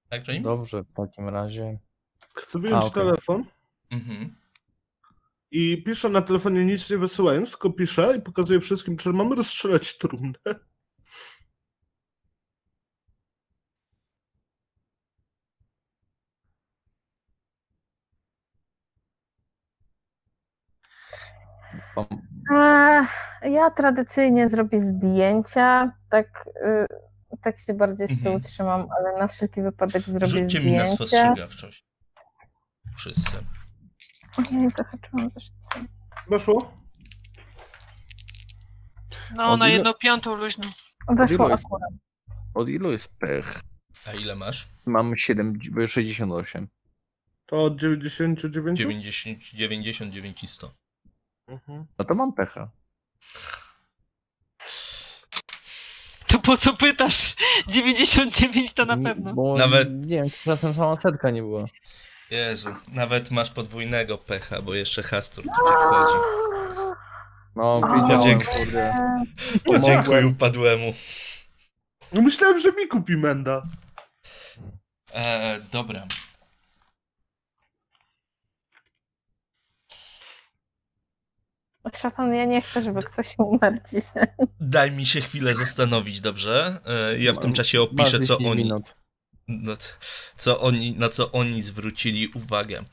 Tak, Jane? Dobrze, w takim razie. Chcę wyjąć A, okej. telefon Mhm. i piszę na telefonie nic nie wysyłając, tylko piszę i pokazuję wszystkim, czy mamy rozstrzelać trumnę. Ja tradycyjnie zrobię zdjęcia, tak, y, tak się bardziej z tyłu Mhm. trzymam, ale na wszelki wypadek zrobię Rzućcie mi na spostrzegawczość. Wszyscy. Ojej, zahaczyłam coś. Weszło? No, Od na ile- jedną piątą luźno. Weszło Ilu jest? akurat. od ilu jest pech? A ile masz? Mam 7, 68. To od 99? 90, 99 i 100. Mhm. No to mam pecha. Po co pytasz? 99 to na pewno. Bo Nawet- nie wiem, czasem sama setka nie była. Jezu, nawet masz podwójnego pecha, bo jeszcze Hastur tu ci wchodzi. No, O, wiedziałem, dziękuję. kurde. Podziękuj upadłemu. No myślałem, że mi kupi Menda. E, dobra. Szatan, ja nie chcę, żeby ktoś umarł dzisiaj. Daj mi się chwilę zastanowić, dobrze? E, ja w tym czasie opiszę, co 10 oni, minut. no, co oni, na co oni zwrócili uwagę.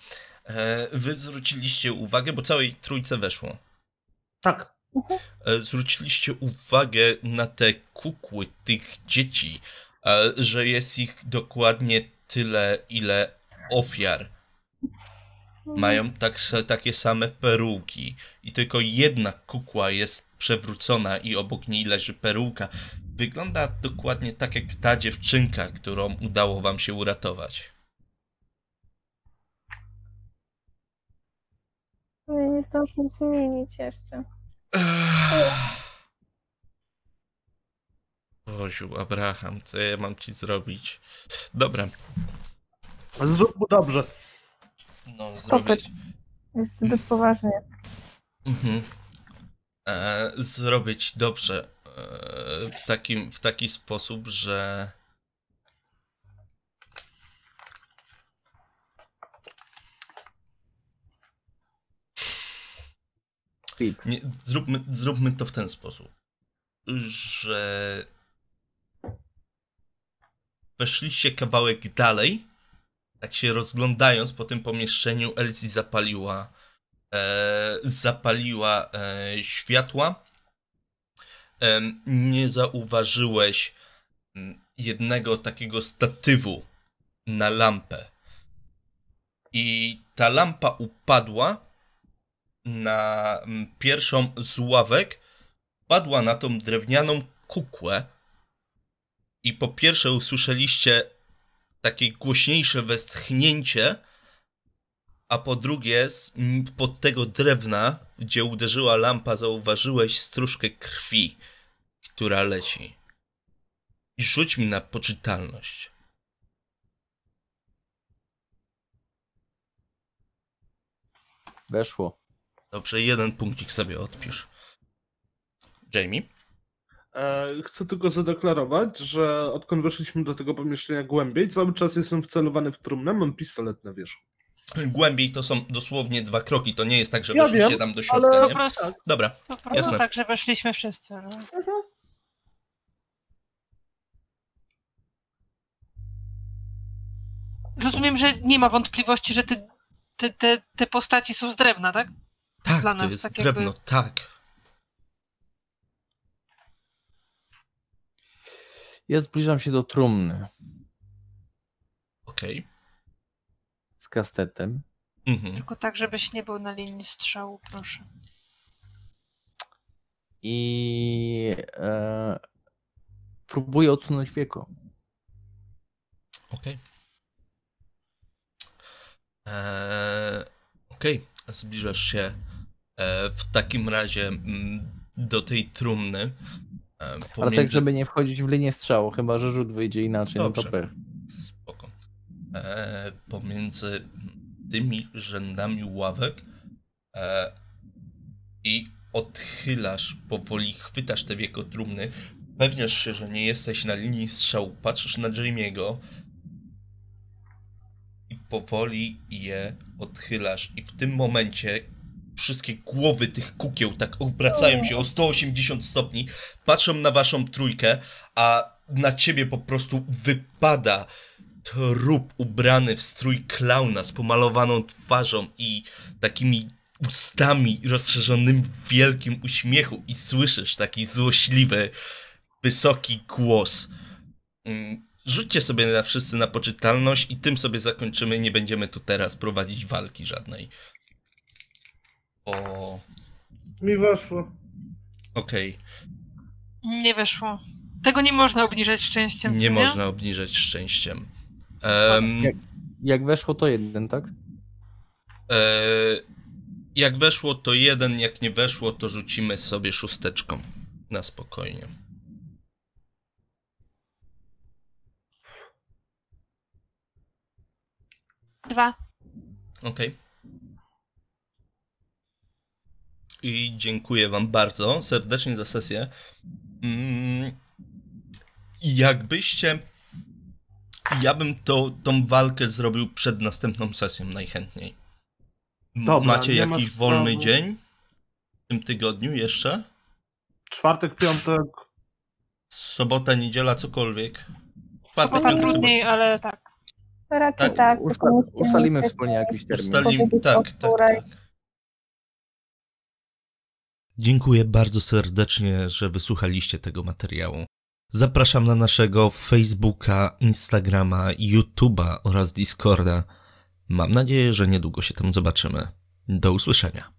E, wy zwróciliście uwagę, bo całej trójce weszło. Tak. E, zwróciliście uwagę na te kukły tych dzieci, że jest ich dokładnie tyle, ile ofiar. Mają tak, takie same peruki i tylko jedna kukła jest przewrócona i obok niej leży peruka. Wygląda dokładnie tak jak ta dziewczynka, którą udało wam się uratować. Nie, nie zdążył zmienić jeszcze. Boziu, Abraham, co ja mam ci zrobić? Dobra, Zrób mu dobrze. No. Jest zbyt poważnie. Mhm. E, zrobić dobrze e, w, takim, w taki sposób, że nie, zróbmy, zróbmy to w ten sposób, że weszliście kawałek dalej, tak się rozglądając po tym pomieszczeniu, Elsie zapaliła e, zapaliła e, światła em, nie zauważyłeś mm, jednego takiego statywu na lampę. I ta lampa upadła na mm, pierwszą z ławek, padła na tą drewnianą kukłę. I po pierwsze usłyszeliście takie głośniejsze westchnięcie, a po drugie, pod tego drewna, gdzie uderzyła lampa, zauważyłeś stróżkę krwi, która leci. I rzuć mi na poczytalność. Weszło. Dobrze, jeden punkcik sobie odpisz. Jamie? E, chcę tylko zadeklarować, że odkąd weszliśmy do tego pomieszczenia głębiej, cały czas jestem wcelowany w trumnę, mam pistolet na wierzchu. Głębiej to są dosłownie dwa kroki, to nie jest tak, że Ja weszliście wiem, tam do środka, ale- nie? Dobra, po prostu Jasne. tak, że weszliśmy wszyscy. No. Rozumiem, że nie ma wątpliwości, że te, te, te, te postaci są z drewna, tak? tak, Dla to nas jest tak jakby- drewno, tak. Ja zbliżam się do trumny Okej. z kastetem Mhm. Tylko tak, żebyś nie był na linii strzału, proszę. i e, próbuję odsunąć wieko. Okej. Eee, Okej, zbliżasz się e, w takim razie mm, do tej trumny. E, Ale tak, pomiędzy- żeby nie wchodzić w linię strzału, chyba że rzut wyjdzie inaczej, no Dobrze. to pech. Spoko. E, pomiędzy tymi rzędami ławek e, i odchylasz powoli, chwytasz te wieko trumny, pewniasz się, że nie jesteś na linii strzału, patrzysz na Jamie'ego i powoli je odchylasz i w tym momencie wszystkie głowy tych kukieł tak obracają się o 180 stopni, patrzą na waszą trójkę, a na ciebie po prostu wypada trup ubrany w strój klauna z pomalowaną twarzą i takimi ustami rozszerzonymi w wielkim uśmiechu i słyszysz taki złośliwy, wysoki głos. Mm, Rzućcie sobie na wszyscy na poczytalność i tym sobie zakończymy. Nie będziemy tu teraz prowadzić walki żadnej. O, Mi weszło. okej. Nie weszło. Tego nie można obniżać szczęściem. Nie można obniżać szczęściem. Em, Jak, jak weszło, to jeden, tak? E, jak weszło, to jeden, jak nie weszło, to rzucimy sobie szósteczką. Na spokojnie. Dwa. Okej. I dziękuję Wam bardzo serdecznie za sesję. Mm, jakbyście. Ja bym to, tą walkę zrobił przed następną sesją najchętniej. Dobra, Macie jakiś sprawy. wolny dzień w tym tygodniu jeszcze? Czwartek, piątek. Sobota, niedziela, cokolwiek. Czwartek, Chyba piątek, trudniej, ale tak. Raczej Tak, tak. Ustalimy wspólnie jakiś sobota. termin. Ustalim, Powiedzieć tak, tak, której. tak. Dziękuję bardzo serdecznie, że wysłuchaliście tego materiału. Zapraszam na naszego Facebooka, Instagrama, YouTube'a oraz Discorda. Mam nadzieję, że niedługo się tam zobaczymy. Do usłyszenia.